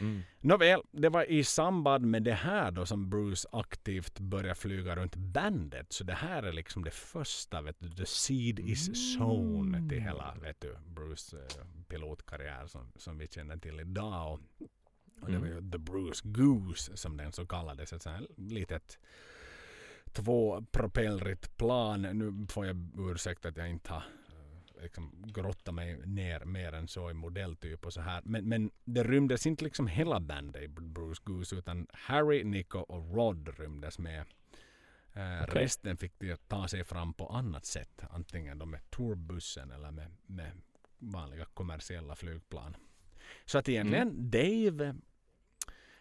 Mm. Nåväl, det var i samband med det här då som Bruce aktivt började flyga runt bandet. Så det här är liksom det första, vet du, the seed is sown till hela, vet du, Bruce eh, pilotkarriär som, som vi känner till idag. Och, och det var ju The Bruce Goose som den så kallades. Ett sånt här litet tvåpropellrigt plan. Nu får jag ursäkta att jag inte har eh, liksom grottat mig ner mer än så i modelltyp och så här. Men, men det rymdes inte liksom hela bandet i Bruce Goose utan Harry, Nico och Rod rymdes med. Eh, Okej. Resten fick de ta sig fram på annat sätt. Antingen då med tourbussen eller med, med vanliga kommersiella flygplan. Så att egentligen Dave,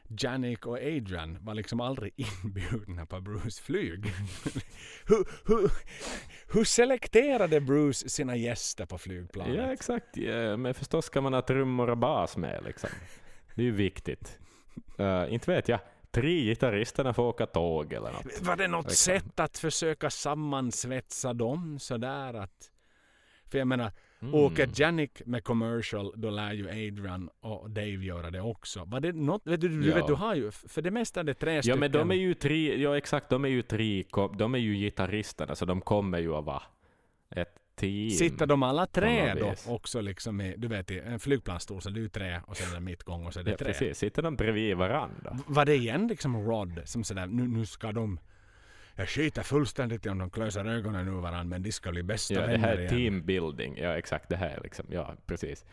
Janik och Adrian var liksom aldrig [laughs] inbjudna på Bruce flyg. [laughs] hur, hur, hur selekterade Bruce sina gäster på flygplanet? Ja, exakt. Ja, men förstås ska man ha trummor och bas med liksom. Det är ju viktigt. Uh, [laughs] inte vet jag. Tre gitarristerna får åka tåg eller något. Var det något Liksom. sätt att försöka sammansvetsa dem sådär att För jag menar, Mm. åker Janik med commercial, då lär ju Adrian och Dave göra det också. Var det något, vet du, du, Ja. vet, du har ju, för det mesta är det tre Ja stycken. men de är ju tre, ja exakt, de är ju tre, de är ju gitarristerna så de kommer ju att vara ett team. Sitter de alla tre då vis. också liksom i, du vet i en flygplansstor så det är ju tre och sen är det mittgång och så är det Ja tre. precis, sitter de bredvid varandra? Var det igen liksom Rod som sådär, nu, nu ska de jag skiter fullständigt i om de klöser ögonen ur varandra men de ska bli bästa Ja, det vänner här är teambuilding, ja exakt det här är liksom, ja precis.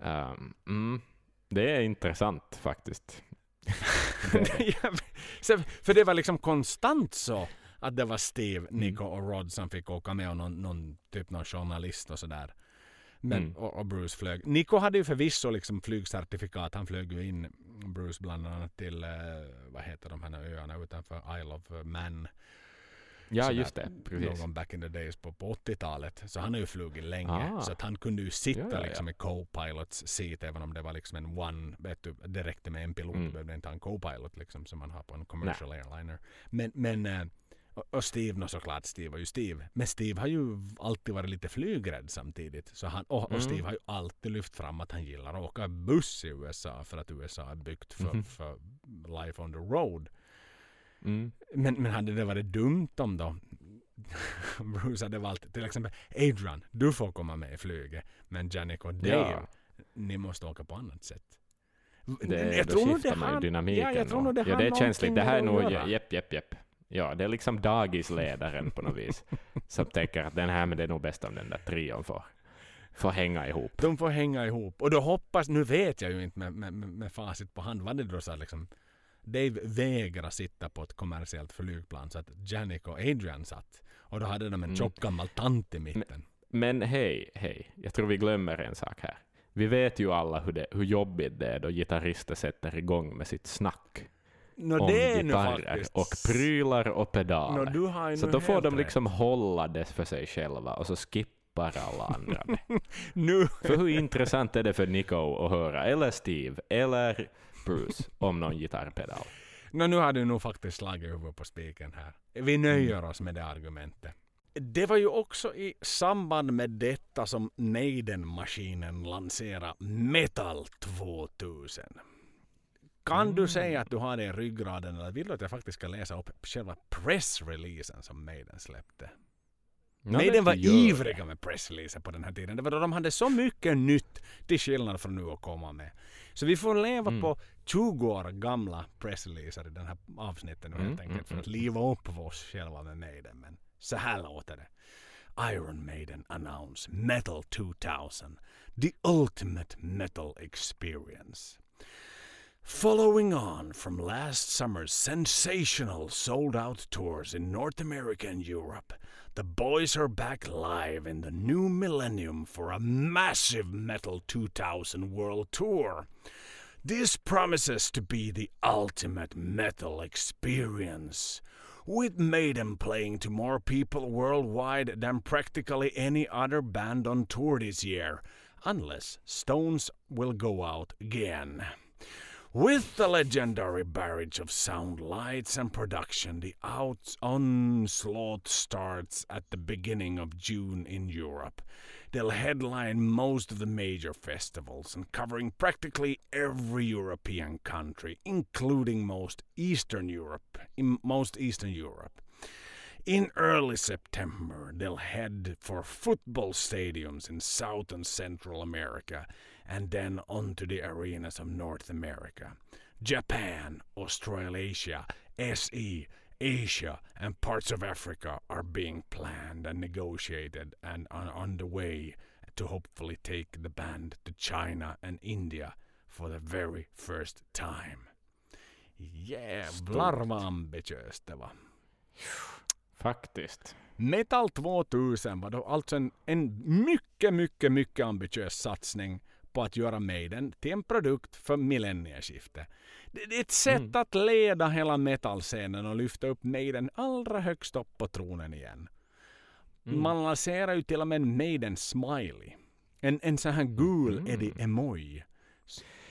Um, mm, det är intressant faktiskt. [laughs] Det- för det var liksom konstant så att det var Steve, Mm. Nico och Rod som fick åka med och någon, någon typ någon journalist och sådär. Men, Mm. och, och Bruce flög. Nico hade ju förvisso liksom flygcertifikat. Han flög ju in Bruce bland annat till, eh, vad heter de här öarna utanför Isle of Man. Ja just det, precis. Någon back in the days på, på 80-talet. Så han har ju flugit länge. Ah. Så att han kunde ju sitta Ja, ja, ja. liksom i co-pilots seat även om det var liksom en one, vet du, det räckte med en pilot. Mm. Du behövde inte ha en co-pilot liksom som man har på en commercial airliner. Men, men eh, och- Steve, no, såklart Steve var ju Steve. Men Steve har ju alltid varit lite flygrädd samtidigt. Så han, och, och Mm. Steve har ju alltid lyft fram att han gillar att åka buss i USA för att USA är byggt för, Mhm. för life on the road. Mm. Men, men hade det varit dumt om då [laughs] Bruce hade valt till exempel Adrian, du får komma med i flyget. Men Janik och Dave, Ja. ni måste åka på annat sätt. Det, jag då tror skiftar man ju dynamiken. Ja, jag tror nog. det ja, det är känsligt. Det här är nog, jepp, jepp, jepp. Ja, det är liksom dagisledaren på något vis. [laughs] Som tänker att den här, men det är nog bäst om den där trion får, får hänga ihop. De får hänga ihop. Och då hoppas, nu vet jag ju inte med, med, med med facit på hand, vad det då så liksom Dave vägrar sitta på ett kommersiellt flygplan så att Janik och Adrian satt. Och då hade de en Mm. tjock gammal tant i mitten. Men hej, hej. Jag tror vi glömmer en sak här. Vi vet ju alla hur, det, hur jobbigt det är då gitarrister sätter igång med sitt snack Nå, om det gitarrer och prylar och pedaler. ju Så då får de rätt. liksom hålla det för sig själva och så skippar alla andra [laughs] det. Nu För hur intressant är det för Nico att höra, eller Steve, eller Bruce, om någon gitarrpedal? Nå, nu har du nog faktiskt slagit huvudet på spiken här. Vi nöjer oss med det argumentet. Det var ju också i samband med detta som Neiden-maskinen lanserade Metal 2000. Kan du säga att du har det i ryggraden eller vill du att jag faktiskt ska läsa upp själva pressreleasen som Maiden släppte? Nå, Maiden var ivriga med pressreleaser på den här tiden. Det var då de hade så mycket nytt till skillnad från nu att komma med. Så vi får leva Mm. på 20 år gamla pressreleaser i den här avsnitten nu Mm, helt enkelt mm, för att liva upp oss själva med Maiden. Men så här låter det. Iron Maiden announce Metal 2000, the ultimate metal experience. Following on from last summer's sensational sold out tours in North America and Europe, the boys are back live in the new millennium for a massive Metal 2000 world tour. This promises to be the ultimate metal experience. With Maiden playing to more people worldwide than practically any other band on tour this year, unless Stones will go out again. With the legendary barrage of sound, lights, and production, the out- onslaught starts at the beginning of June in Europe. They'll headline most of the major festivals and covering practically every European country, including most Eastern Europe, most Eastern Europe. In early September, they'll head for football stadiums in South and Central America and then onto the arenas of North America. Japan, Australasia, SE, Asia, and parts of Africa are being planned and negotiated and are on the way to hopefully take the band to China and India for the very first time. Jävlar vad ambitiöst det var. Faktiskt. Metal 2000 var då alltså en, en mycket, mycket, mycket ambitiös satsning på att göra Maiden till en produkt för millennieskiftet. Det, är ett sätt Mm. att leda hela metalscenen och lyfta upp Maiden allra högst upp på tronen igen. Mm. Man lanserar ju till och med en Maiden Smiley. En, en sån här gul Mhm. Eddie Emoy.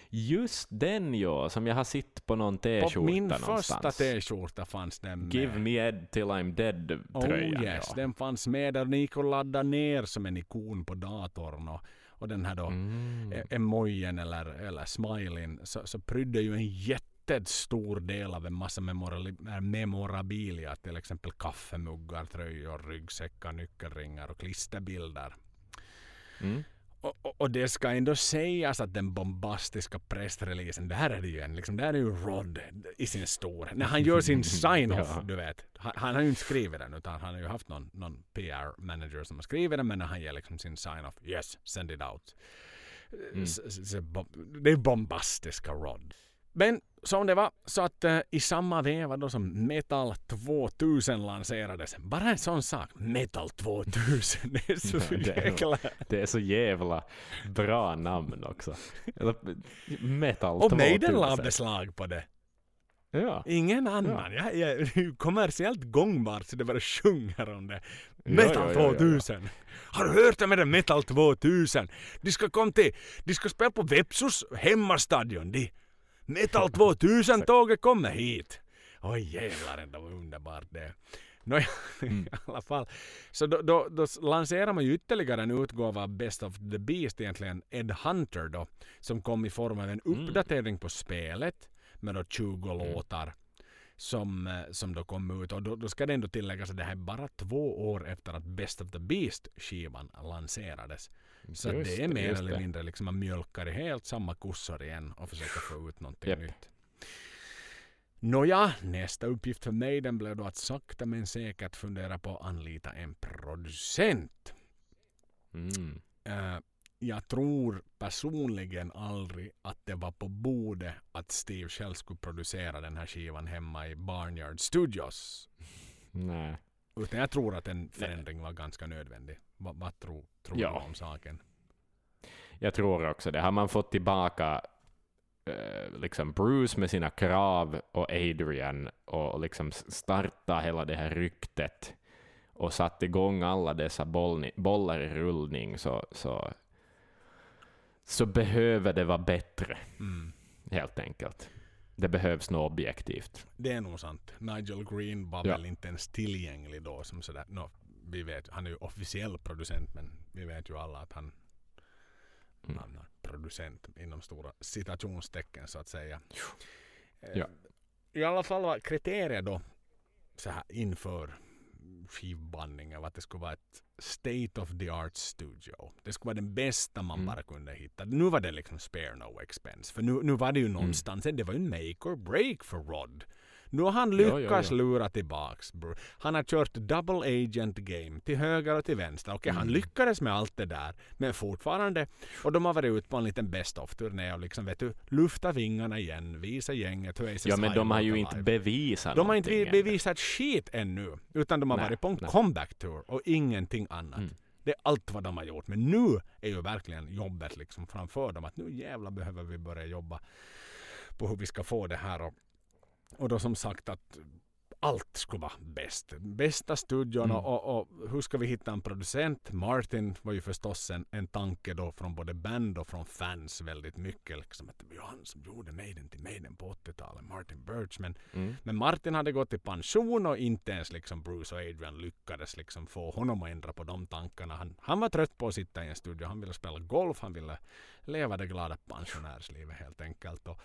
Just den ja, som jag har sett på någon På t-skjorta min någonstans. första t-skjorta fanns den med. Give me Ed till I'm dead tröjan. Oh yes, ja. den fanns med där ni kunde ladda ner som en ikon på datorn. Och, och den här då Mm. e- emojen eller, eller smileyn så, så prydde ju en jättestor del av en massa äh, memorabilia. Till exempel kaffemuggar, tröjor, ryggsäckar, nyckelringar och klisterbilder. Mm. Och, och, det ska ändå sägas att den bombastiska pressreleasen, där är det ju en, liksom, där är ju Rod i sin stor. När han gör sin [laughs] sign-off, Ja. du vet. Han, han har ju inte skrivit den utan han har ju haft någon, någon PR-manager som har skrivit den men när han ger liksom sin sign-off, yes, send it out. Mm. S- s- s- bom- Det är bombastiska Rod. Men som det var, så att eh, i samma veva då som Metal 2000 lanserades, bara en sån sak, Metal 2000, det är så [laughs] Ja, det är jäkla... Det är så jävla bra namn också. Metal Och Maiden 2000. la beslag på det. Ja. Ingen annan. Ja. Ja, det är ju kommersiellt gångbart så det bara sjunger om det. Metal ja, ja. 2000. Har du hört det med det Metal 2000? De ska komma till, de ska spela på Vepsus hemmastadion. De. Metal 2000-tåget kommer hit. Oj jävlar, det var underbart det. Nå, [laughs] Mm. i alla fall. Så då, då, då lanserar man ju ytterligare en utgåva av Best of the Beast egentligen, Ed Hunter då, som kom i form av en Mm. uppdatering på spelet med då 20 låtar som, eh, som då kom ut. Och då, då ska det ändå tilläggas att det här är bara två år efter att Best of the Beast-skivan lanserades. Så Just det är mer eller det. mindre liksom man mjölkar i helt samma kossor igen och försöker få ut någonting Japp. nytt. Nåja, nästa uppgift för mig den blev då att sakta men säkert fundera på att anlita en producent. Mm. Eh, jag tror personligen aldrig att det var på bordet att Steve själv skulle producera den här skivan hemma i Barnyard Studios. Nej. Utan jag tror att en förändring var ganska nödvändig. Vad, vad tror, tror Ja. du om saken? Jag tror också det. Har man fått tillbaka eh, liksom Bruce med sina krav och Adrian och liksom starta hela det här ryktet och satt igång alla dessa bollni, bollar i rullning så, så, så behöver det vara bättre, Mm. helt enkelt. Det behövs något objektivt. Det är nog sant. Nigel Green var Ja. väl inte ens tillgänglig då som sådär. No, vi vet, han är ju officiell producent men vi vet ju alla att han, Mm. han är producent inom stora citationstecken så att säga. Eh, Ja. I alla fall var kriteriet då så här inför skivbandningen var att det skulle vara ett state of the art studio. Det skulle vara den bästa man Mm. bara kunde hitta. Nu var det liksom spare no expense. För nu, nu var det ju någonstans, det var ju en make or break för Rod. Nu har han Ja, ja, lyckats ja. lura tillbaks. Han har kört double agent game till höger och till vänster. Okej, han Mm. lyckades med allt det där. Men fortfarande. Och de har varit ute på en liten best of-turné och liksom vet du, lufta vingarna igen, visa gänget hur Aces Ja, men de har ju inte bevisat De har inte någonting be- ännu. bevisat skit ännu. Utan de har Nej, varit på en nej. comeback-tour och ingenting annat. Mm. Det är allt vad de har gjort. Men nu är ju verkligen jobbet liksom framför dem. Att nu jävlar behöver vi börja jobba på hur vi ska få det här. Och, och då som sagt att allt skulle vara bäst. Bästa studion Mm. och, och, hur ska vi hitta en producent? Martin var ju förstås en, en tanke då från både band och från fans väldigt mycket. Liksom att det var han som gjorde Maiden till Maiden på 80-talet, Martin Birch. Men Mm. men Martin hade gått i pension och inte ens liksom Bruce och Adrian lyckades liksom få honom att ändra på de tankarna. Han, han var trött på att sitta i en studio. Han ville spela golf. Han ville leva det glada pensionärslivet helt enkelt. Och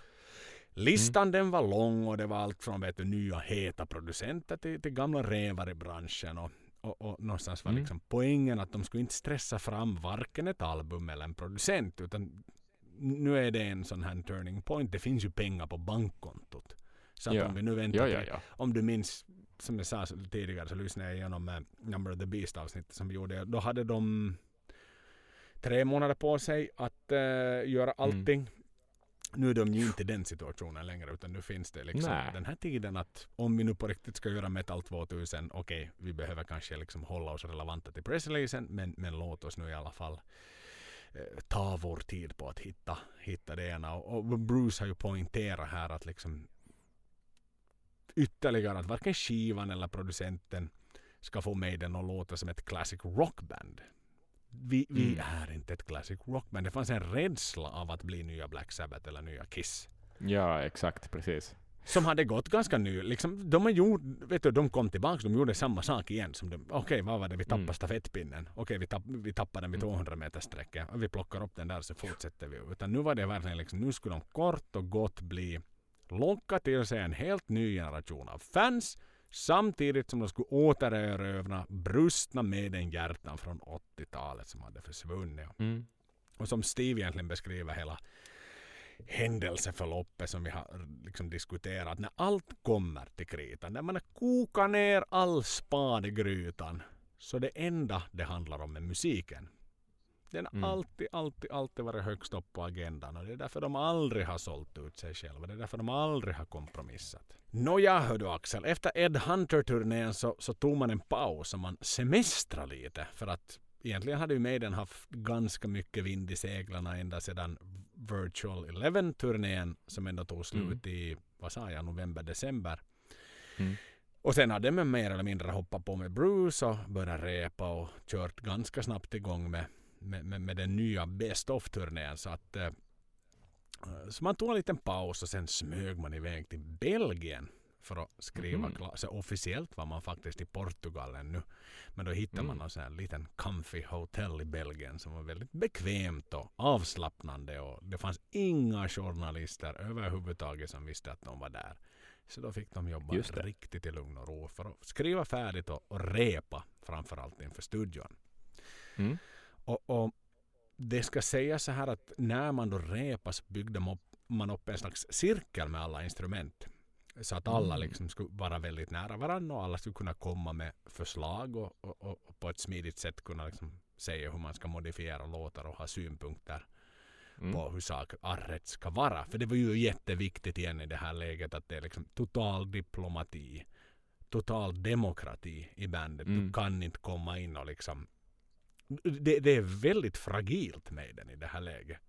listan den var lång och det var allt från vet du, nya heta producenter till, till gamla rävar i branschen. Och, och, och någonstans var Mm. liksom poängen att de skulle inte stressa fram varken ett album eller en producent. Utan nu är det en sån här turning point. Det finns ju pengar på bankkontot. Så Ja. om vi nu väntar Ja, ja, om du minns, som jag sa tidigare så lyssnade jag igenom eh, Number of the Beast avsnittet som vi gjorde. Då hade de tre månader på sig att eh, göra allting. Nu är de ju inte i den situationen längre utan nu finns det liksom Nej. den här tiden att om vi nu på riktigt ska göra Metal 2000, okej vi behöver kanske liksom hålla oss relevanta till pressreleasen men, men låt oss nu i alla fall eh, ta vår tid på att hitta, hitta det ena. Och Bruce har ju poängterat här att liksom ytterligare att varken skivan eller producenten ska få Maiden att låta som ett classic rockband. Vi, vi Mm. är inte ett classic rockband. Det fanns en rädsla av att bli nya Black Sabbath eller nya Kiss. Ja, exakt, precis. Som hade gått ganska nu. Liksom, de, har gjort, vet du, de kom tillbaka, de gjorde samma sak igen. som de- Okej, vad var det? Vi tappade Mm. stafettpinnen. Okej, vi, tapp, vi tappade den vid Mm. 200 meters sträcka. Vi plockar upp den där så fortsätter vi. Utan nu var det verkligen liksom, nu skulle de kort och gott bli locka till sig en helt ny generation av fans samtidigt som de skulle återerövra brustna med hjärtan från 80-talet som hade försvunnit. Mm. Och som Steve egentligen beskriver hela händelseförloppet som vi har liksom diskuterat. När allt kommer till kritan, när man har kokat ner all spad i grytan, så det enda det handlar om är musiken. Den har Mm. alltid, alltid, alltid varit högst upp på agendan och det är därför de aldrig har sålt ut sig själva. Det är därför de aldrig har kompromissat. Nåja, hör du Axel. Efter Ed Hunter-turnén så, så tog man en paus och man semestrade lite. För att egentligen hade ju Maiden haft ganska mycket vind i seglarna ända sedan Virtual Eleven-turnén som ändå tog slut i, vad sa jag, november, december. Mm. Och sen hade man mer eller mindre hoppat på med Bruce och börjat repa och kört ganska snabbt igång med, med, med, med den nya Best of-turnén. Så att eh, så man tog en liten paus och sen smög man iväg till Belgien för att skriva klart. Så officiellt var man faktiskt i Portugal ännu. Men då hittade man Mm. någon sån här liten comfy hotell i Belgien som var väldigt bekvämt och avslappnande. Och det fanns inga journalister överhuvudtaget som visste att de var där. Så då fick de jobba riktigt i lugn och ro för att skriva färdigt och, och repa framförallt inför studion. Mm. Och, och det ska sägas så här att när man då repas byggde man upp, en slags cirkel med alla instrument. Så att alla Mm. liksom skulle vara väldigt nära varandra och alla skulle kunna komma med förslag och, och, och, på ett smidigt sätt kunna liksom säga hur man ska modifiera låtar och ha synpunkter Mm. på hur arret ska vara. För det var ju jätteviktigt igen i det här läget att det är liksom total diplomati, total demokrati i bandet. Du Mm. kan inte komma in och liksom det, det är väldigt fragilt med den i det här läget.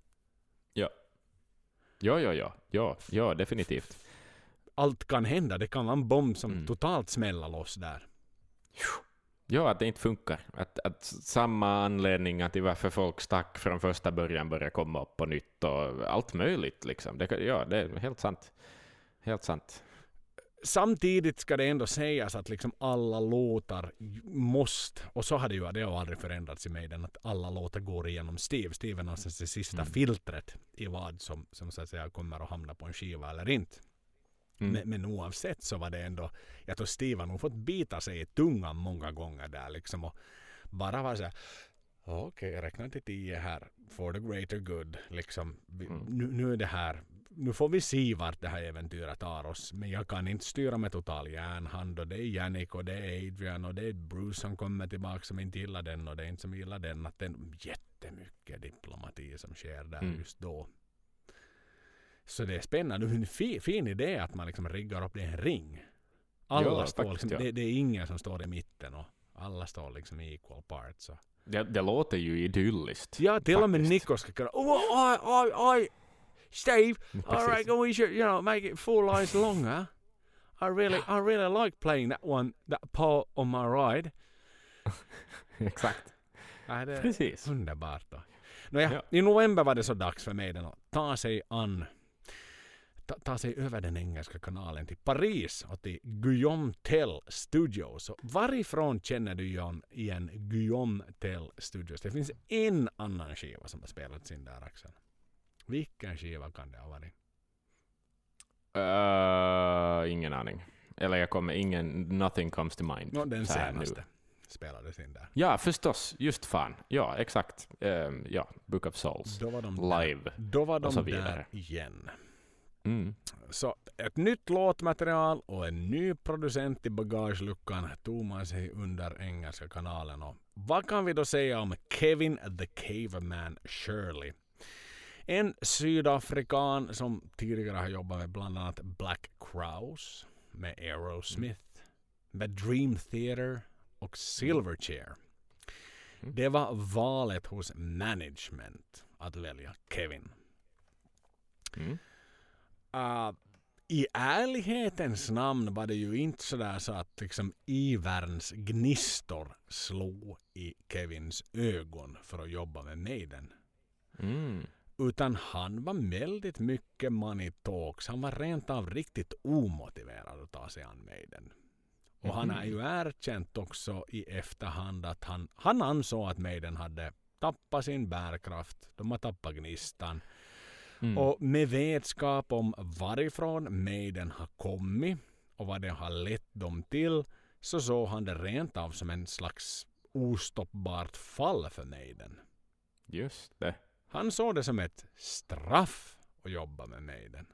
Ja, ja, ja, ja, ja, definitivt. Allt kan hända. Det kan vara en bomb som Mm. totalt smäller loss där. Ja, att det inte funkar. Att, att samma anledningar till varför folk stack från första början börjar komma upp på nytt och allt möjligt. Liksom. Det, ja, det är helt sant. Helt sant. Samtidigt ska det ändå sägas att liksom alla låtar måste, och så hade ju det har aldrig förändrats i mig, den att alla låtar går igenom Steve. Steve är någonstans det sista Mm. filtret i vad som, som så att säga kommer att hamna på en skiva eller inte. Mm. Men, men oavsett så var det ändå, jag tror Steve har nog fått bita sig i tungan många gånger där liksom och bara vara såhär Okej, jag räknar till tio här. For the greater good. Liksom, Mm. nu, nu är det här. Nu får vi se vart det här äventyret tar oss. Men jag kan inte styra med total järnhand. Och det är Jannik och det är Adrian och det är Bruce som kommer tillbaka som inte gillar den och det är inte som gillar den. Att det är jättemycket diplomati som sker där Mm. just då. Så det är spännande. En fin, fin idé att man liksom riggar upp det i en ring. Alla Ja, står faktiskt, liksom, ja. det, det är ingen som står i mitten och alla står liksom i equal parts. Det, det låter ju idylliskt. Ja, till och med. Nico ska kunna... Oh, I, I, I, Steve, all right, Precis. we should, you know, make it four lines longer. I really, I really like playing that one, that part on my ride. [laughs] Exakt. Det Precis. underbart då. Nåja, Ja. i november var det så dags för mig att ta sig an ta, ta sig över den engelska kanalen till Paris och till Guillaume Tell Studios. Och varifrån känner du John igen Guillaume Tell Studios? Det finns en annan skiva som har spelats in där Axel. Vilken skiva kan det ha varit? Uh, ingen aning. Eller jag kommer, ingen, nothing comes to mind. Nå, den här nu. senaste spelades in där. Ja, förstås. Just fan. Ja, exakt. Ehm, ja, Book of Souls. Då var de Live. Där, då var de där igen. Mm. Så ett nytt låtmaterial och en ny producent i bagageluckan tog man sig under engelska kanalen. Och vad kan vi då säga om Kevin the Caveman Shirley? En sydafrikan som tidigare har jobbat med bland annat Black Crowes, med Aerosmith, med Dream Theater och Silverchair. Mm. Det var valet hos management att välja Kevin. Mm. Uh, i ärlighetens namn var det ju inte sådär så att liksom Iverns gnistor slog i Kevins ögon för att jobba med Maiden. Mm. Utan han var väldigt mycket money talks. Han var rent av riktigt omotiverad att ta sig an Maiden. Och han är ju erkänt också i efterhand att han, han ansåg att Maiden hade tappat sin bärkraft. De har tappat gnistan. Mm. Och med vetskap om varifrån Maiden har kommit och vad det har lett dem till så såg han det rent av som en slags ostoppbart fall för Maiden. Just det. Han såg det som ett straff att jobba med Maiden.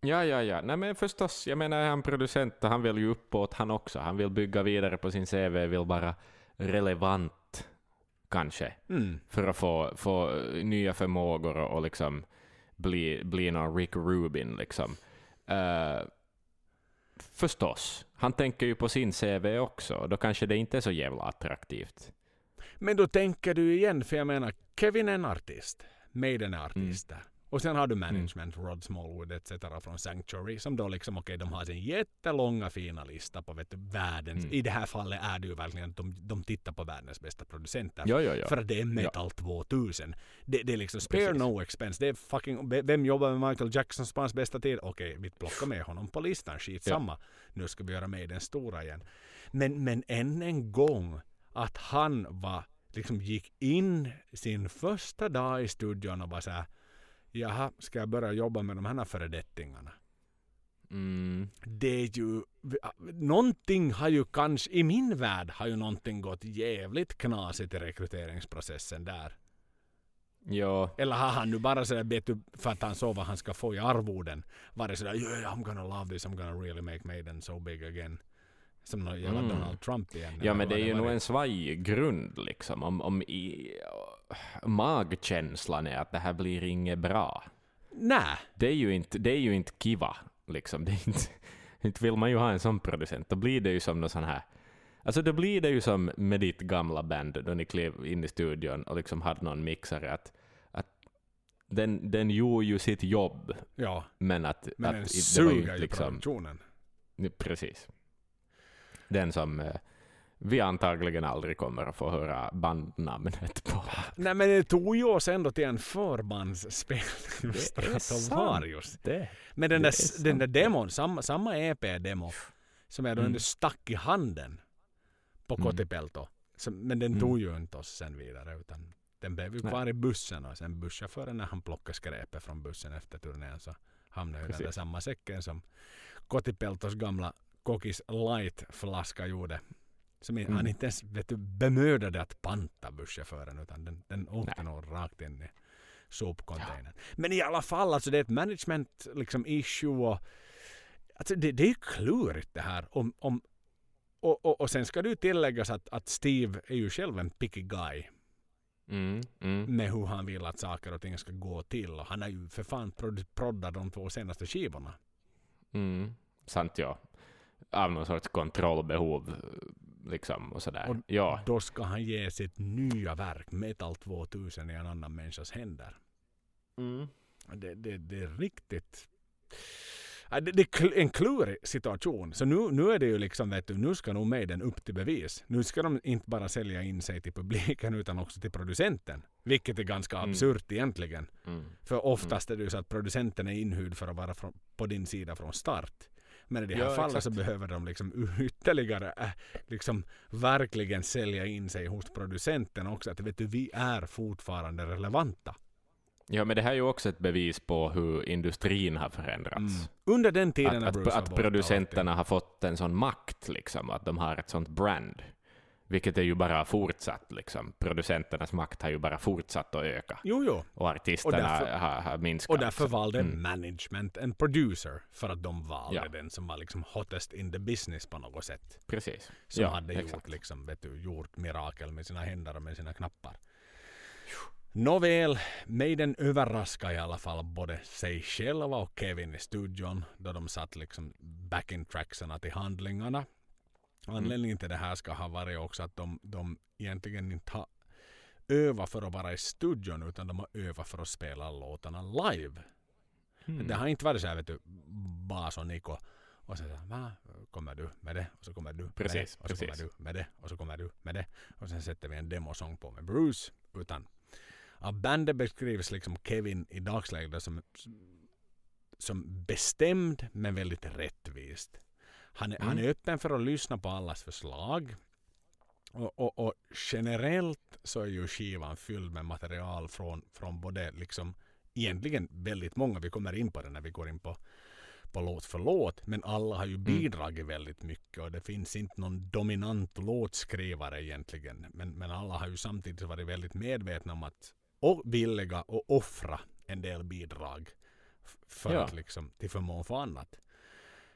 Ja, ja, ja. Nej, men förstås, jag menar, han producent han vill ju uppåt han också. Han vill bygga vidare på sin CV, vill vara relevant, kanske, Mm. för att få, få nya förmågor och, och liksom bli, bli någon Rick Rubin, liksom. Eh, förstås. Han tänker ju på sin CV också, då kanske det inte är så jävla attraktivt. Men då tänker du igen, för jag menar, Kevin är en artist. Maiden är artister. Och sen har du management, Rod Smallwood etc. från Sanctuary som då liksom, okej, de har sin jättelånga fina lista på vet du, världens, Mm. i det här fallet är det ju verkligen att de, de tittar på världens bästa producenter. Ja, ja, ja. För att det är metal 2000. Det, det är liksom spare Precis. no expense. Det är fucking, ve- vem jobbar med Michael Jacksons hans bästa tid? Okej, vi plockar med honom på listan. Skitsamma. Nu ska vi göra med den stora igen. Men, men än en gång att han var, liksom gick in sin första dag i studion och var så här. Jaha, ska jag börja jobba med de här föredettingarna? Mm. det är ju... Någonting har ju kanske... I min värld har ju någonting gått jävligt knasigt i rekryteringsprocessen där. Ja, Eller har han nu bara sådär vet du, för att han såg vad han ska få i arvoden. Varit sådär yeah, I'm gonna love this, I'm gonna really make Maiden so big again. Som någon jävla Mm. Donald Trump igen. Ja, men det är ju nog en svajig grund liksom. Om, om i, magkänslan är att det här blir inget bra. Nä, Det är ju inte, det är ju inte kiva liksom. Det inte, [laughs] inte vill man ju ha en sån producent. Då blir det ju som någon sån här Alltså då blir det ju som med ditt gamla band då ni klev in i studion och liksom hade någon mixare att, den, den gjorde ju sitt jobb ja. men att, Men att den det var ju suger ju liksom produktionen. Precis. Den som eh, vi antagligen aldrig kommer att få höra bandnamnet på. Nej men det tog ju oss ändå till en förbandsspelning. Är Stratovarius. Det. Men den Det där, är den där demon, samma, samma EP-demo som jag då Mm. stack i handen på Mm. Kotipelto. Så, men den Mm. tog ju inte oss sen vidare utan den blev ju kvar i bussen och sen busschauffören när han plockade skräpet från bussen efter turnén så hamnade ju den där samma säcken som Kotipeltos gamla Kokis Light-flaska gjorde. Som Mm. han inte ens vet du, bemödade att panta busschauffören utan den, den åkte nog rakt in i sopcontainern. Men i alla fall, alltså det är ett management liksom, issue och alltså det, det är ju klurigt det här. Om, om, och, och, och sen ska det ju tilläggas att, att Steve är ju själv en picky guy Mm, mm. med hur han vill att saker och ting ska gå till. Och han har ju för fan prod- proddat de två senaste skivorna. Mm. Sant ja. Av någon sorts kontrollbehov liksom och sådär. Och ja. Då ska han ge sitt nya verk, Metal 2000, i en annan människas händer. Mm. Det, det, det är riktigt... Ja, Det, det är en klurig situation. Så nu, nu är det ju liksom, vet du, nu ska nog Maiden upp till bevis. Nu ska de inte bara sälja in sig till publiken utan också till producenten. Vilket är ganska Mm. absurt egentligen. Mm. För oftast är det ju så att producenten är inhyrd för att vara från, på din sida från start. Men i det här Ja, fallet så exakt. behöver de liksom [laughs] ytterligare äh, liksom verkligen sälja in sig hos producenten också. Att vet du, vi är fortfarande relevanta. Ja, men det här är ju också ett bevis på hur industrin har förändrats. Mm. Under den tiden Att, att, att producenterna har fått en sån makt, liksom, att de har ett sånt brand. Vilket är ju bara fortsatt, liksom. Producenternas makt har ju bara fortsatt att öka. Jo, jo. Och artisterna Och därför- har, har minskat. Och därför valde Mm. management en producer. För att de valde Ja. den som var liksom hottest in the business på något sätt. Precis. Som ja, hade exakt. gjort, liksom, vet du, gjort mirakel med sina händer och med sina knappar. Nåväl, Maiden överraskade i alla fall både sig själva och Kevin i studion då de satt liksom backing tracksarna till handlingarna. Anledningen till det här ska ha varit också att de, de egentligen inte har övat för att vara i studion utan de har övat för att spela låtarna live. Mm. Det har inte varit så här vet du, bas och Niko och sen så här, kommer du med det och så kommer du med Precis, det och så kommer precis. du med det och så kommer du med det och sen sätter vi en demosång på med Bruce utan av bandet beskrivs liksom Kevin i dagsläget som, som bestämd men väldigt rättvist. Han, är- han är Mm. öppen för att lyssna på allas förslag. Och, och, och generellt så är ju skivan fylld med material från, från både liksom egentligen väldigt många, vi kommer in på det när vi går in på, på låt för låt, men alla har ju bidragit väldigt mycket och det finns inte någon dominant låtskrivare egentligen. Men, men alla har ju samtidigt varit väldigt medvetna om att och villiga att offra en del bidrag för Ja. att liksom till förmån för annat.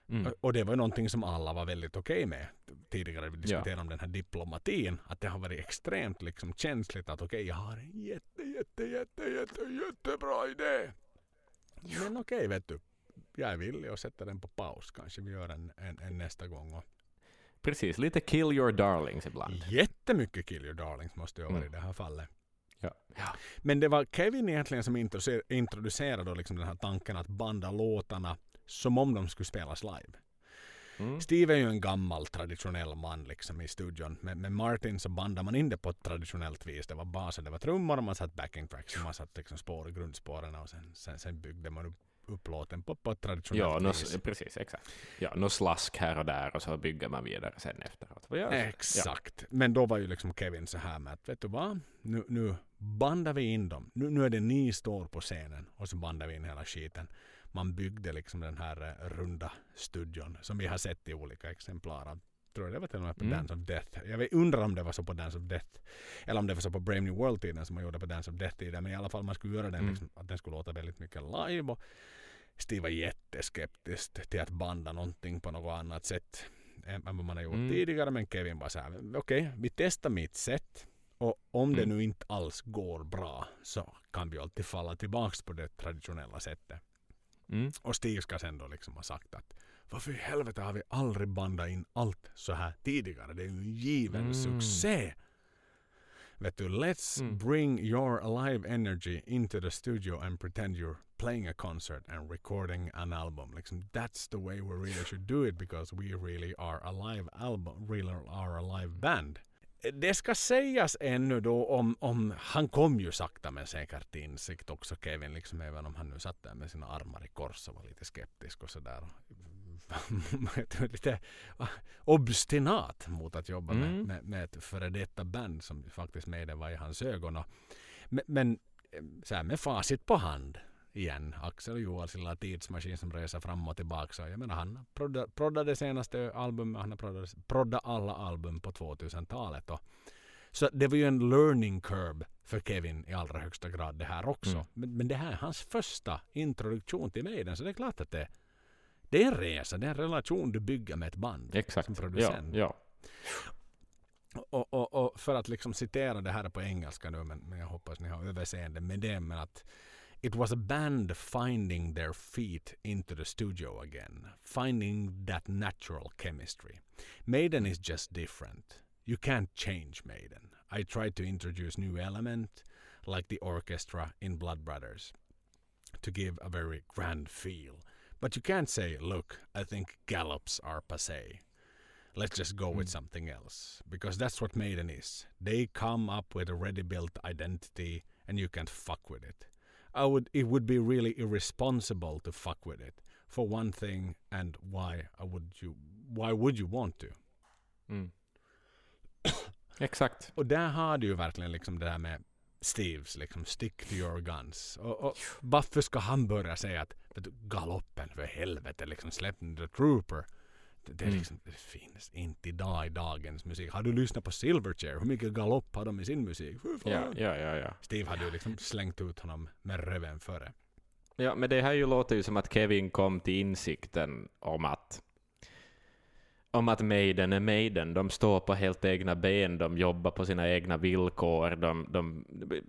Mm. Och det var ju någonting som alla var väldigt okej med. Tidigare vi diskuterade om den här diplomatin. Att det har varit extremt liksom känsligt att okej jag har en jätte, jätte, jätte, jätte, jättebra idé. Men okej vet du. Jag är villig att sätta den på paus. Kanske vi gör en, en, en nästa gång. Och Precis, lite kill your darlings ibland. jättemycket Kill Your Darlings måste ha varit Mm. i det här fallet. Ja. Men det var Kevin egentligen som introducer- introducerade liksom den här tanken att banda låtarna som om de skulle spelas live. Mm. Steve är ju en gammal traditionell man liksom i studion. Men med Martin så bandade man in det på ett traditionellt vis. Det var basen, det var trummor och man satt backing tracks. Man satt liksom spår i grundspåren och sen, sen, sen byggde man upp, låten på, på ett traditionellt Ja, nå, vis. precis, exakt. Ja, nå slask här och där och så bygger man vidare sen efteråt. Ja, Exakt. Men då var ju liksom Kevin så här med att vet du vad? Nu, nu bandar vi in dem. Nu, nu är det ni står på scenen och så bandar vi in hela skiten. Man byggde liksom den här eh, runda studion som vi har sett i olika exemplar av tror jag det var till och med på Mm. Dance of Death. Jag undrar om det var så på Dance of Death. Eller om det var så på Brave New World-tiden som man gjorde på Dance of Death-tiden. Men i alla fall man skulle göra den Mm. liksom, att den skulle låta väldigt mycket live. Och Steve var jätteskeptisk till att banda någonting på något annat sätt än vad man har gjort Mm. tidigare. Men Kevin var så här, okej, vi testar mitt sätt. Och om det Mm. nu inte alls går bra så kan vi alltid falla tillbaks på det traditionella sättet. Mm. Och Steve ska sen då liksom ha sagt att varför i helvete har vi aldrig bandat in allt så här tidigare? Det är ju en given Mm. succé. Vet du, let's Mm. bring your alive energy into the studio and pretend you're playing a concert and recording an album. Liksom, that's the way we really should do it because we really are a live album, really are a live band. Det ska sägas ännu då om, om han kom ju sakta men säkert till insikt också Kevin, liksom även om han nu satt där med sina armar i kors och var lite skeptisk och sådär. [laughs] lite obstinat mot att jobba med, Mm. med, med ett före detta band som faktiskt med det var i hans ögon. Och, men, men eh, så här med facit på hand igen. Axel Johals lilla tidsmaskin som reser fram och tillbaka. Så jag menar han proddade, proddade senaste albumet. Han har proddat, proddat alla album på 2000-talet. Och, så det var ju en learning curve för Kevin i allra högsta grad det här också. Mm. Men, men det här är hans första introduktion till Maiden. Så det är klart att det, det är en resa. Det är en relation du bygger med ett band. Exakt. Som Ja, producent. ja. Och, och, och för att liksom citera det här på engelska nu, men, men jag hoppas ni har överseende med det, men att It was a band finding their feet into the studio again, finding that natural chemistry. Maiden is just different. You can't change Maiden. I tried to introduce new element, like the orchestra in Blood Brothers, to give a very grand feel. But you can't say, look, I think gallops are passé let's just go with Mm. something else because that's what Maiden is. They come up with a ready-built identity, and you can't fuck with it. I would. It would be really irresponsible to fuck with it. For one thing, and why I would you? Why would you want to? Mm. [coughs] Exakt. Och där har du ju verkligen liksom det där med Steves liksom stick to your guns. Och, och varför ska han börja säga att vet du, galoppen för helvete liksom släpp the trooper. Det, Mm. liksom, det finns inte idag i dagens musik. Har du lyssnat på Silverchair? Hur mycket galopp har de i sin musik? Ja, ja, ja, ja. Steve hade ju liksom slängt ut honom med röven före. Ja, men det här ju låter ju som att Kevin kom till insikten om att om att Maiden är Maiden. De står på helt egna ben, de jobbar på sina egna villkor. De, de,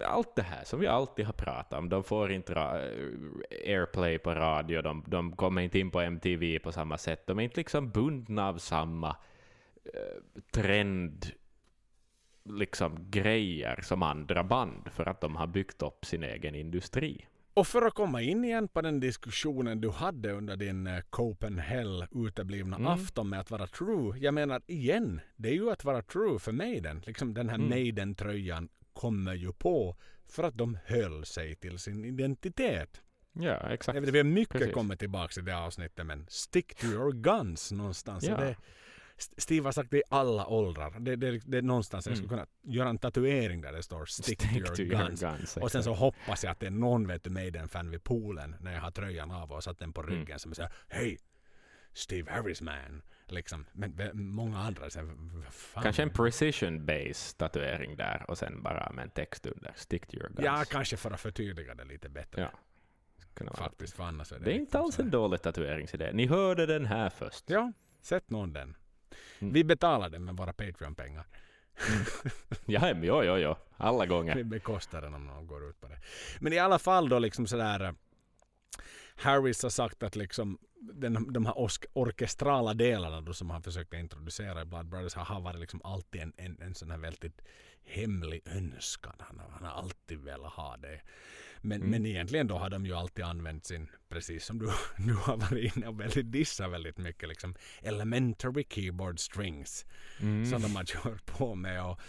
allt det här som vi alltid har pratat om. De får inte eh, airplay på radio, de, de kommer inte in på MTV på samma sätt. De är inte liksom bundna av samma eh, trend liksom grejer som andra band för att de har byggt upp sin egen industri. Och för att komma in igen på den diskussionen du hade under din uh, Copenhagen uteblivna Mm. afton med att vara true. Jag menar igen, det är ju att vara true för Maiden. Liksom den här Mm. Maiden-tröjan kommer ju på för att de höll sig till sin identitet. Ja, exakt. Vi har mycket Precis. kommit tillbaka i det avsnittet men stick to your guns någonstans. Ja. Det, Steve har sagt det i alla åldrar. Det, det, det är någonstans jag skulle kunna göra en tatuering där det står stick, to your guns. guns, Och sen så hoppas jag att det är någon vet du Maiden-fan vid poolen när jag har tröjan av och satt den på ryggen Mm. som säger Hej! Steve Harris man. Liksom. Men många andra säger "V- fan. Kanske en precision base tatuering där och sen bara med en text under. Stick to your guns. Ja, kanske för att förtydliga det lite bättre. Ja. Faktiskt, för annars är det Det är liksom inte alls så här- en dålig tatueringsidé. Ni hörde den här först. Ja, sätt någon den. Mm. Vi betalar den med våra Patreon-pengar. Ja, men jo, jo, jo. Alla gånger. Vi bekostar den om någon går ut på det. Men i alla fall då liksom sådär. eh, Harris har sagt att liksom den, de här ork- orkestrala delarna då som han försökte introducera i Blood Brothers har varit liksom alltid en, en, en sån här väldigt hemlig önskan. Han, han har alltid velat ha det. Men, Mm. men egentligen då har de ju alltid använt sin, precis som du, [laughs] du har varit inne och väldigt dissat väldigt mycket, liksom elementary keyboard strings Mm. som de har kört på med. Och,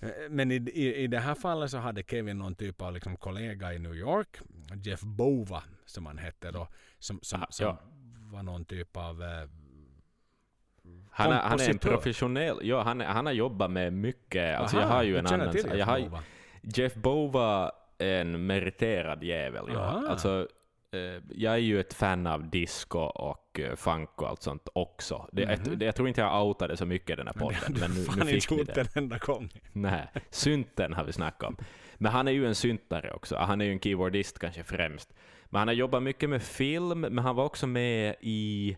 eh, men i, i, i det här fallet så hade Kevin någon typ av liksom kollega i New York, Jeff Bova som han hette då, som, som, Ah, som ja. var någon typ av eh, Han, är, han är en professionell, ja, han, han har jobbat med mycket, alltså Aha, jag har ju en annan, till Jeff jag har. Jeff Bova är en meriterad jävel, ja. Aha. Alltså, eh, jag är ju ett fan av disco och eh, funk och allt sånt också. Det, Mhm. jag, jag tror inte jag outade så mycket i den här Men det podden, men nu, fan nu fick inte gjort det. en enda gång. Nej, synten har vi snackat om. Men han är ju en syntare också. Han är ju en keyboardist kanske främst. Men han har jobbat mycket med film, men han var också med i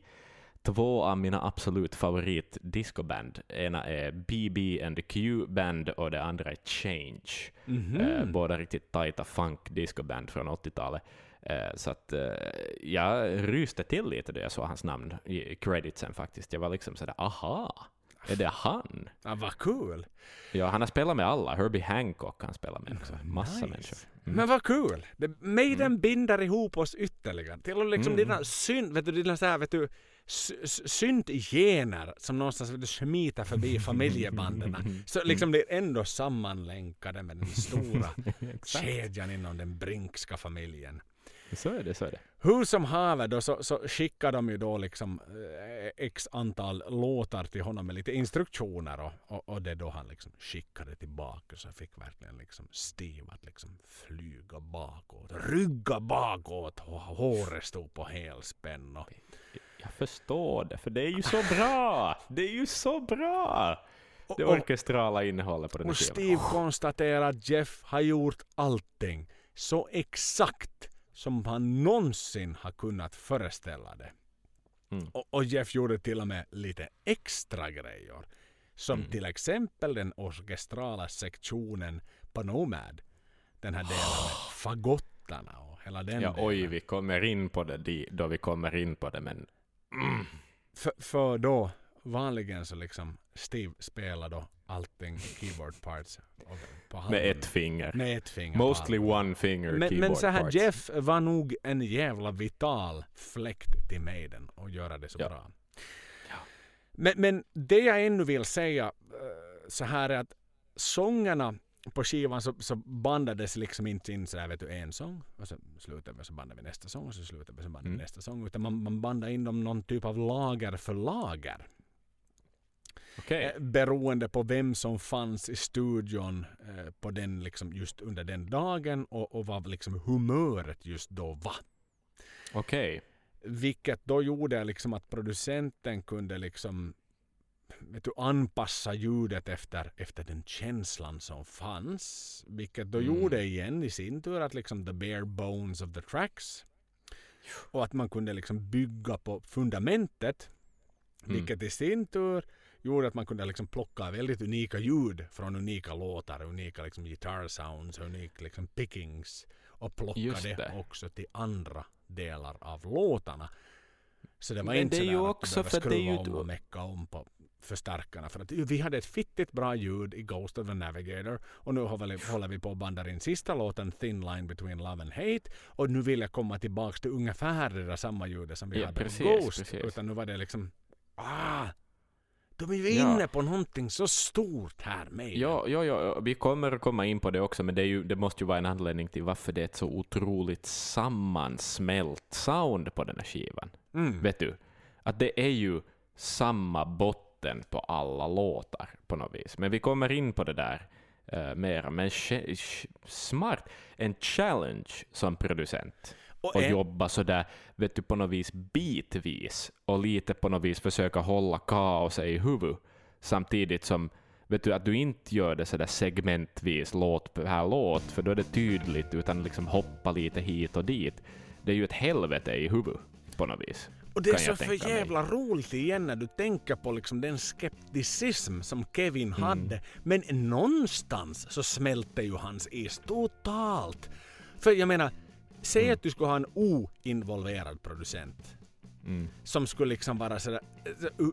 två av mina absolut favorit discoband. Ena är BB and the Q Band och det andra är Change. Mhm. Eh, båda riktigt tajta funk discoband från 80-talet. Eh, så att eh, jag ryste till lite då jag såg hans namn i creditsen faktiskt. Jag var liksom sådär, aha, är det han? Ja, vad kul! Ja, han har spelat med alla. Herbie Hancock han spelar med också. Massa Nice. människor. Mm. Men vad kul! Det, Maiden binder ihop oss ytterligare. Till och liksom Mm. dina synd, vet du, dina så här, vet du, syntgener som någonstans smiter förbi [laughs] familjebanden. Så liksom det är ändå sammanlänkade med den stora [laughs] kedjan inom den Brinkska familjen. Så är det, så är det. Hur som haver då så, så skickar de ju då liksom eh, x antal låtar till honom med lite instruktioner och, och, och det då han liksom skickade tillbaka så fick verkligen liksom Steve att liksom flyga bakåt, rygga bakåt och håret stod på helspänn och Jag förstår det, för det är ju så bra! Det är ju så bra! Det orkestrala innehållet på den här och. Steve konstaterar att Jeff har gjort allting så exakt som han någonsin har kunnat föreställa det. Mm. Och, och Jeff gjorde till och med lite extra grejer. Som Mm. till exempel den orkestrala sektionen på Nomad. Den här delen med fagottarna och hela den Ja, oj, delen. vi kommer in på det då vi kommer in på det, men. För, för då, vanligen så liksom Steve spelar då allting keyboard parts. med ett finger. Med ett finger. Mostly one finger Men, keyboard men så här, parts. Jeff var nog en jävla vital fläkt till Maiden och göra det så Ja. bra. Ja. Men, men det jag ännu vill säga eh, så här är att sångerna på skivan så, så bandades liksom inte in sådär vet du en sång och så slutar vi så bandar vi nästa sång och så slutar vi så bandar vi Mm. nästa sång utan man, man bandade in dem någon typ av lager för lager. Okej. Eh, beroende på vem som fanns i studion eh, på den liksom just under den dagen och, och vad liksom humöret just då var. Okej. Vilket då gjorde liksom att producenten kunde liksom vet du, anpassa ljudet efter, efter den känslan som fanns. Vilket då Mm. gjorde igen i sin tur att liksom the bare bones of the tracks. Och att man kunde liksom bygga på fundamentet. Mm. Vilket i sin tur gjorde att man kunde liksom plocka väldigt unika ljud från unika låtar, unika liksom guitar sounds, unika liksom pickings och plocka det, det. också till andra delar av låtarna. Så det var Men inte det är ju att också behövde för det är skruva ju om och mecka om på förstärkarna för att vi hade ett fittigt bra ljud i Ghost of the Navigator och nu håller vi, på att banda in sista låten Thin Line Between Love and Hate och nu vill jag komma tillbaks till ungefär det där samma ljudet som vi Ja, hade precis, med Ghost. precis. Utan nu var det liksom ah, de är ju Ja. inne på någonting så stort här med. Ja, ja, ja, vi kommer att komma in på det också, men det, är ju, det måste ju vara en anledning till varför det är ett så otroligt sammansmält sound på den här skivan. Mm. Vet du? Att det är ju samma botten på alla låtar på något vis. Men vi kommer in på det där uh, mera. Men smart. En challenge som producent. Och Och en- jobba sådär, vet du, på något vis bitvis och lite på något vis försöka hålla kaoset i huvudet samtidigt som vet du, att du inte gör det sådär segmentvis, låt per låt, för då är det tydligt, utan liksom hoppa lite hit och dit. Det är ju ett helvete i huvudet på något vis. Och det är så för tänka mig. jävla roligt igen när du tänker på liksom den skepticism som Kevin Mm. hade. Men någonstans så smälter ju hans is totalt. För jag menar, säg Mm. att du skulle ha en oinvolverad producent Mm. som skulle liksom vara sådär... uh,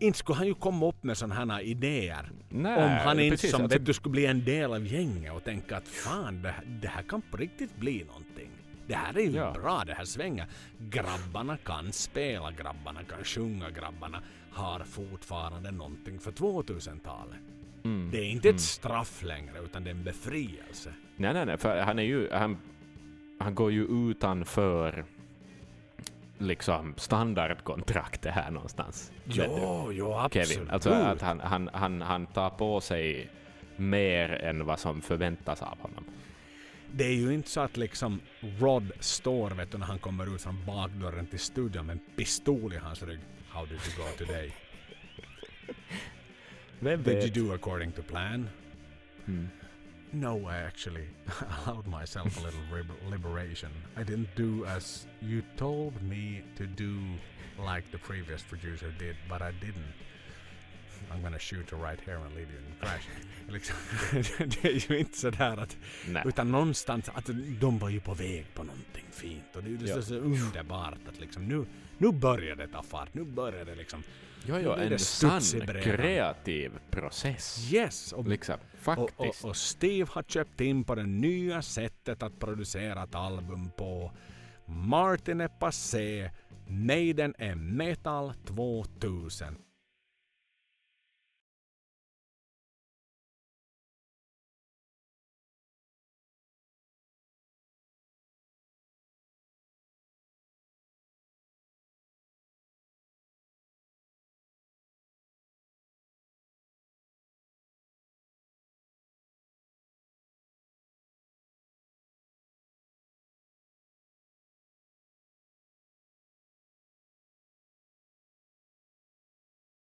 Inte skulle han ju komma upp med sådana här idéer Nej, om han inte precis, som alltså- vet du skulle bli en del av gänget och tänka att fan det, här- det här kan på riktigt bli någonting. Det här är ju Ja. bra, det här svänger. Grabbarna kan spela, grabbarna kan sjunga, grabbarna har fortfarande någonting för 2000-talet. Mm. Det är inte ett straff längre utan det är en befrielse. Nej, nej, nej, för han är ju, han, han går ju utanför liksom standardkontraktet här någonstans. Jo, jo absolut. Kevin. Alltså att han, han, han, han tar på sig mer än vad som förväntas av honom. Det är ju inte så att liksom Rod står vet du, när han kommer ut från bakdörren till studion med en pistol i hans rygg. How did you go today? Vem Did you do according to plan? Mm. No, I actually [laughs] allowed myself a little liberation. I didn't do as you told me to do like the previous producer did, but I didn't. I'm gonna shoot you right here and leave you in the crash. [laughs] liksom, [laughs] det är ju inte sådär att... Nej. Utan någonstans att de var ju på väg på någonting fint. Och det är ju Ja. så, underbart att liksom nu, nu börjar det ta fart. Nu börjar det liksom... Jo, jo, en sann kreativ process. Yes! Och Liksom, Och, faktiskt. och, och Steve har köpt in på det nya sättet att producera ett album på. Martin är passé. Maiden är metal 2000.